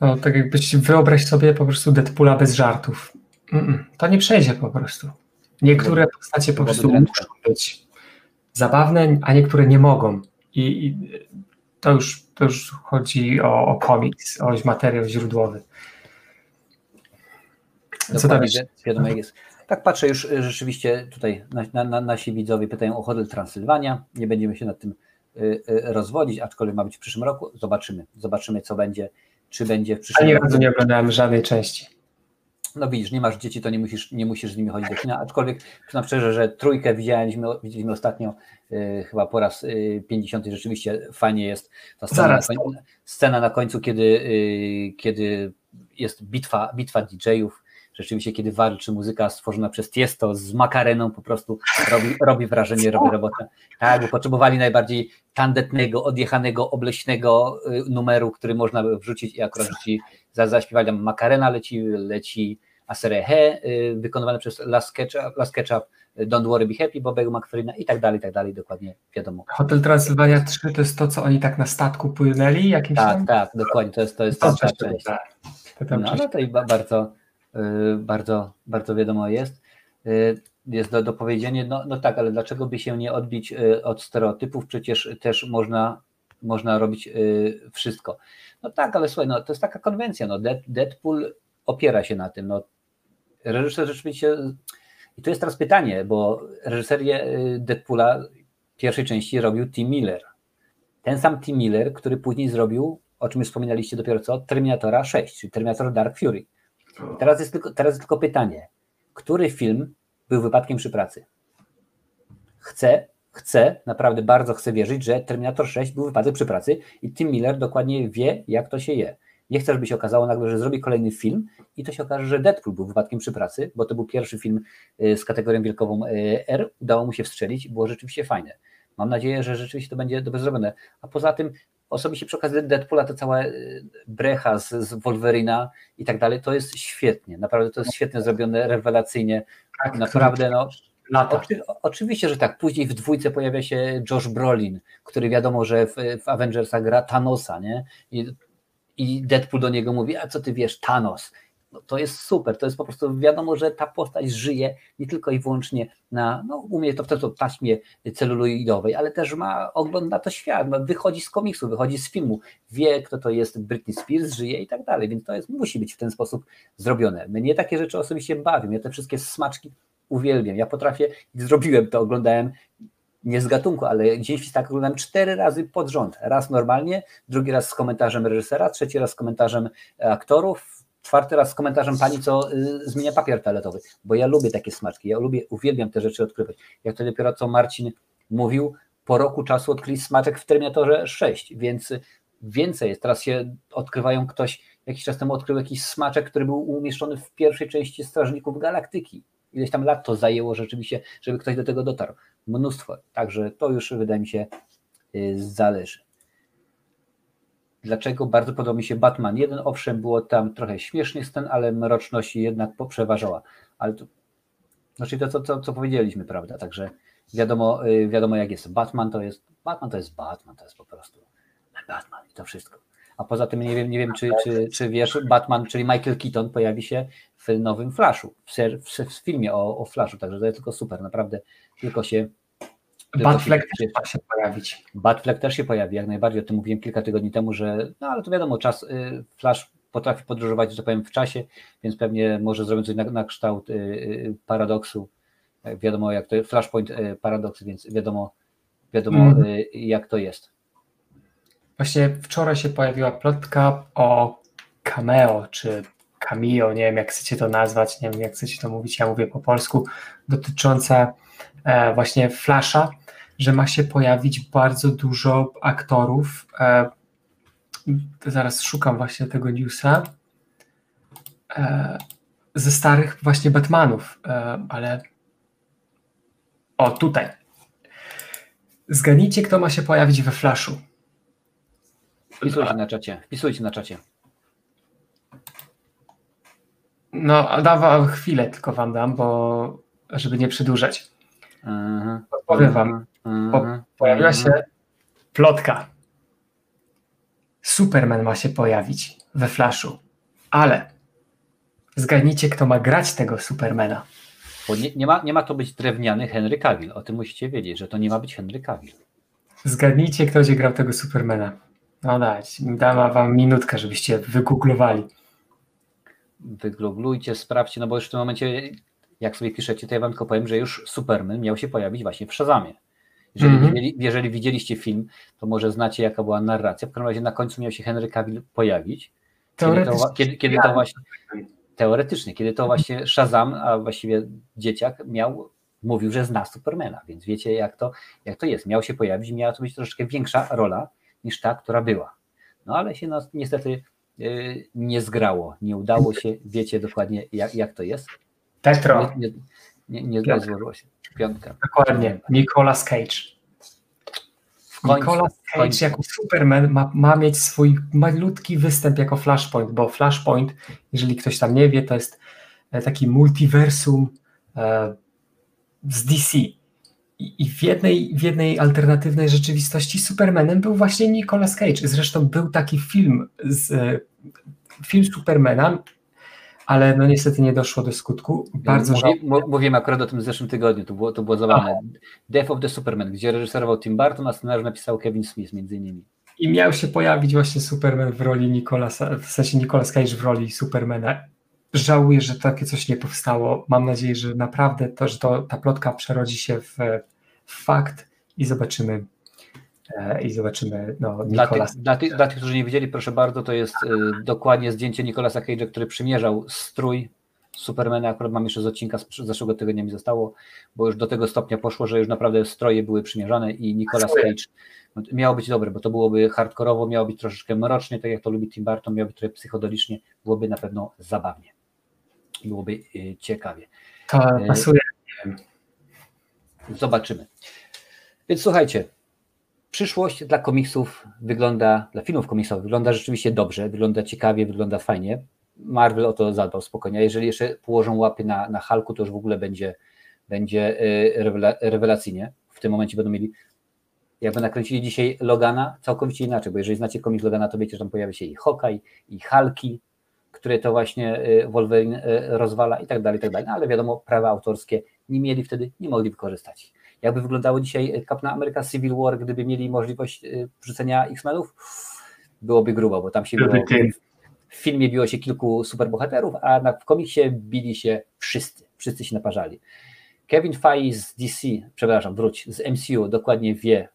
No, tak jakbyś wyobraź sobie po prostu Deadpoola bez żartów. Mm-mm, to nie przejdzie po prostu. Niektóre postacie po prostu muszą być zabawne, a niektóre nie mogą. I, i to, już, to już chodzi o, o komiks, o materiał źródłowy. Co tam Wiadomo jak jest. Tak patrzę już y, rzeczywiście tutaj na, na, na, nasi widzowie pytają o Hotel Transylwania. Nie będziemy się nad tym rozwodzić, aczkolwiek ma być w przyszłym roku. Zobaczymy, zobaczymy co będzie, czy będzie w przyszłym Ani roku. razu nie oglądałem żadnej części. No widzisz, nie masz dzieci, to nie musisz, nie musisz z nimi chodzić do kina, aczkolwiek przyznam szczerze, że trójkę widzieliśmy, widzieliśmy ostatnio y, chyba po raz y, 50. Rzeczywiście fajnie jest ta scena, na końcu, scena na końcu, kiedy, y, kiedy jest bitwa, bitwa DJ-ów, rzeczywiście kiedy walczy muzyka stworzona przez Tiesto z makareną po prostu robi, robi wrażenie, robi robotę. Tak, bo potrzebowali najbardziej tandetnego, odjechanego, obleśnego y, numeru, który można by wrzucić i akurat rzuci, zaśpiewali tam makarena leci, leci Aserehe, y, wykonywane przez Last Ketchup, Last Ketchup Don't Worry Be Happy, Bobego McFerrina i tak dalej, i tak dalej, dokładnie wiadomo. Hotel Transylwania 3 to jest to, co oni tak na statku płynęli? Jakimś tak, tam? tak, dokładnie, to jest, to jest To ta część. tak. No, no to i ba- bardzo, y, bardzo, bardzo wiadomo jest. Y, Jest do, powiedzenia, no, no tak, ale dlaczego by się nie odbić y, od stereotypów? Przecież też można, można robić wszystko. No tak, ale słuchaj, no, to jest taka konwencja. No, Dead- Deadpool opiera się na tym. No, reżyser rzeczywiście. I tu jest teraz pytanie, bo reżyserię Deadpoola pierwszej części robił Tim Miller. Ten sam Tim Miller, który później zrobił, o czym już wspominaliście dopiero co, Terminatora 6, czyli Terminator Dark Fury. Teraz jest tylko, teraz tylko pytanie, który film był wypadkiem przy pracy? Chcę, chcę, naprawdę bardzo chcę wierzyć, że Terminator 6 był wypadek przy pracy i Tim Miller dokładnie wie, jak to się je. Nie chcę, żeby się okazało nagle, że zrobi kolejny film i to się okaże, że Deadpool był wypadkiem przy pracy, bo to był pierwszy film y, z kategorią wielkową y, R. Udało mu się wstrzelić i było rzeczywiście fajne. Mam nadzieję, że rzeczywiście to będzie dobrze zrobione. A poza tym, osobiście przy okazji Deadpoola, to cała y, brecha z, z Wolverina i tak dalej, to jest świetnie. Naprawdę to jest świetnie zrobione, rewelacyjnie. tak, Naprawdę, no, Lata. Oczywiście, że tak. Później w dwójce pojawia się Josh Brolin, który wiadomo, że w, w Avengersach gra Thanosa, nie? I, I Deadpool do niego mówi, a co ty wiesz, Thanos. No, to jest super, to jest po prostu wiadomo, że ta postać żyje nie tylko i wyłącznie na, no u mnie to w to taśmie celuloidowej, ale też ma, ogląda to świat, wychodzi z komiksu, wychodzi z filmu, wie kto to jest Britney Spears, żyje i tak dalej, więc to jest, musi być w ten sposób zrobione. Mnie takie rzeczy osobiście bawią, ja te wszystkie smaczki uwielbiam. Ja potrafię, zrobiłem to, oglądałem nie z gatunku, ale gdzieś tak oglądałem cztery razy pod rząd. Raz normalnie, drugi raz z komentarzem reżysera, trzeci raz z komentarzem aktorów, czwarty raz z komentarzem pani, co y, zmienia papier toaletowy, bo ja lubię takie smaczki, ja lubię, uwielbiam te rzeczy odkrywać. Jak to dopiero co Marcin mówił, po roku czasu odkryli smaczek w Terminatorze 6, więc więcej jest. Teraz się odkrywają ktoś, jakiś czas temu odkrył jakiś smaczek, który był umieszczony w pierwszej części Strażników Galaktyki ileś tam lat to zajęło rzeczywiście, żeby ktoś do tego dotarł. Mnóstwo. Także to już wydaje mi się y, zależy. Dlaczego bardzo podoba mi się Batman 1? Owszem, było tam trochę śmiesznych scen, ale mroczność jednak przeważała. Ale to, znaczy to, co, co, co powiedzieliśmy, prawda? Także wiadomo, y, wiadomo jak jest. Batman to jest Batman to jest Batman, to jest po prostu Batman i to wszystko. A poza tym nie wiem, nie wiem czy, czy, czy wiesz, Batman, czyli Michael Keaton pojawi się w nowym Flashu, w, ser, w, w filmie o, o Flashu, także to jest tylko super, naprawdę tylko się Batfleck też ma się pojawić. Batfleck też się pojawi, jak najbardziej, o tym mówiłem kilka tygodni temu, że no ale to wiadomo, czas, y, Flash potrafi podróżować, że tak powiem, w czasie, więc pewnie może zrobić coś na, na kształt y, y, paradoksu, wiadomo jak to jest, Flashpoint y, paradoks, więc wiadomo, wiadomo y, jak to jest. Właśnie wczoraj się pojawiła plotka o cameo, czy cameo, nie wiem jak chcecie to nazwać, nie wiem jak chcecie to mówić, ja mówię po polsku, dotyczące e, właśnie Flasha, że ma się pojawić bardzo dużo aktorów. E, zaraz szukam właśnie tego newsa. E, ze starych właśnie Batmanów, e, ale o tutaj. Zgadnijcie, kto ma się pojawić we Flashu. Wpisujcie na czacie, wpisujcie na czacie. No, a dawa chwilę tylko wam dam, bo żeby nie przedłużać. Mhm, Powiem wam, mhm, po, mhm, pojawiła mhm. się plotka. Superman ma się pojawić we Flashu, ale zgadnijcie, kto ma grać tego Supermana. Bo nie, nie, ma, nie ma to być drewniany Henry Cavill, o tym musicie wiedzieć, że to nie ma być Henry Cavill. Zgadnijcie, kto będzie grał tego Supermana. No dać, dam wam minutkę, żebyście wygooglowali. Wygooglujcie, sprawdźcie, no bo już w tym momencie, jak sobie piszecie, to ja wam tylko powiem, że już Superman miał się pojawić właśnie w Shazamie. Jeżeli, mm -hmm. jeżeli widzieliście film, to może znacie, jaka była narracja. W każdym razie na końcu miał się Henry Cavill pojawić. Kiedy to, kiedy, kiedy to właśnie teoretycznie, kiedy to właśnie Shazam, a właściwie dzieciak miał, mówił, że zna Supermana, więc wiecie jak to, jak to jest. Miał się pojawić, miała to być troszeczkę większa rola niż ta, która była. No ale się no, niestety yy, nie zgrało, nie udało się, wiecie dokładnie jak, jak to jest. Tetro. Nie, nie, nie, nie złożyło się. Piątka. Dokładnie. Nicolas Cage. Nicolas Cage jako Superman ma, ma, mieć swój malutki występ jako Flashpoint, bo Flashpoint, jeżeli ktoś tam nie wie, to jest e, taki multiversum e, z DC. I, w, jednej, w jednej alternatywnej rzeczywistości Supermanem był właśnie Nicolas Cage. Zresztą był taki film z e, film Supermana, ale no niestety nie doszło do skutku. Bardzo Mówi, Mówiłem akurat o tym w zeszłym tygodniu, to było, to było zabawne. Death of the Superman, gdzie reżyserował Tim Burton, a scenariusz napisał Kevin Smith między innymi. I miał się pojawić właśnie Superman w roli Nicolasa, w sensie Nicolas Cage w roli Supermana. Żałuję, że takie coś nie powstało. Mam nadzieję, że naprawdę to, że to, ta plotka przerodzi się w, w fakt i zobaczymy i zobaczymy no, Nicolas. Dla, tych, dla tych, którzy nie widzieli, proszę bardzo, to jest y, dokładnie zdjęcie Nicolasa Cage'a, który przymierzał strój Supermana, akurat mam jeszcze z odcinka z zeszłego tygodnia mi zostało, bo już do tego stopnia poszło, że już naprawdę stroje były przymierzane i Nicolas Cage no, miało być dobre, bo to byłoby hardkorowo, miało być troszeczkę mrocznie, tak jak to lubi Tim Burton, miało być trochę psychodelicznie, byłoby na pewno zabawnie. Byłoby y, ciekawie. To pasuje. Zobaczymy. Więc słuchajcie, przyszłość dla komiksów wygląda, dla filmów komiksowych wygląda rzeczywiście dobrze, wygląda ciekawie, wygląda fajnie. Marvel o to zadbał spokojnie. Jeżeli jeszcze położą łapy na, na Hulku, to już w ogóle będzie, będzie y, rewelacyjnie. W tym momencie będą mieli, jakby nakręcili dzisiaj Logana, całkowicie inaczej, bo jeżeli znacie komiks Logana, to wiecie, że tam pojawia się i Hawkeye, i Hulki, które to właśnie y, Wolverine y, rozwala i tak dalej, i tak dalej. No, ale wiadomo, prawa autorskie nie mieli wtedy, nie mogli wykorzystać. Jakby wyglądało dzisiaj Captain America Civil War, gdyby mieli możliwość y, wrzucenia X-Menów? Byłoby grubo, bo tam się było, w filmie biło się kilku superbohaterów, a w komiksie bili się wszyscy, wszyscy się naparzali. Kevin Feige z DC, przepraszam, wróć, z MCU dokładnie wie,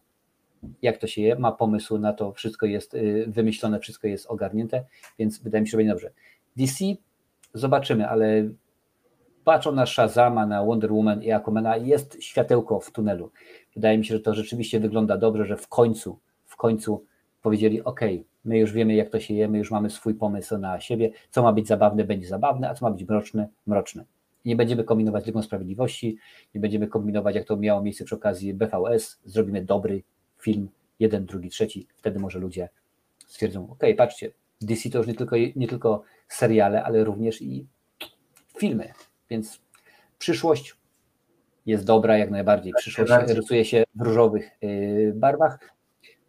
jak to się je, ma pomysł na to, wszystko jest y, wymyślone, wszystko jest ogarnięte, więc wydaje mi się, że będzie dobrze. DC zobaczymy, ale patrzą na Shazama, na Wonder Woman i Aquamana jest światełko w tunelu. Wydaje mi się, że to rzeczywiście wygląda dobrze, że w końcu, w końcu powiedzieli, ok, my już wiemy jak to się je, my już mamy swój pomysł na siebie, co ma być zabawne, będzie zabawne, a co ma być mroczne, mroczne. Nie będziemy kombinować Ligą Sprawiedliwości, nie będziemy kombinować jak to miało miejsce przy okazji BVS, zrobimy dobry film, jeden, drugi, trzeci, wtedy może ludzie stwierdzą, ok, patrzcie, DC to już nie tylko, nie tylko seriale, ale również i filmy, więc przyszłość jest dobra jak najbardziej. Przyszłość rysuje się w różowych y, barwach.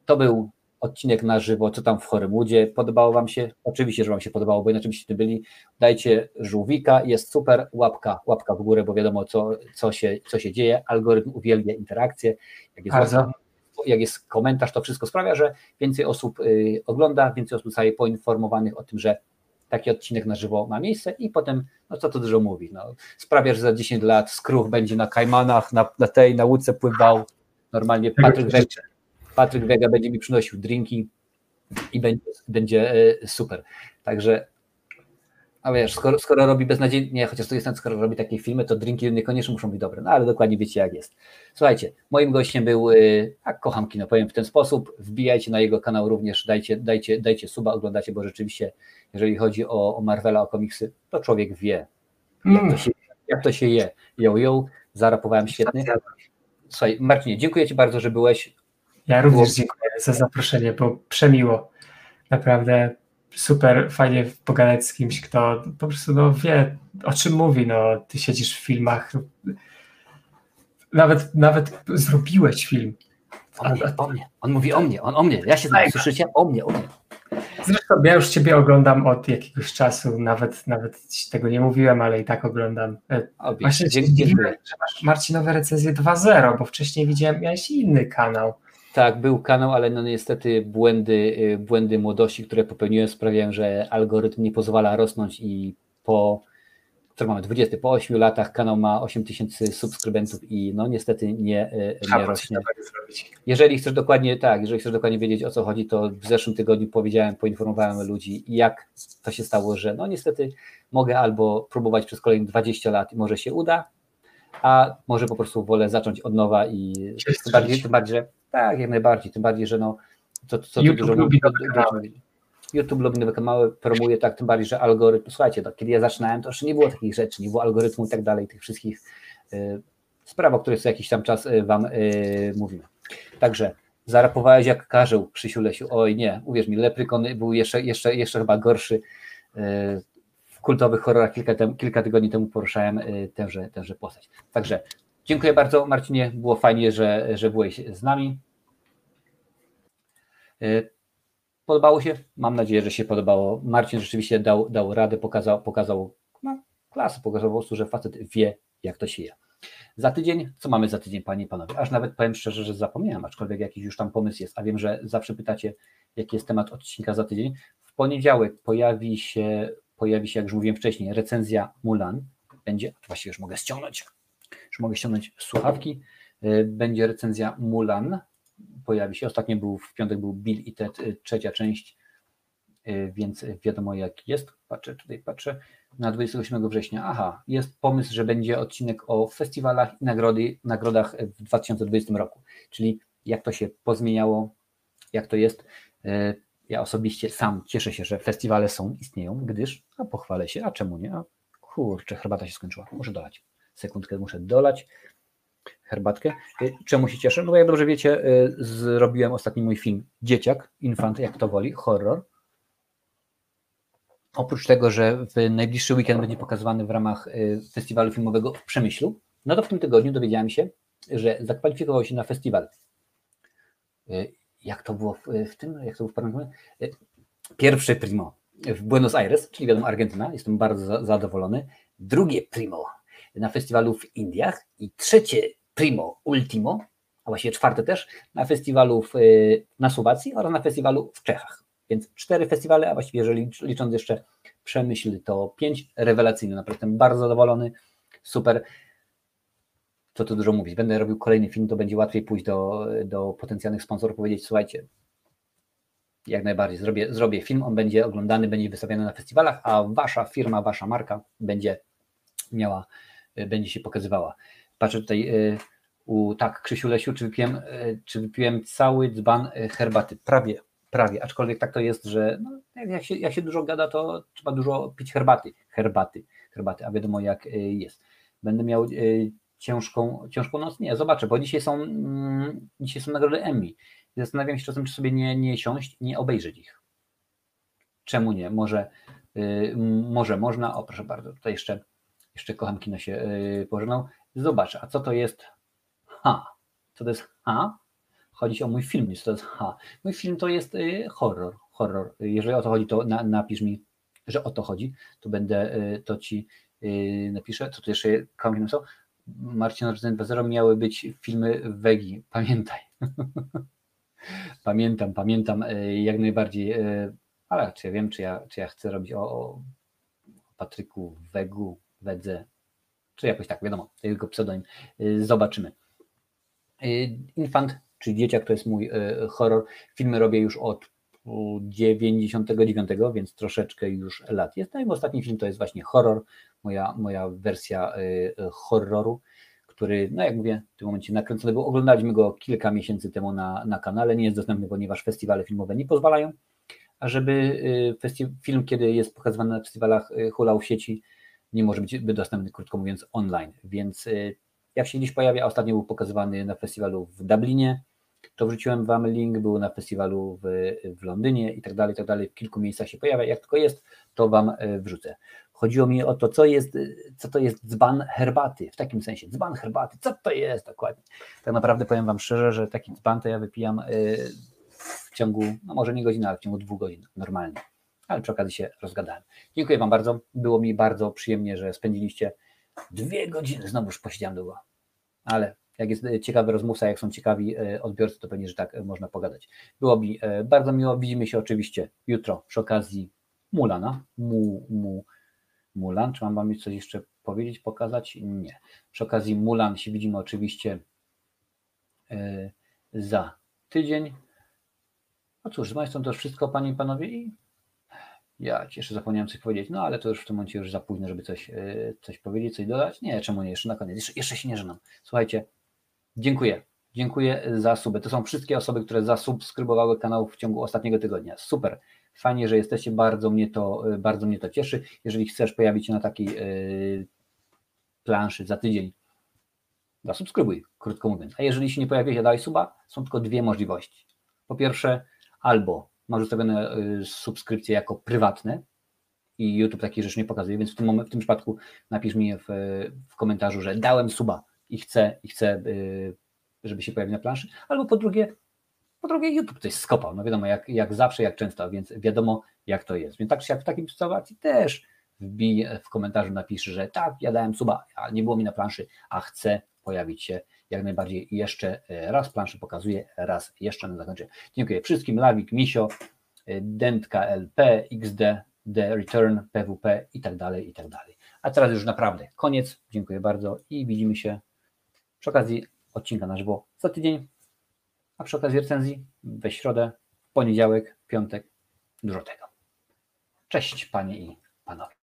To był odcinek na żywo, co tam w Chorymłudzie. Podobało Wam się? Oczywiście, że Wam się podobało, bo inaczej byście tu byli. Dajcie żółwika, jest super, łapka, łapka w górę, bo wiadomo, co, co, się, co się dzieje. Algorytm uwielbia interakcje. Jak jest, łapka, jak jest komentarz, to wszystko sprawia, że więcej osób y, ogląda, więcej osób zostaje poinformowanych o tym, że taki odcinek na żywo ma miejsce i potem, no co to dużo mówi, no, sprawia, że za 10 lat skruch będzie na Kajmanach, na, na tej, na łódce pływał, normalnie Patryk Wega, Patryk Wega będzie mi przynosił drinki i będzie, będzie e, super. Także a wiesz, skoro, skoro robi beznadziejnie, chociaż to jest skoro robi takie filmy, to drinki niekoniecznie muszą być dobre, no ale dokładnie wiecie jak jest. Słuchajcie, moim gościem był, a kocham kino, powiem w ten sposób, wbijajcie na jego kanał również, dajcie, dajcie, dajcie suba, oglądacie, bo rzeczywiście, jeżeli chodzi o, o Marvela, o komiksy, to człowiek wie, jak to mm. się, jak to się je. Yo, yo, zarapowałem świetnie. Słuchaj, Marcinie, dziękuję Ci bardzo, że byłeś. Ja również dziękuję za zaproszenie, bo przemiło. Naprawdę super fajnie pogadać z kimś, kto po prostu no, wie, o czym mówi. No, ty siedzisz w filmach, nawet, nawet zrobiłeś film. On, mówi o mnie, on mówi o mnie, on o mnie, ja się znam, słyszycie? O mnie, o mnie. Zresztą ja już Ciebie oglądam od jakiegoś czasu, nawet, nawet tego nie mówiłem, ale i tak oglądam. E, właśnie dziękuję. że masz Marcinowe recenzje 2.0, bo wcześniej widziałem, miałeś inny kanał. Tak, był kanał, ale no niestety błędy, y, błędy młodości, które popełniłem sprawiają, że algorytm nie pozwala rosnąć i po co mamy, 20, po 8 latach kanał ma 8 tysięcy subskrybentów i no niestety nie, nie rośnie. Jeżeli chcesz dokładnie, tak, jeżeli chcesz dokładnie wiedzieć o co chodzi, to w zeszłym tygodniu powiedziałem, poinformowałem ludzi, jak to się stało, że no niestety mogę albo próbować przez kolejne 20 lat i może się uda, a może po prostu wolę zacząć od nowa i tym bardziej, tym bardziej, że tak, jak najbardziej, tym bardziej, że no to, to YouTube dużo lubi YouTube lubi nowe kanały, promuje tak, tym bardziej, że algorytm, słuchajcie, to, kiedy ja zaczynałem, to jeszcze nie było takich rzeczy, nie było algorytmu i tak dalej, tych wszystkich y, spraw, o których co jakiś tam czas y, Wam y, mówimy. Także zarapowałeś jak karzeł, Krzysiu Lesiu, oj nie, uwierz mi, Leprykon był jeszcze, jeszcze, jeszcze chyba gorszy, y, kultowych horrorach kilka, tem, kilka tygodni temu poruszałem y, tęże, tęże postać. Także dziękuję bardzo Marcinie, było fajnie, że, że byłeś z nami. Y, Podobało się? Mam nadzieję, że się podobało. Marcin rzeczywiście dał, dał radę, pokazał, pokazał no, klasę, pokazał po prostu, że facet wie, jak to się je. Za tydzień, co mamy za tydzień, panie i panowie? Aż nawet powiem szczerze, że zapomniałem, aczkolwiek jakiś już tam pomysł jest, a wiem, że zawsze pytacie, jaki jest temat odcinka za tydzień. W poniedziałek pojawi się, pojawi się, jak już mówiłem wcześniej, recenzja Mulan. Będzie, właściwie już mogę ściągnąć, już mogę ściągnąć słuchawki. Y, będzie recenzja Mulan, pojawi się. Ostatnio był w piątek był Bill i Ted, y, trzecia część, y, więc wiadomo jak jest. Patrzę, tutaj patrzę. Na 27 września. Aha, jest pomysł, że będzie odcinek o festiwalach i nagrody, nagrodach w 2020 roku. Czyli jak to się pozmieniało, jak to jest. Ja osobiście sam cieszę się, że festiwale są, istnieją, gdyż, a pochwalę się, a czemu nie? A kurczę, herbata się skończyła. Muszę dolać. Sekundkę muszę dolać herbatkę. Y, czemu się cieszę? No bo jak dobrze wiecie, y, zrobiłem ostatni mój film Dzieciak, Infant, jak to woli, horror. Oprócz tego, że w najbliższy weekend będzie pokazywany w ramach y, festiwalu filmowego w Przemyślu, no to w tym tygodniu dowiedziałem się, że zakwalifikował się na festiwal. Jak to było w, tym, jak to było w? Pierwszy primo w Buenos Aires, czyli wiadomo Argentyna, jestem bardzo zadowolony. Drugie primo na festiwalu w Indiach i trzecie primo ultimo, a właściwie czwarte też, na festiwalu w, y, na Słowacji oraz na festiwalu w Czechach. Więc cztery festiwale, a właściwie jeżeli licząc jeszcze Przemyśl, to pięć, rewelacyjne, naprawdę jestem bardzo zadowolony, super. Co tu dużo mówić, będę robił kolejny film, to będzie łatwiej pójść do, do potencjalnych sponsorów, powiedzieć, słuchajcie, jak najbardziej, zrobię, zrobię film, on będzie oglądany, będzie wystawiany na festiwalach, a wasza firma, wasza marka będzie miała Y, będzie się pokazywała. Patrzę tutaj y, u, tak, Krzysiu Lesiu, czy wypiłem, y, czy wypiłem cały dzban herbaty? Prawie, prawie, aczkolwiek tak to jest, że no, jak, się, jak się dużo gada, to trzeba dużo pić herbaty, herbaty, herbaty, a wiadomo jak jest. Będę miał ciężką, ciężką noc? Nie, zobaczę, bo dzisiaj są, mm, dzisiaj są nagrody Emmy. Zastanawiam się czasem, czy sobie nie, nie siąść, nie obejrzeć ich. Czemu nie? Może, może można, o proszę bardzo, tutaj jeszcze jeszcze kocham kino się yy, pożegnał. Zobacz, a co to jest H? Co to jest H? Chodzi o mój film, co to jest H. Mój film to jest yy, horror. horror. Jeżeli o to chodzi, to na, napisz mi, że o to chodzi, to będę, yy, to ci napiszę. Co tu jeszcze kocham kino? Marcin Resident 2.0 miały być filmy Wegi. Pamiętaj. pamiętam, pamiętam yy, jak najbardziej, yy, ale czy ja wiem, czy ja, czy ja chcę robić o, o Patryku Wegu, Wedze, czy jakoś tak, wiadomo, jego pseudonim, y, zobaczymy. Infant, czyli Dzieciak, to jest mój horror. Filmy robię już od 99, więc troszeczkę już lat jest. No i ostatni film to jest właśnie horror, moja, moja wersja horroru, który, no jak mówię, w tym momencie nakręcony był. Oglądaliśmy go kilka miesięcy temu na, na kanale. Nie jest dostępny, ponieważ festiwale filmowe nie pozwalają. A żeby film, kiedy jest pokazywany na festiwalach, hulał sieci, nie może być dostępny, krótko mówiąc, online. Więc y, jak się dziś pojawia, ostatnio był pokazywany na festiwalu w Dublinie, to wrzuciłem Wam link, był na festiwalu w, w Londynie i tak dalej, tak dalej. W kilku miejscach się pojawia. Jak tylko jest, to Wam y, wrzucę. Chodziło mi o to, co, jest, co to jest dzban herbaty, w takim sensie, dzban herbaty, co to jest dokładnie. Tak naprawdę powiem Wam szczerze, że taki dzban to ja wypijam y, w ciągu, no może nie godziny, ale w ciągu dwóch godzin normalnie ale przy okazji się rozgadałem. Dziękuję Wam bardzo. Było mi bardzo przyjemnie, że spędziliście dwie godziny. Znowu już posiedziałem długo, ale jak jest ciekawy rozmówca, jak są ciekawi e, odbiorcy, to pewnie, że tak można pogadać. Było mi bardzo miło. Widzimy się oczywiście jutro przy okazji Mulana. Mu, mu, Mulan. Czy mam wam coś jeszcze powiedzieć, pokazać? Nie. Przy okazji Mulan się widzimy oczywiście yy, za tydzień. No cóż, z mojej strony to już wszystko, panie i panowie. I ja jeszcze zapomniałem coś powiedzieć, no ale to już w tym momencie już za późno, żeby coś, yy, coś powiedzieć, coś dodać. Nie, czemu nie, jeszcze na koniec. Jeszcze, jeszcze się nie żenam. Słuchajcie, dziękuję. Dziękuję za suby. To są wszystkie osoby, które zasubskrybowały kanał w ciągu ostatniego tygodnia. Super. Fajnie, że jesteście, bardzo mnie to, bardzo mnie to cieszy. Jeżeli chcesz pojawić się na takiej yy, planszy za tydzień, zasubskrybuj, krótko mówiąc. A jeżeli się nie pojawi, daj suba, są tylko dwie możliwości. Po pierwsze, albo masz ustawione yy, subskrypcje jako prywatne i YouTube takich rzeczy nie pokazuje, więc w tym, w tym przypadku napisz mi w, w komentarzu, że dałem suba i chcę, i chcę yy, żeby się pojawił na planszy, albo po drugie, po drugie YouTube coś skopał, no wiadomo, jak, jak zawsze, jak często, więc wiadomo jak to jest. Więc tak jak w takiej sytuacji też wbij w komentarzu, napisz, że tak, ja dałem suba, a nie było mi na planszy, a chcę pojawić się jak najbardziej jeszcze raz planszy pokazuję, raz jeszcze na zakończenie. Dziękuję wszystkim, Lawik, Misio, Dentka LP, XD, The Return, PWP i tak dalej, i tak dalej. A teraz już naprawdę koniec, dziękuję bardzo i widzimy się przy okazji odcinka na żywo za tydzień, przy okazji recenzji we środę, w poniedziałek, piątek, dużo tego. Cześć Panie i Panowie.